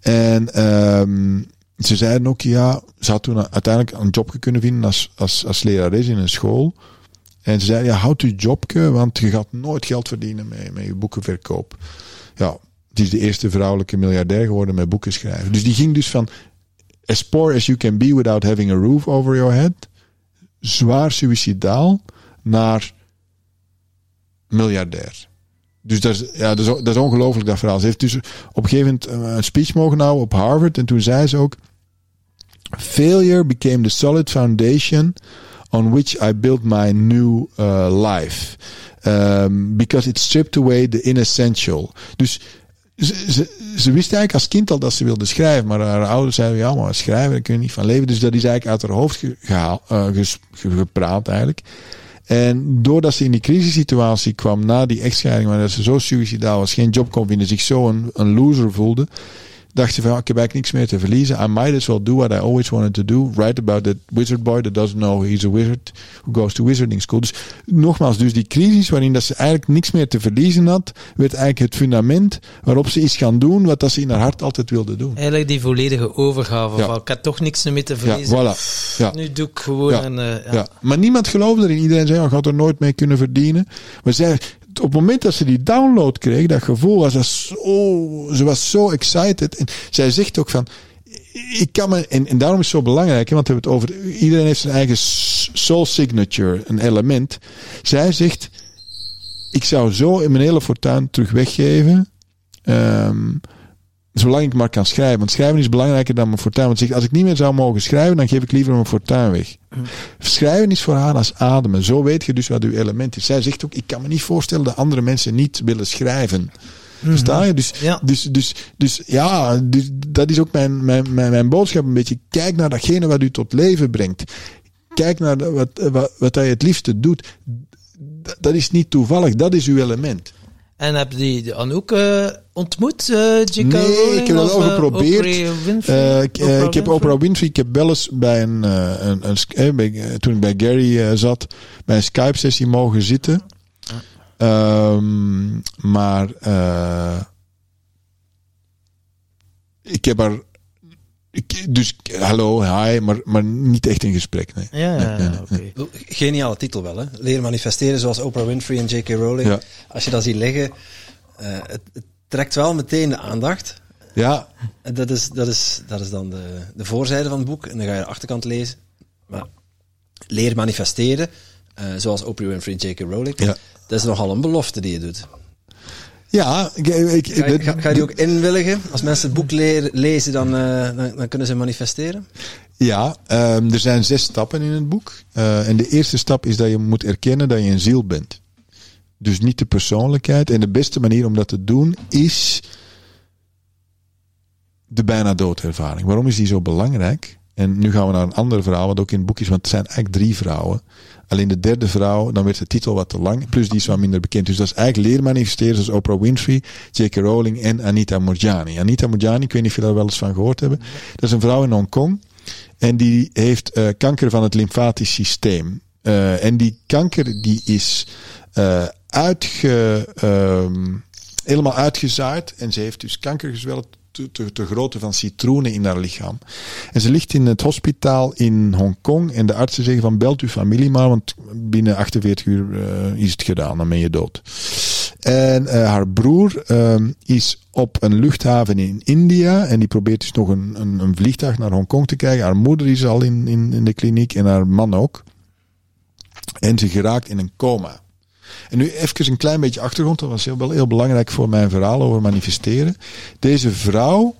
En ehm, ze zeiden ook, ja, ze had toen uiteindelijk een jobje kunnen vinden als, als, als lerares in een school. En ze zeiden, ja, houd je jobje, want je gaat nooit geld verdienen met, met je boekenverkoop. Ja, die is de eerste vrouwelijke miljardair geworden met boeken schrijven. Dus die ging dus van as poor as you can be without having a roof over your head, zwaar suicidaal, naar miljardair. Dus dat is, ja, dat is, dat is ongelooflijk, dat verhaal. Ze heeft dus op een gegeven moment een speech mogen houden op Harvard. En toen zei ze ook... Failure became the solid foundation on which I built my new uh, life. Um, because it stripped away the inessential. Dus ze, ze, wist eigenlijk als kind al dat ze wilde schrijven. Maar haar ouders zeiden, ja, maar schrijven, daar kun je niet van leven. Dus dat is eigenlijk uit haar hoofd ge- gehaal, eh, gepraat eigenlijk. En doordat ze in die crisissituatie kwam na die echtscheiding, waar ze zo suicidaal was, geen job kon vinden, zich zo een, een loser voelde, dacht ze van, ja, ik heb eigenlijk niks meer te verliezen. I might as well do what I always wanted to do. Write about that wizard boy that doesn't know he's a wizard who goes to wizarding school. Dus nogmaals, dus die crisis waarin dat ze eigenlijk niks meer te verliezen had, werd eigenlijk het fundament waarop ze iets gaan doen wat dat ze in haar hart altijd wilde doen. Eigenlijk die volledige overgave Ja. van ik heb toch niks meer te Ja, verliezen. voilà. Ja. Nu doe ik gewoon Ja. een... eh, ja. Ja. Maar niemand geloofde erin. Iedereen zei, je gaat er nooit mee kunnen verdienen. Maar zij, op het moment dat ze die download kreeg, dat gevoel was dat zo, ze was zo excited. En zij zegt ook van, ik kan me, en, daarom is het zo belangrijk, want we hebben het over, iedereen heeft zijn eigen soul signature, een element. Zij zegt, ik zou zo in mijn hele fortuin terug weggeven. Ehm, zolang ik maar kan schrijven. Want schrijven is belangrijker dan mijn fortuin. Want ze zegt, als ik niet meer zou mogen schrijven, dan geef ik liever mijn fortuin weg. Schrijven is voor haar als ademen. Zo weet je dus wat uw element is. Zij zegt ook, ik kan me niet voorstellen dat andere mensen niet willen schrijven. Versta je? Dus, Ja. dus, dus, dus ja, dus, dat is ook mijn, mijn, mijn, mijn boodschap een beetje. Kijk naar datgene wat u tot leven brengt. Kijk naar wat, wat, wat hij het liefste doet. Dat is niet toevallig, dat is uw element. En heb je die Anouk eh, ontmoet, eh J.K. Nee, Rowling, ik heb dat wel eh, geprobeerd. Ik, ik heb? Oprah Winfrey, ik heb wel eens bij een, een, een bij- toen ik bij Gary zat, bij een Skype-sessie mogen zitten. Ehm, maar ik heb haar, dus hallo, hi, maar, maar niet echt in gesprek. Nee. Ja, Nee, ja, nee, ja, nee, oké. Geniale titel wel, hè? Leren manifesteren zoals Oprah Winfrey en J.K. Rowling. Ja. Als je dat ziet liggen, eh, het, het trekt wel meteen de aandacht. Ja, En dat is, dat is, dat is dan de, de voorzijde van het boek. En dan ga je de achterkant lezen. Maar leer manifesteren, eh, zoals Oprah Winfrey en J.K. Rowling. Ja. Dat is nogal een belofte die je doet. Ja. Ik, ik, Ga, je- ga, ga je die ook inwilligen? Als mensen het boek lezen, dan, eh, dan, dan kunnen ze manifesteren? Ja, ehm, er zijn zes stappen in het boek. Eh, en de eerste stap is dat je moet erkennen dat je een ziel bent. Dus niet de persoonlijkheid. En de beste manier om dat te doen is de bijna doodervaring. Waarom is die zo belangrijk? En nu gaan we naar een ander verhaal, wat ook in het boek is, want het zijn eigenlijk drie vrouwen. Alleen de derde vrouw, dan werd de titel wat te lang, plus die is wat minder bekend. Dus dat is eigenlijk leer manifesteren zoals Oprah Winfrey, J.K. Rowling en Anita Moorjani. Anita Moorjani, ik weet niet of jullie daar wel eens van gehoord hebben. Dat is een vrouw in Hongkong. En die heeft eh, kanker van het lymfatisch systeem. Eh, en die kanker die is eh, uitge, ehm, helemaal uitgezaaid. En ze heeft dus kankergezwellen te, te, te grootte van citroenen in haar lichaam. En ze ligt in het hospitaal in Hongkong. En de artsen zeggen van belt uw familie maar. Want binnen 48 uur eh, is het gedaan. Dan ben je dood. En eh, haar broer ehm, is op een luchthaven in India. En die probeert dus nog een, een, een vliegtuig naar Hongkong te krijgen. Haar moeder is al in, in, in de kliniek en haar man ook. En ze geraakt in een coma. En nu even een klein beetje achtergrond. Dat was heel, wel heel belangrijk voor mijn verhaal over manifesteren. Deze vrouw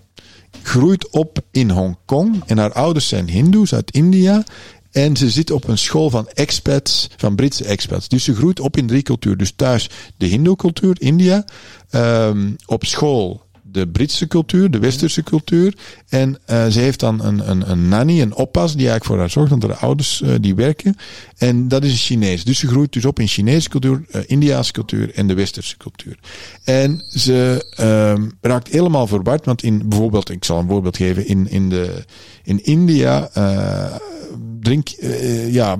groeit op in Hongkong. En haar ouders zijn Hindoes uit India. En ze zit op een school van expats, van Britse expats. Dus ze groeit op in drie culturen. Dus thuis de Hindoe-cultuur, India. Ehm, op school de Britse cultuur, de westerse cultuur. En eh, ze heeft dan een, een, een nanny, een oppas, die eigenlijk voor haar zorgt, want haar ouders eh, die werken. En dat is een Chinees. Dus ze groeit dus op in Chinese cultuur, eh, Indiaanse cultuur en de westerse cultuur. En ze ehm, raakt helemaal verward, want in bijvoorbeeld, ik zal een voorbeeld geven, in, in, de, in India drink, ja,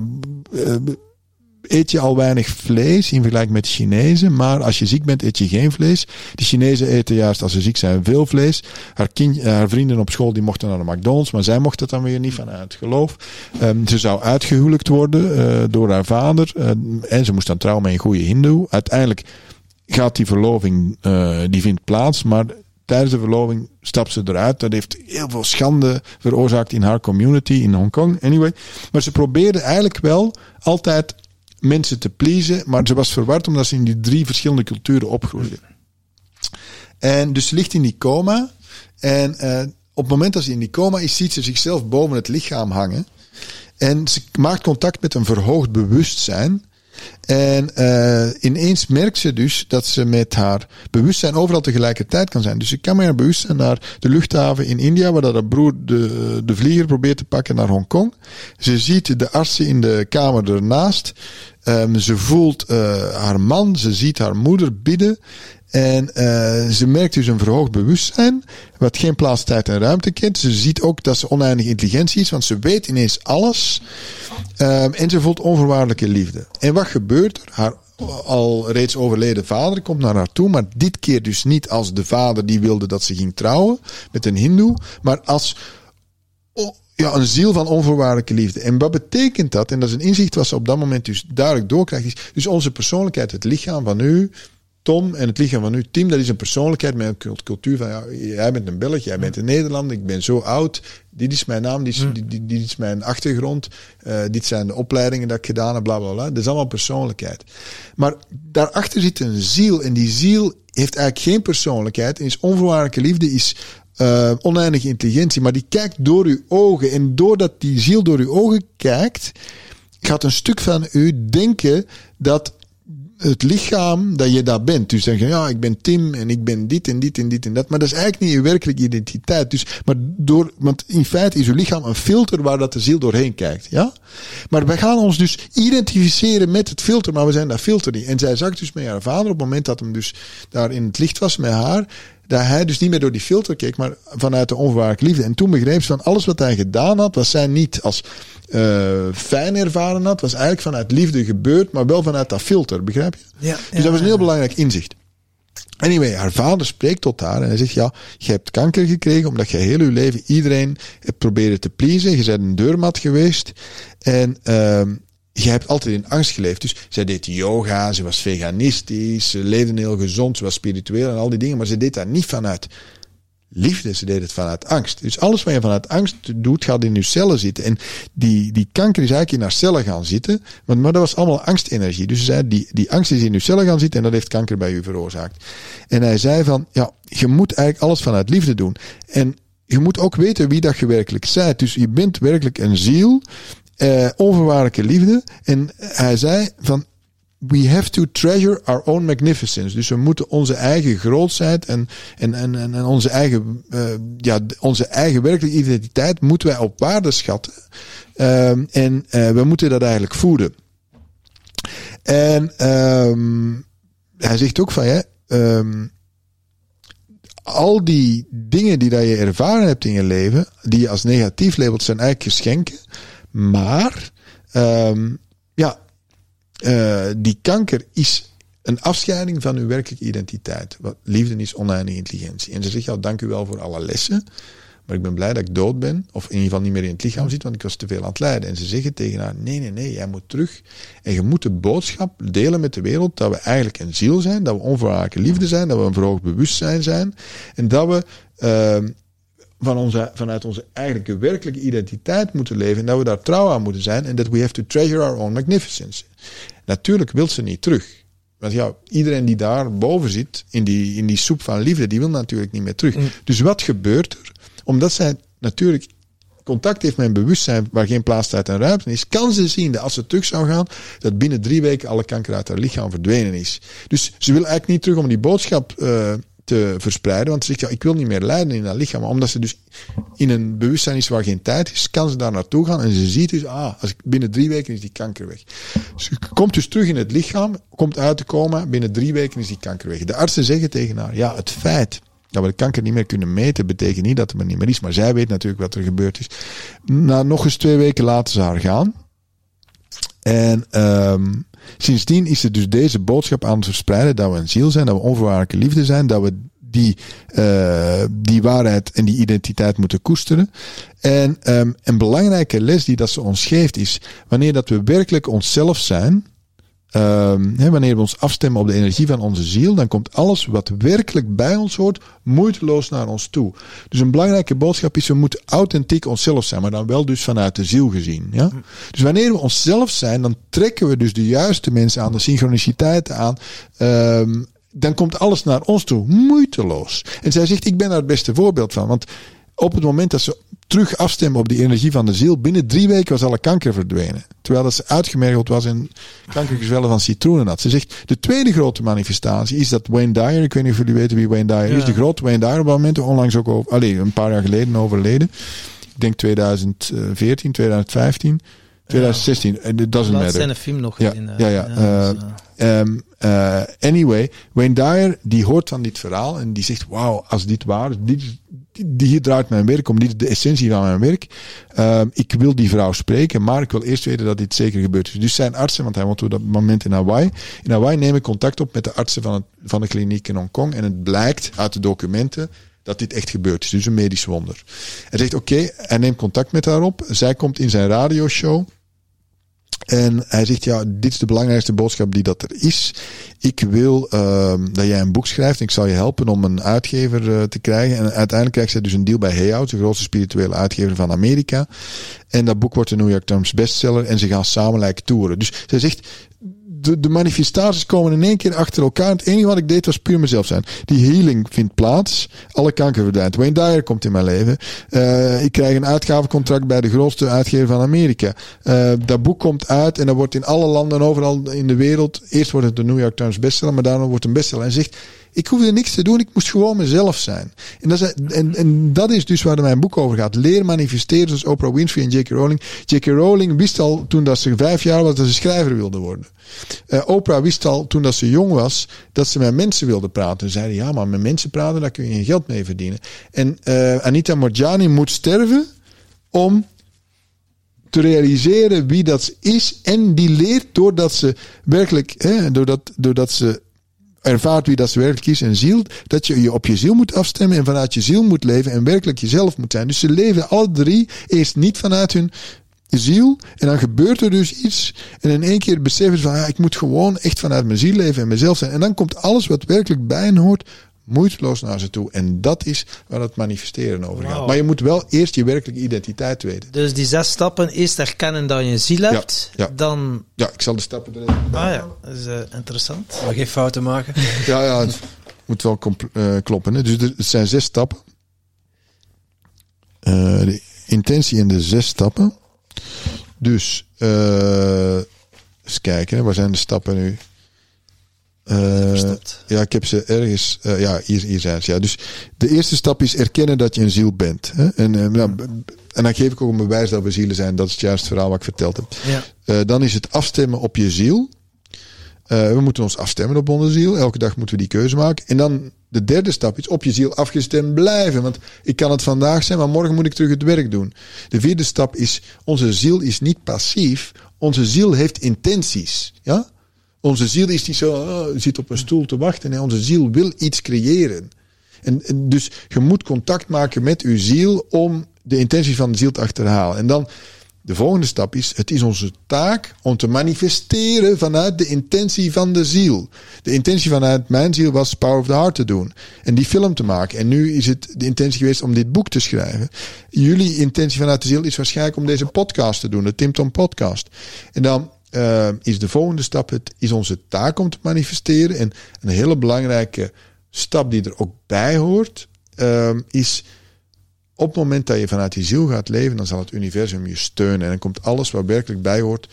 eet je al weinig vlees in vergelijking met de Chinezen. Maar als je ziek bent, eet je geen vlees. De Chinezen eten juist als ze ziek zijn veel vlees. Haar, kind, eh, haar vrienden op school die mochten naar de McDonald's, maar zij mocht het dan weer niet vanuit geloof. Ehm, ze zou uitgehuwelijkt worden eh, door haar vader. eh, en ze moest dan trouwen met een goede hindoe. Uiteindelijk gaat die verloving, die vindt plaats, maar tijdens de verloving stapt ze eruit. Dat heeft heel veel schande veroorzaakt in haar community in Hongkong. Anyway. Maar ze probeerde eigenlijk wel altijd mensen te pleasen, maar ze was verward omdat ze in die drie verschillende culturen opgroeide. En dus ze ligt in die coma. En eh, op het moment dat ze in die coma is, ziet ze zichzelf boven het lichaam hangen. En ze maakt contact met een verhoogd bewustzijn. En eh, ineens merkt ze dus dat ze met haar bewustzijn overal tegelijkertijd kan zijn. Dus ze kan met haar bewustzijn naar de luchthaven in India, waar haar broer de, de vlieger probeert te pakken naar Hongkong. Ze ziet de artsen in de kamer ernaast. Um, ze voelt uh, haar man, ze ziet haar moeder bidden. En uh, ze merkt dus een verhoogd bewustzijn, wat geen plaats, tijd en ruimte kent. Ze ziet ook dat ze oneindig intelligentie is, want ze weet ineens alles. Um, en ze voelt onvoorwaardelijke liefde. En wat gebeurt er? Haar al reeds overleden vader komt naar haar toe, maar dit keer dus niet als de vader die wilde dat ze ging trouwen met een hindoe, maar als ja, een ziel van onvoorwaardelijke liefde. En wat betekent dat? En dat is een inzicht wat ze op dat moment dus duidelijk doorkrijgt. Is dus onze persoonlijkheid, het lichaam van u, Tom en het lichaam van u, Tim, dat is een persoonlijkheid met een cultuur van, ja, jij bent een Belg, jij bent een Nederlander, ik ben zo oud, dit is mijn naam, dit is, dit, dit is mijn achtergrond, uh, dit zijn de opleidingen dat ik gedaan heb, bla bla bla. Dat is allemaal persoonlijkheid. Maar daarachter zit een ziel en die ziel heeft eigenlijk geen persoonlijkheid en is onvoorwaardelijke liefde, is uh, oneindige intelligentie, maar die kijkt door uw ogen en doordat die ziel door uw ogen kijkt, gaat een stuk van u denken dat het lichaam dat je daar bent. Dus zeggen, ja, ik ben Tim en ik ben dit en dit en dit en dat. Maar dat is eigenlijk niet je werkelijke identiteit. Dus, maar door, want in feite is je lichaam een filter waar dat de ziel doorheen kijkt. Ja? Maar wij gaan ons dus identificeren met het filter, maar we zijn dat filter niet. En zij zag dus met haar vader op het moment dat hem dus daar in het licht was met haar dat hij dus niet meer door die filter keek, maar vanuit de onvoorwaardelijke liefde. En toen begreep ze van alles wat hij gedaan had, was zij niet als uh, fijn ervaren had, was eigenlijk vanuit liefde gebeurd, maar wel vanuit dat filter, begrijp je? Ja, dus dat was een heel belangrijk inzicht. Anyway, haar vader spreekt tot haar en hij zegt, ja, je hebt kanker gekregen omdat je heel je leven iedereen hebt proberen te pleasen. Je bent een deurmat geweest en uh, je hebt altijd in angst geleefd. Dus zij deed yoga, ze was veganistisch, ze leefde heel gezond, ze was spiritueel en al die dingen. Maar ze deed dat niet vanuit liefde, ze deed het vanuit angst. Dus alles wat je vanuit angst doet, gaat in je cellen zitten. En die, die kanker is eigenlijk in haar cellen gaan zitten. Maar, maar dat was allemaal angstenergie. Dus ze zei, die, die angst is in je cellen gaan zitten en dat heeft kanker bij u veroorzaakt. En hij zei van, ja, je moet eigenlijk alles vanuit liefde doen. En je moet ook weten wie dat je werkelijk bent. Dus je bent werkelijk een ziel uh, onvoorwaardelijke liefde. En hij zei van, we have to treasure our own magnificence. Dus we moeten onze eigen grootheid en, en, en, en onze eigen, uh, ja, onze eigen werkelijke identiteit moeten wij op waarde schatten. Um, en uh, we moeten dat eigenlijk voeden. En um, hij zegt ook van, ja, um, al die dingen die dat je ervaren hebt in je leven, die je als negatief labelt, zijn eigenlijk geschenken. Maar um, ja, uh, die kanker is een afscheiding van uw werkelijke identiteit. Wat liefde is oneindige intelligentie. En ze zegt, ja, dank u wel voor alle lessen. Maar ik ben blij dat ik dood ben. Of in ieder geval niet meer in het lichaam zit, want ik was te veel aan het lijden. En ze zeggen tegen haar, nee, nee, nee, jij moet terug. En je moet de boodschap delen met de wereld dat we eigenlijk een ziel zijn. Dat we onvoorwaardelijke liefde zijn. Dat we een verhoogd bewustzijn zijn. En dat we uh, van onze, vanuit onze eigenlijke werkelijke identiteit moeten leven en dat we daar trouw aan moeten zijn en dat we have to treasure our own magnificence. Natuurlijk wil ze niet terug. Want ja, iedereen die daar boven zit, in die, in die soep van liefde, die wil natuurlijk niet meer terug. Mm. Dus wat gebeurt er? Omdat zij natuurlijk contact heeft met een bewustzijn waar geen plaats, tijd en ruimte is, kan ze zien dat als ze terug zou gaan, dat binnen drie weken alle kanker uit haar lichaam verdwenen is. Dus ze wil eigenlijk niet terug om die boodschap uh, te verspreiden. Want ze zegt, ja, ik wil niet meer lijden in dat lichaam. Maar omdat ze dus in een bewustzijn is waar geen tijd is, kan ze daar naartoe gaan. En ze ziet dus, ah, als ik, binnen drie weken is die kanker weg. Ze komt dus terug in het lichaam, komt uit te komen. Binnen drie weken is die kanker weg. De artsen zeggen tegen haar, ja, het feit dat we de kanker niet meer kunnen meten, betekent niet dat het er niet meer is. Maar zij weet natuurlijk wat er gebeurd is. Na nog eens twee weken laten ze haar gaan. En um, sindsdien is er dus deze boodschap aan het verspreiden dat we een ziel zijn, dat we onvoorwaardelijke liefde zijn, dat we die, uh, die waarheid en die identiteit moeten koesteren. En um, een belangrijke les die dat ze ons geeft is, wanneer dat we werkelijk onszelf zijn, Um, wanneer we ons afstemmen op de energie van onze ziel, dan komt alles wat werkelijk bij ons hoort moeiteloos naar ons toe. Dus een belangrijke boodschap is, we moeten authentiek onszelf zijn, maar dan wel dus vanuit de ziel gezien. Ja? Dus wanneer we onszelf zijn, dan trekken we dus de juiste mensen aan, de synchroniciteiten aan. Um, dan komt alles naar ons toe, moeiteloos. En zij zegt, ik ben daar het beste voorbeeld van. Want op het moment dat ze terug afstemmen op die energie van de ziel. Binnen drie weken was alle kanker verdwenen. Terwijl dat ze uitgemergeld was en kankergezwellen van citroenen had. Ze zegt, de tweede grote manifestatie is dat Wayne Dyer, ik weet niet of jullie weten wie Wayne Dyer Ja. is, de grote Wayne Dyer op dat moment, onlangs ook over, allee, een paar jaar geleden overleden. Ik denk 2014, 2015, 2016. En it doesn't Laatst matter. zijn een film nog Ja, gezien. eh, ja, ja, eh, dus, eh, Ehm, eh, anyway, Wayne Dyer die hoort van dit verhaal en die zegt: Wauw, als dit waar is, dit, dit, hier draait mijn werk om, dit is de essentie van mijn werk. Ehm, ik wil die vrouw spreken, maar ik wil eerst weten dat dit zeker gebeurd is. Dus zijn artsen, want hij woont op dat moment in Hawaii. In Hawaii nemen contact op met de artsen van, het, van de kliniek in Hongkong en het blijkt uit de documenten dat dit echt gebeurd is. Dus een medisch wonder. Hij zegt: Oké, hij neemt contact met haar op. Zij komt in zijn radioshow. En hij zegt, ja, dit is de belangrijkste boodschap die dat er is. Ik wil ehm, dat jij een boek schrijft. En ik zal je helpen om een uitgever eh, te krijgen. En uiteindelijk krijgt zij dus een deal bij Hayhout, de grootste spirituele uitgever van Amerika. En dat boek wordt een New York Times bestseller. En ze gaan samen lijken toeren. Dus zij zegt, de, de manifestaties komen in één keer achter elkaar. Het enige wat ik deed was puur mezelf zijn. Die healing vindt plaats. Alle kanker verdwijnt. Wayne Dyer komt in mijn leven. Eh, ik krijg een uitgavencontract bij de grootste uitgever van Amerika. Eh, dat boek komt uit en dat wordt in alle landen overal in de wereld. Eerst wordt het de New York Times bestseller, maar daarna wordt het een bestseller. En zegt, ik hoefde niks te doen, ik moest gewoon mezelf zijn. En dat is, en, en dat is dus waar mijn boek over gaat. Leer manifesteren, zoals Oprah Winfrey en J.K. Rowling. J.K. Rowling wist al toen dat ze vijf jaar was dat ze schrijver wilde worden. Eh, Oprah wist al toen dat ze jong was dat ze met mensen wilde praten. Ze zeiden ja, maar met mensen praten, daar kun je geen geld mee verdienen. En eh, Anita Morjani moet sterven om te realiseren wie dat is. En die leert doordat ze werkelijk, hè, doordat, doordat ze ervaart wie dat ze werkelijk is en ziel, dat je je op je ziel moet afstemmen en vanuit je ziel moet leven en werkelijk jezelf moet zijn. Dus ze leven alle drie eerst niet vanuit hun ziel en dan gebeurt er dus iets en in één keer beseffen ze van ja, ik moet gewoon echt vanuit mijn ziel leven en mezelf zijn. En dan komt alles wat werkelijk bij hen hoort moeiteloos naar ze toe. En dat is waar het manifesteren over gaat. Maar je moet wel eerst je werkelijke identiteit weten. Dus die zes stappen, eerst erkennen dat je een ziel hebt, ja. dan... Ja, ik zal de stappen erin. Ah ja, dat is eh, interessant. Maar geen fouten maken. Ja, ja, het moet wel eh, kloppen. Hè. Dus er, het zijn zes stappen. Eh, de intentie in de zes stappen. Dus, eh eens kijken, hè. waar zijn de stappen nu? Eh, ja, ik heb ze ergens. eh, ja, hier, hier zijn ze. Ja. Dus de eerste stap is erkennen dat je een ziel bent. Hè? En, eh, nou, b- en dan geef ik ook een bewijs dat we zielen zijn. Dat is het juiste verhaal wat ik verteld heb. Ja. Dan is het afstemmen op je ziel. We moeten ons afstemmen op onze ziel. Elke dag moeten we die keuze maken. En dan de derde stap is op je ziel afgestemd blijven. Want ik kan het vandaag zijn, maar morgen moet ik terug het werk doen. De vierde stap is, onze ziel is niet passief. Onze ziel heeft intenties. Ja? Onze ziel is niet zo, oh, zit op een stoel te wachten. Nee, onze ziel wil iets creëren. En, en dus je moet contact maken met uw ziel om de intentie van de ziel te achterhalen. En dan de volgende stap is: het is onze taak om te manifesteren vanuit de intentie van de ziel. De intentie vanuit mijn ziel was Power of the Heart te doen en die film te maken. En nu is het de intentie geweest om dit boek te schrijven. Jullie intentie vanuit de ziel is waarschijnlijk om deze podcast te doen, de Tim Tom Podcast. En dan eh, is de volgende stap: het is onze taak om te manifesteren. En een hele belangrijke stap die er ook bij hoort, eh, is op het moment dat je vanuit die ziel gaat leven, dan zal het universum je steunen. En dan komt alles wat werkelijk bij hoort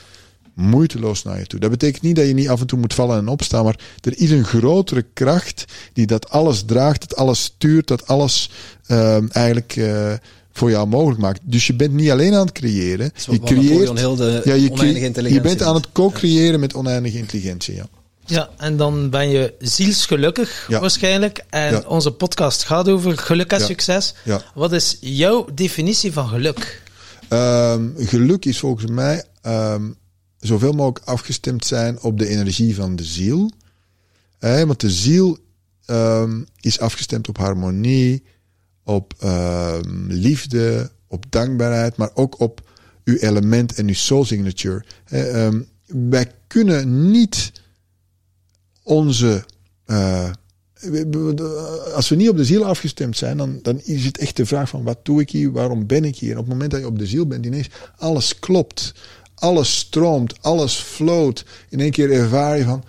moeiteloos naar je toe. Dat betekent niet dat je niet af en toe moet vallen en opstaan, maar er is een grotere kracht die dat alles draagt, dat alles stuurt, dat alles ehm, eigenlijk eh, voor jou mogelijk maakt. Dus je bent niet alleen aan het creëren. Je wat creëert, heel de ja, je, je bent aan het co-creëren met oneindige intelligentie. Ja. Ja, en dan ben je zielsgelukkig Ja. waarschijnlijk. En Ja. onze podcast gaat over geluk en Ja. succes. Ja. Wat is jouw definitie van geluk? Ehm, geluk is volgens mij ehm, zoveel mogelijk afgestemd zijn op de energie van de ziel. Hè, want de ziel ehm, is afgestemd op harmonie, op ehm, liefde, op dankbaarheid, maar ook op uw element en uw soul signature. Hè, ehm, wij kunnen niet onze. eh, als we niet op de ziel afgestemd zijn, dan, dan is het echt de vraag van wat doe ik hier, waarom ben ik hier? En op het moment dat je op de ziel bent, ineens alles klopt, alles stroomt, alles floot. In één keer ervaar je van,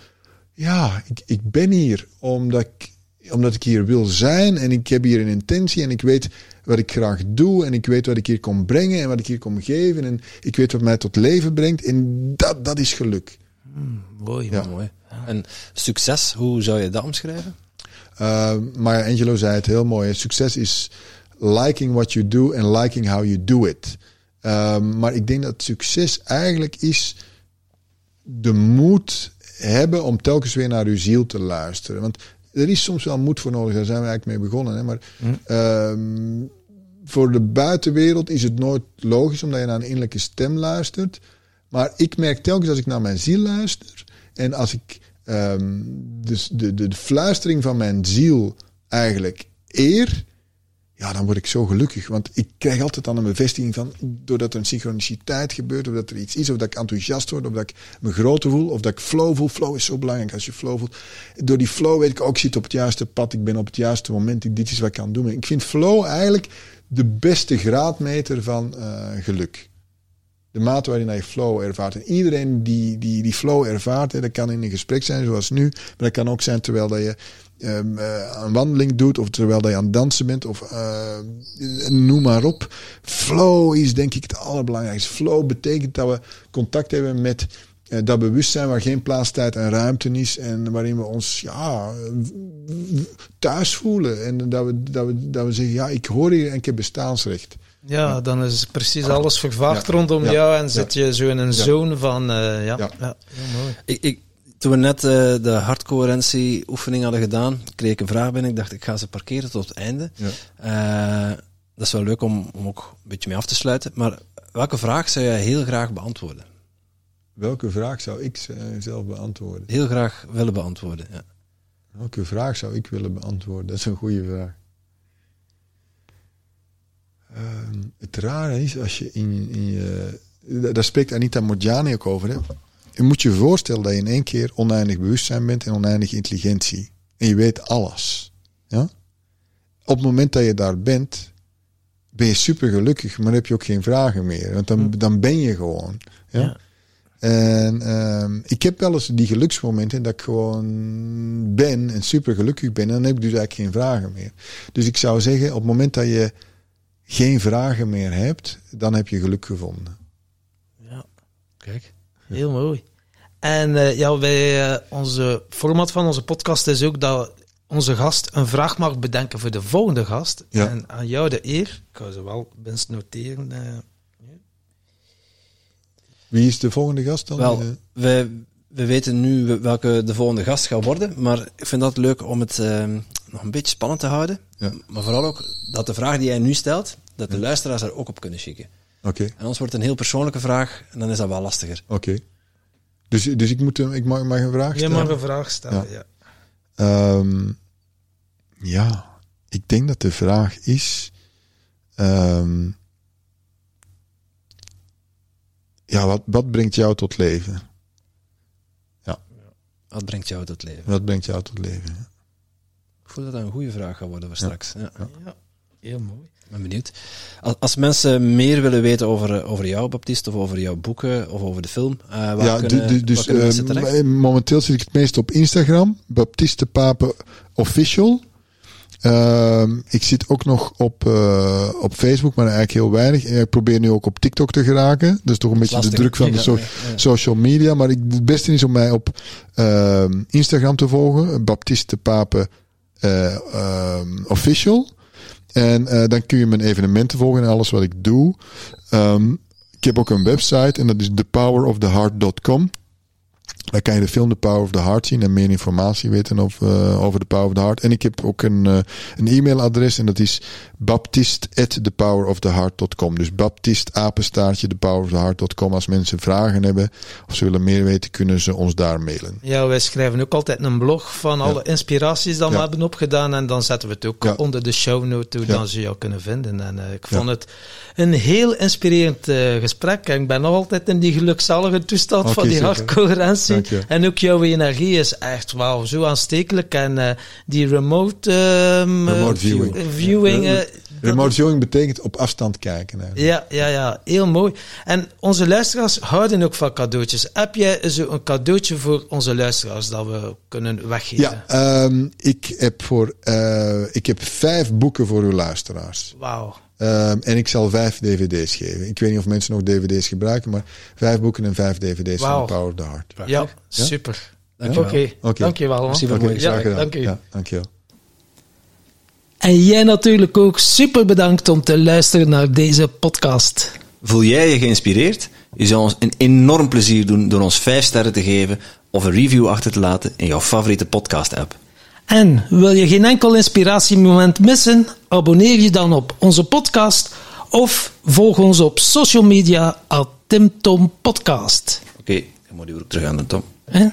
ja, ik, ik ben hier omdat ik omdat ik hier wil zijn en ik heb hier een intentie en ik weet wat ik graag doe en ik weet wat ik hier kom brengen en wat ik hier kom geven en ik weet wat mij tot leven brengt en dat, dat is geluk. Mooi. Ja. Mooi. En succes, hoe zou je dat omschrijven? Uh, Maya Angelou zei het heel mooi. Succes is liking what you do and liking how you do it. Um, maar ik denk dat succes eigenlijk is de moed hebben om telkens weer naar uw ziel te luisteren. Want er is soms wel moed voor nodig, daar zijn we eigenlijk mee begonnen. Hè? Maar ehm, voor de buitenwereld is het nooit logisch omdat je naar een innerlijke stem luistert. Maar ik merk telkens als ik naar mijn ziel luister en als ik ehm, dus de, de, de fluistering van mijn ziel eigenlijk eer, ja, dan word ik zo gelukkig. Want ik krijg altijd dan een bevestiging van, doordat er een synchroniciteit gebeurt, of dat er iets is, of dat ik enthousiast word, of dat ik me groter voel, of dat ik flow voel. Flow is zo belangrijk als je flow voelt. Door die flow weet ik ook, ik zit op het juiste pad, ik ben op het juiste moment, ik- dit is wat ik kan doen. Ik vind flow eigenlijk de beste graadmeter van eh, geluk. De mate waarin je flow ervaart. En iedereen die, die, die flow ervaart, hè, dat kan in een gesprek zijn zoals nu, maar dat kan ook zijn terwijl dat je ehm, eh, een wandeling doet, of terwijl dat je aan het dansen bent, of eh, noem maar op. Flow is denk ik het allerbelangrijkste. Flow betekent dat we contact hebben met eh, dat bewustzijn waar geen plaats, tijd en ruimte is. En waarin we ons ja, thuis voelen. En dat we, dat, we, dat we zeggen, ja, ik hoor hier en ik heb bestaansrecht. Ja, dan is precies alles vervaagd Ja. rondom Ja. jou en Ja. zit je zo in een zone van, eh, ja, Ja. ja. heel mooi. Ik, ik, toen we net eh, de hardcoherentie oefening hadden gedaan, kreeg ik een vraag binnen. Ik dacht, ik ga ze parkeren tot het einde. Ja. Eh, dat is wel leuk om, om ook een beetje mee af te sluiten. Maar welke vraag zou jij heel graag beantwoorden? Welke vraag zou ik eh, zelf beantwoorden? Heel graag willen beantwoorden. Ja. Welke vraag zou ik willen beantwoorden? Dat is een goede vraag. Ehm, het rare is als je in, in je. da- Daar spreekt Anita Morjani ook over. Hè? Je moet je voorstellen dat je in één keer oneindig bewustzijn bent en oneindig intelligentie. En je weet alles. Ja? Op het moment dat je daar bent, ben je super gelukkig, maar heb je ook geen vragen meer. Want dan, dan ben je gewoon. Ja? Ja. En ehm, ik heb wel eens die geluksmomenten dat ik gewoon ben en super gelukkig ben. En dan heb ik dus eigenlijk geen vragen meer. Dus ik zou zeggen, op het moment dat je geen vragen meer hebt, dan heb je geluk gevonden. Ja, Kijk. Heel mooi. En eh, ja, wij, eh, onze format van onze podcast is ook dat onze gast een vraag mag bedenken voor de volgende gast. Ja. En aan jou de eer. Ik ga ze wel best noteren. eh. Wie is de volgende gast dan? Wel, we, we weten nu welke de volgende gast gaat worden. Maar ik vind dat leuk om het ehm, nog een beetje spannend te houden. Ja. Maar vooral ook dat de vraag die jij nu stelt, dat de luisteraars er ook op kunnen schikken. Oké, En anders wordt het een heel persoonlijke vraag en dan is dat wel lastiger. oké. Dus, dus ik, moet, een- ik mag, mag een vraag Je stellen? mag een vraag stellen. Ja. Ehm, ja, ik denk dat de vraag is. ehm, ja, wat, wat brengt jou tot leven? Wat brengt jou tot leven? Wat brengt jou tot leven? Ik voel dat dat een goede vraag gaat worden voor straks. Ja. Ja, heel mooi. Ben benieuwd. Als, als mensen meer willen weten over, eh, over jou, Baptiste, of over jouw boeken, of over de film, eh waar ja, kunnen, du- du- waar dus kunnen eh, terecht? momenteel zit ik het meest op Instagram, Baptiste Pape Official. Ehm, ik zit ook nog op, eh, op Facebook, maar eigenlijk heel weinig. Ik probeer nu ook op TikTok te geraken. Dat is toch een beetje de druk van de Ja, so- ja, ja. social media. Maar ik, het beste is om mij op ehm, Instagram te volgen. Baptiste Pape ehm, Official. En eh, dan kun je mijn evenementen volgen en alles wat ik doe. Ehm, ik heb ook een website en dat is thepoweroftheheart.com. Daar kan je de film The Power of the Heart zien en meer informatie weten over, eh, over The Power of the Heart. En ik heb ook een, eh, een e-mailadres en dat is baptist@thepoweroftheheart.com. Dus baptist apenstaartje thepoweroftheheart.com. Als mensen vragen hebben of ze willen meer weten, kunnen ze ons daar mailen. Ja, wij schrijven ook altijd een blog van alle inspiraties dat we hebben opgedaan. En dan zetten we het ook Ja. onder de show note toe, Ja. dan ze jou kunnen vinden. En eh, ik vond het een heel inspirerend gesprek. En ik ben nog altijd in die gelukzalige toestand van die zeker. hardcoherentie. En ook jouw energie is echt wauw, zo aanstekelijk. En eh, die remote, ehm, Remote eh, viewing. viewing, eh, Remote viewing betekent op afstand kijken. eigenlijk. Ja, ja, ja, heel mooi. En onze luisteraars houden ook van cadeautjes. Heb jij zo een cadeautje voor onze luisteraars dat we kunnen weggeven? Ja, ehm, ik, heb voor, ik heb vijf boeken voor uw luisteraars. Wauw. Ehm, en ik zal vijf dvd's geven. Ik weet niet of mensen nog dvd's gebruiken, maar vijf boeken en vijf dvd's Wauw. van Power of the Heart. Ja, super. Dankjewel. Oké, Oké. dankjewel. man. Het mooie Ja, dank u. Ja, dankjewel. En jij natuurlijk ook super bedankt om te luisteren naar deze podcast. Voel jij je geïnspireerd? Je zou ons een enorm plezier doen door ons 5 sterren te geven of een review achter te laten in jouw favoriete podcast-app. En wil je geen enkel inspiratiemoment missen? Abonneer je dan op onze podcast of volg ons op social media at Tim Tom Podcast. Oké, dan moet je ook terug aan de Tom. Hè?